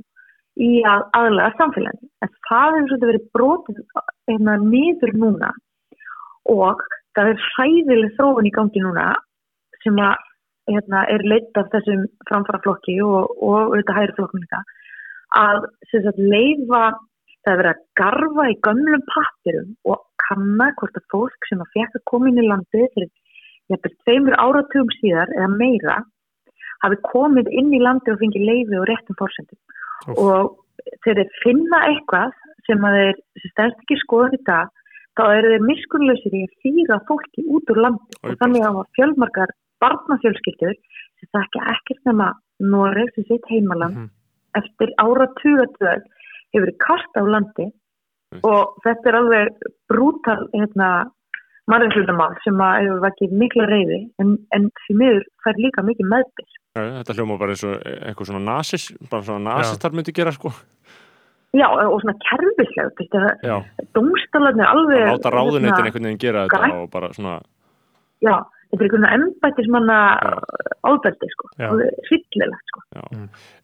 í að aðlega samfélaginu. En það hefur svolítið verið brotið hérna, niður núna og það er hræðileg þróun í gangi núna sem að hérna, er leitt af þessum framfaraflokki og, og auðvitað hægri flokkum líka að sagt, leifa það er verið að garfa í gömlum pappirum og kanna hvort að fólk sem að fekk að koma inn í landið fyrir tveimur áratugum síðar eða meira hafi komið inn í landið og fengið leiði og réttum fórsendum og þegar þeir finna eitthvað sem að þeir stærst ekki skoðan í dag þá eru þeir miskunnlausir í að fýra fólki út úr landi. Oj, og þannig hafa fjölmarkar barnafjölskyldur sem þekka ekkert nema Noreg sem sitt heimaland Mhm. eftir áratugatöð hefur kast á landi og þetta er alveg brútal hérna, mannreiflutamál sem að hefur vakið mikla reyði en, en því miður fær líka mikið meðbyr. Já, þetta hljóma bara eins og eitthvað svona nasis, bara svona nasistar myndi gera sko. Já, og svona kerfislega, dómstálarnir alveg... að láta ráðuneytin hérna, einhvern veginn gera þetta og bara svona, Já, þetta er einhvern veginn embættismanna álbeldi, sko, sýllilegt, sko.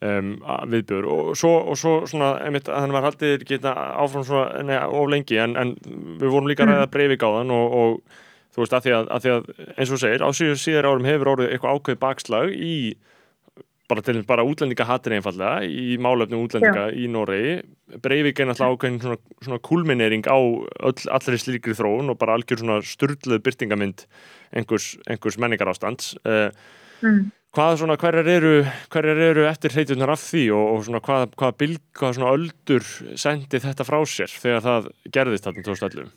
um, viðbjör og svo, og svo svona, einmitt, þannig var haldið geta áfram svona, nei, of lengi en, en við vorum líka að ræða breyfi gáðan og, og þú veist, að því að, að því að eins og segir, á síður síðar árum hefur orðið eitthvað ákveð bakslag í bara til bara útlendinga hattir einfallega í málefnum útlendinga í Noregi. Breivik er náttúrulega ákveðin svona, svona kulminering á öll, allri slíkri þróun og bara algjör svona sturdluð byrtingamind einhvers, einhvers menningarástands. Uh, Mm. hvað svona, hverjar eru, hverjar eru eftir hreytunar af því og, og svona hvað, hvað bylg, hvað svona öldur sendi þetta frá sér þegar það gerðist þarna 2011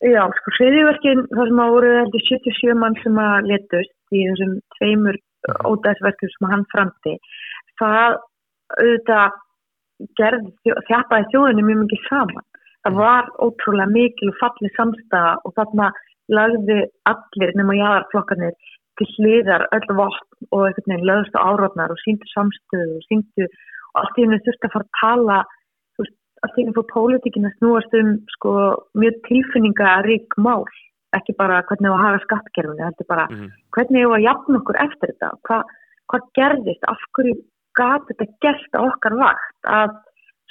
Já, sko, hriðiverkin, það sem að voru heldur 77 mann sem að letust í þessum tveimur ódæðsverkum sem hann framti, það auðvitað gerði, þjappaði þjóðinu mjög mikið saman. Það var ótrúlega mikil og fallið samstæða og þarna lagði allir nema jáðarflokkarnir til hliðar öll vopn og einhvern veginn lögst á árófnar og síndu samstöðu og síndu og allt í henni þurfti að fara að tala allt í henni fór pólitíkin að snúast um sko mjög tilfinningarík mál ekki bara hvernig við að hafa skattgerfinu heldur bara Mhm. hvernig við að jafna okkur eftir þetta? Hva, hvað gerðist, af hverju gat þetta gert á okkar vakt að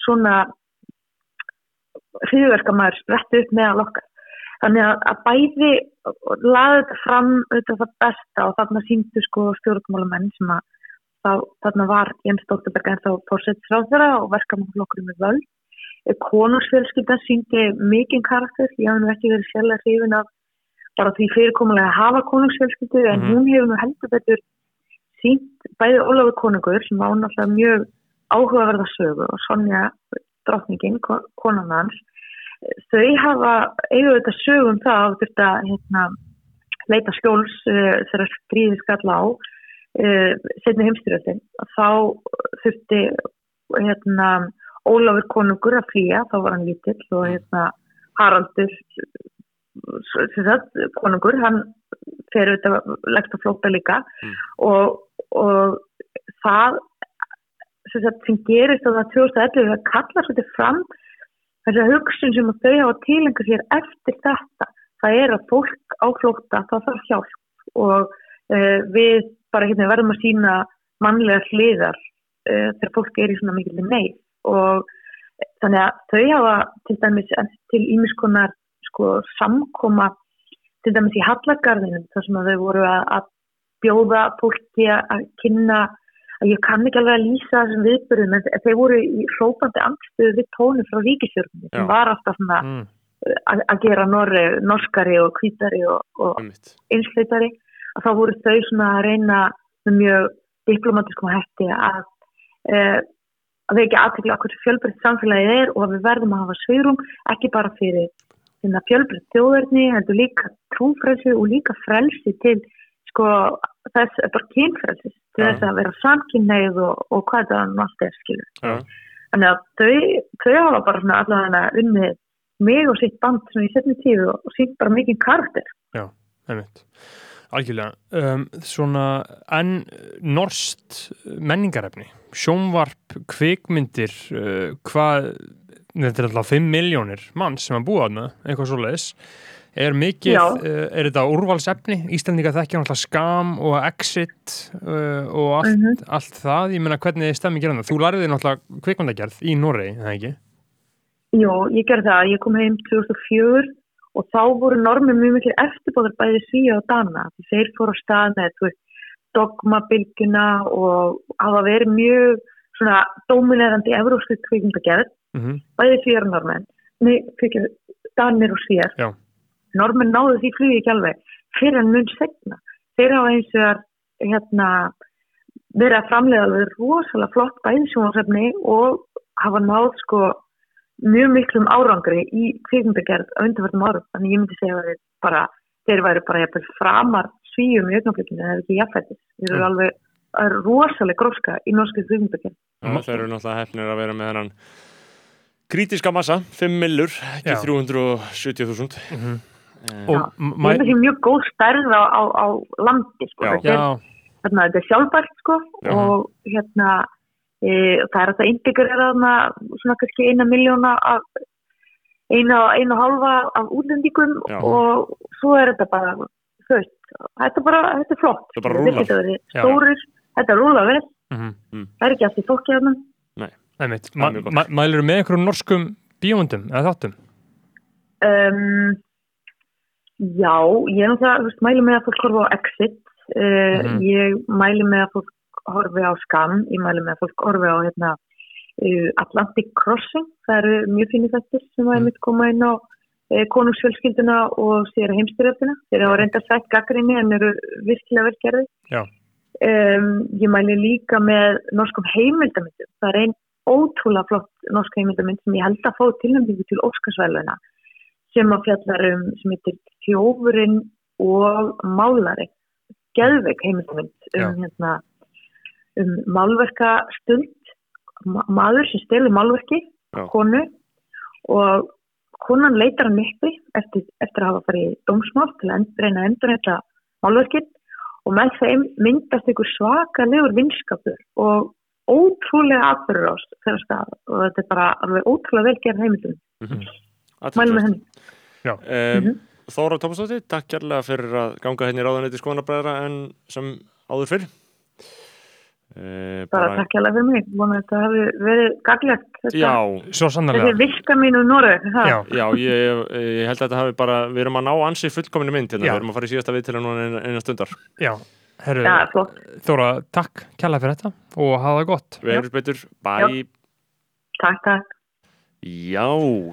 svona hriðverkamæður sprettu upp meðal okkar? Þannig að, að bæði laði þetta fram auðvitað það besta og þarna síndu sko stjórnmálamenn sem að þá, þarna var Jens Stoltenberg en þá fórsettisráðara og verkamannflokkur með völd. Konursfjölskyldan síndi mikinn karakter ég hafði ekki verið sérlega hrifin af bara því fyrirkomulega að hafa konungsfjölskyldu en Mhm. hún hefur nú heldur betur sínt bæði Ólafur konungur sem var náttúrulega mjög áhugaverða sögu og Sonja drottningin, ko- konan hans þau hafa eigu þetta sögum það að þetta hérna, leita skjóls uh, þegar stríði skall á uh, setni heimstyrjöldin þá þurfti hérna, Ólafur konungur að flýja þá var hann lítill og hérna, Haraldur sagt, konungur, hann fer auðvitað leggst að flóta líka Mm. og, og það sem, sagt, sem gerist á það 2011 það kallar svolítið fram þess að hugsun sem þau hafa tilengur sér eftir þetta, það er að fólk á flóta, það þarf hjálp og uh, við bara hérna verðum að sína mannlega hliðar uh, þegar fólk er í svona mikil neyð og þannig að þau hafa til dæmis til ímiskonar sko samkoma til dæmis í Hallagarðinum þar sem að þau voru að, að bjóða fólki að kynna að ég kann ekki alveg að lýsa þessum viðbyrðum en þeir voru í hrópandi angstöðu við tónu frá ríkisjörnum sem var alltaf svona Mm. að að gera norri, norskari og hvítari og, og einsleitari að þá voru þau svona að reyna með mjög diplomatiskum hætti að uh, að vekja aðtekla okkur fjölbreytt samfélagið er og að við verðum að hafa sveirum ekki bara fyrir þennan fjölbreytt þjóðverðni, heldur líka trúfrelsi og líka frelsi til sko þess, bara kynfrelsi til Já. þess að vera samkynneið og, og hvað það nú allt er skilur. Já. Þannig að þau, þau hafa bara svona allavega unnið mig og sitt band svona í setni tíu og, og sínt bara mikið karakter. Einmitt. Algjörlega. Um, svona en norst menningarefni, sjónvarp, kvikmyndir, uh, hvað, þetta er alltaf 5 miljónir mann sem að búa þarna, eitthvað svo leiðis. Er mikið, uh, er þetta úrvalsefni? Íslandinga þekkja náttúrulega skam og exit uh, og allt, Mhm. allt það. Ég meina hvernig stemmi gera það? Þú lærið náttúrulega kvikmyndagerð í Noregi, það ekki? Jú, ég gerði það. Ég kom heim 2004 og þá voru normið mjög mikil eftirbóðar bæði Svíja og Dana. Þeir fóru á stað með þú veist, dogmabilgjuna og hafa verið mjög svona dominerandi evrósku kvikmyndagerð, Mhm. bæði fyrir normenn, nei, fyrir danir og sér. Já. Normenn náðu því flugi ekki alveg fyrir en mun segna. Þeir hafa eins og hérna, verið að framlega alveg rosalega flott bæði sjónasefni og hafa náð sko mjög miklum árangri í kvikmyndagerð á undanverðum árum. Þannig ég myndi segja að þeir bara, þeir væri bara jafnvel framar svíum í augnaflikinu eða ekki jafnfættis. Þeir eru Mm. alveg það er rosalega gróska í norsku kvikmyndagerð. Já, þeir eru náttúrulega hefnir að vera með hennan krítiska massa, 5 millur, ekki Já. 370.000. Mhm. Eh, Og Já. mæ- Þetta er mjög góð stærð á, á, á landi sko. Já. Þetta er, hérna, þetta er sjálfbært sko Já. og hérna e, það er að það integrera þarna svona kannski eina miljóna af eina, eina og halva af útlendingum Já. og svo er þetta bara þú veist, þetta er bara, þetta er flott Þetta bara Þeir rúllar. geta verið Já. stórir, þetta rúlar vel mhm. það er ekki allt í fólki þarna ma- Mælirðu með einhverjum norskum bíómyndum eða þáttum? um, Já, ég er náttúrulega, þú mæli með að fólk horfa á Exit, uh, Mhm. ég mæli með að fólk horfi á Skam, ég mæli með að fólk horfi á hérna, uh, Atlantic Crossing, það eru mjög fínir þettir sem að Mhm. einmitt koma inn á uh, konungsfjölskylduna og sér heimstyrjöfina, þeir hafa reynda sætt gaggrinni en eru virkilega velgerði. Já. Um, ég mæli líka með norskum heimildamindum, það er einn ótrúlega flott norsk heimildamind sem ég held að fá tilnæmdingu til Óskarsvæluna sem að fjallar um sem heitir Þjófurinn og Málari geðveik heimildamind um, hérna, um málverka stund ma maður sem stelur málverki Já. konu og konan leitar hann uppi eftir, eftir að hafa farið í dómsmál til að reyna að endur þetta málverkið og með þeim myndast ykkur svakalegur vinskapur og ótrúlega atbyrður ás og þetta er bara alveg ótrúlega vel gerð heimildum mælum með henni. Um, Mhm. Þóra Tómasdóttir, takk kærlega fyrir að ganga henni í ráðanetti skoðanabræðra en sem áður fyrr. Uh, bara takk hjá fyrir mig. Að þetta hafi verið gaglegt Já, Svo þessi sannarlega. viska mínu Noreg Já, já, ég, ég held að þetta hafi bara, við erum að ná ansi fullkominu mynd hérna, við erum að fara í síðasta við til að núna eina, eina stundar. já. Herru, Já, flott. Þóra, takk kærlega fyrir þetta og hafa það gott. Við erum betur, bæ. takk, takk Já,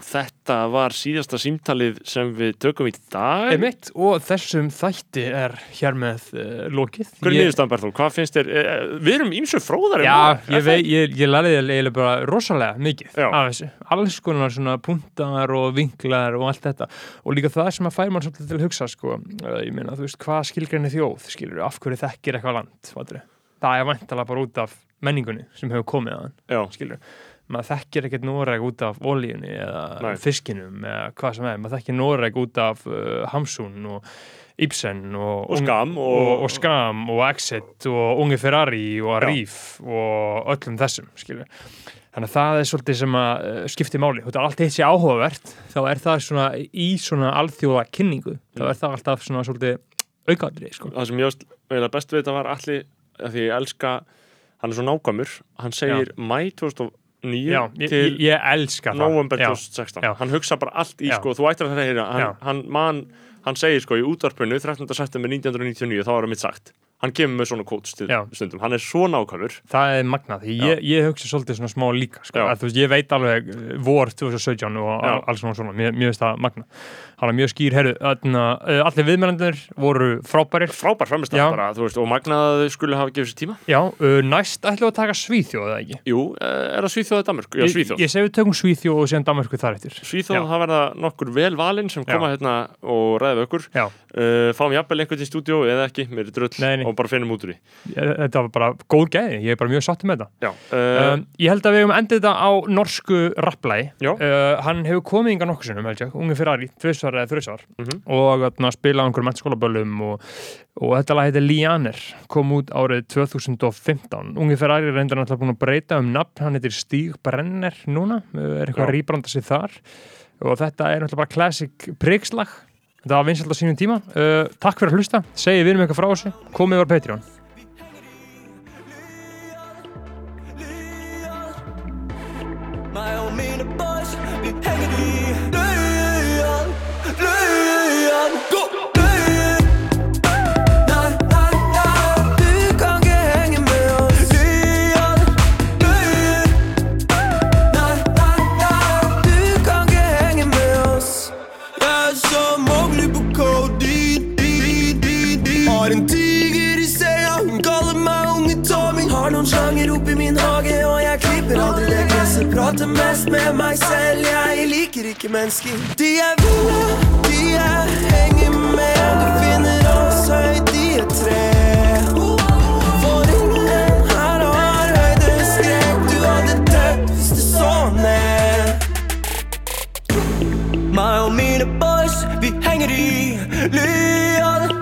þetta var síðasta símtalið sem við tökum í dag. Einmitt, og þessum þætti er hér með uh, lokið. Hver er Ég- niðurstaðan Berþól? Hvað finnst þér? Eh, Við erum ímsu fróðar Já, ég, vei, ég, ég lærði eiginlega bara rosalega mikið Já. af þessu. Alls konar svona punktar og vinklar og allt þetta. Og líka það sem að fær mann svolítið til að hugsa, sko. Uh, Ég meina, þú veist, hvað skilgrinni þjóð, skilur af hverju þekkir eitthvað land, fattur Það er væntalega bara út af menningunni sem hefur komið að hann, skilur maður þekkir ekkert Noreg út af olíunni eða Nei. fiskinum eða hvað sem er, maður þekkir Noreg út af uh, Hamsun og Ibsen og, Og Skam og- og, Skam og Exit og Unge Ferrari og Arif og öllum þessum skilur. þannig að það er svolítið sem að uh, skipti máli, þetta er allt eitt sé áhugavert þá er það svona í svona alþjóða kynningu, þá Mm. er það alltaf svona svolítið aukaðri sko. það sem ég eiginlega best við þetta var allir, því ég elska, hann er svo nákvæmur, hann segir mæ 2009 Já, ég, til ég, ég november Já. 2016 Já. hann hugsa bara allt í Já. sko, þú ættir að það heyra Já. hann, hann, hann segir sko í útvarpinu 13. september 1999 þá var það mitt sagt hann kemur með svona quotes til Já. stundum hann er svo nákvæmur Það er magnað, því ég, ég hugsa svolítið svona smá líka, sko, Já. að, þú veist, ég veit alveg uh, vor 2017 og Já. al- alls svona svona, mér, mér finnst það magnað hann er mjög skýr, herru, þarna, uh, allir viðmælendur voru frábærir frábær framist Já. bara, þú veist, og magnað að þau skulle hafa gefið sér tíma Já, uh, næst ætlum við að taka Svíþjóð eða ekki jú, eh, er það Svíþjóð eða Danmörk? Já, Ég, Svíþjóð ég segi við tökum Svíþjóð og síðan Danmarku þar eftir Svíþjóð, Já. það verða nokkur vel valinn sem koma Já. hérna og ræða við okkur Já, uh, fáum jafnvel einhvern til stúdíó eða ekki, mér er drull Nei, nei. Og bara finnum út úr því. Þetta var bara góð gæði, ég er bara mjög sáttið með þetta. Já, uh, Um, ég held að við hefum endið þetta á norsku rapplægi. Uh, hann hefur komið yngar nokkur sinnum held ég, unge Ferrari, tvisvar eða þrisvar. Mhm. og þarna, spila á einhverjum mennskólaböllum og, og þetta lag heitir Lianer kom út árið 2015 unge Ferrari er reyndar náttúrulega búin að breyta um nafn, hann heitir Stíg Brenner núna, er eitthvað rýbranda sig þar. Og þetta er náttúrulega bara classic prigslag þetta var vinsalt á sínum tíma. Uh, takk fyrir að hlusta, segið við um eitthvað frá þessu. Komið var Patreon prater mest med meg selv, jeg liker ikke mennesker. De er ville, de er henger med, du finner oss høyt i et tre. For ingen her har høydeskrekk, du hadde dødd hvis du så ned. Meg og mine boys, vi henger i Lyon,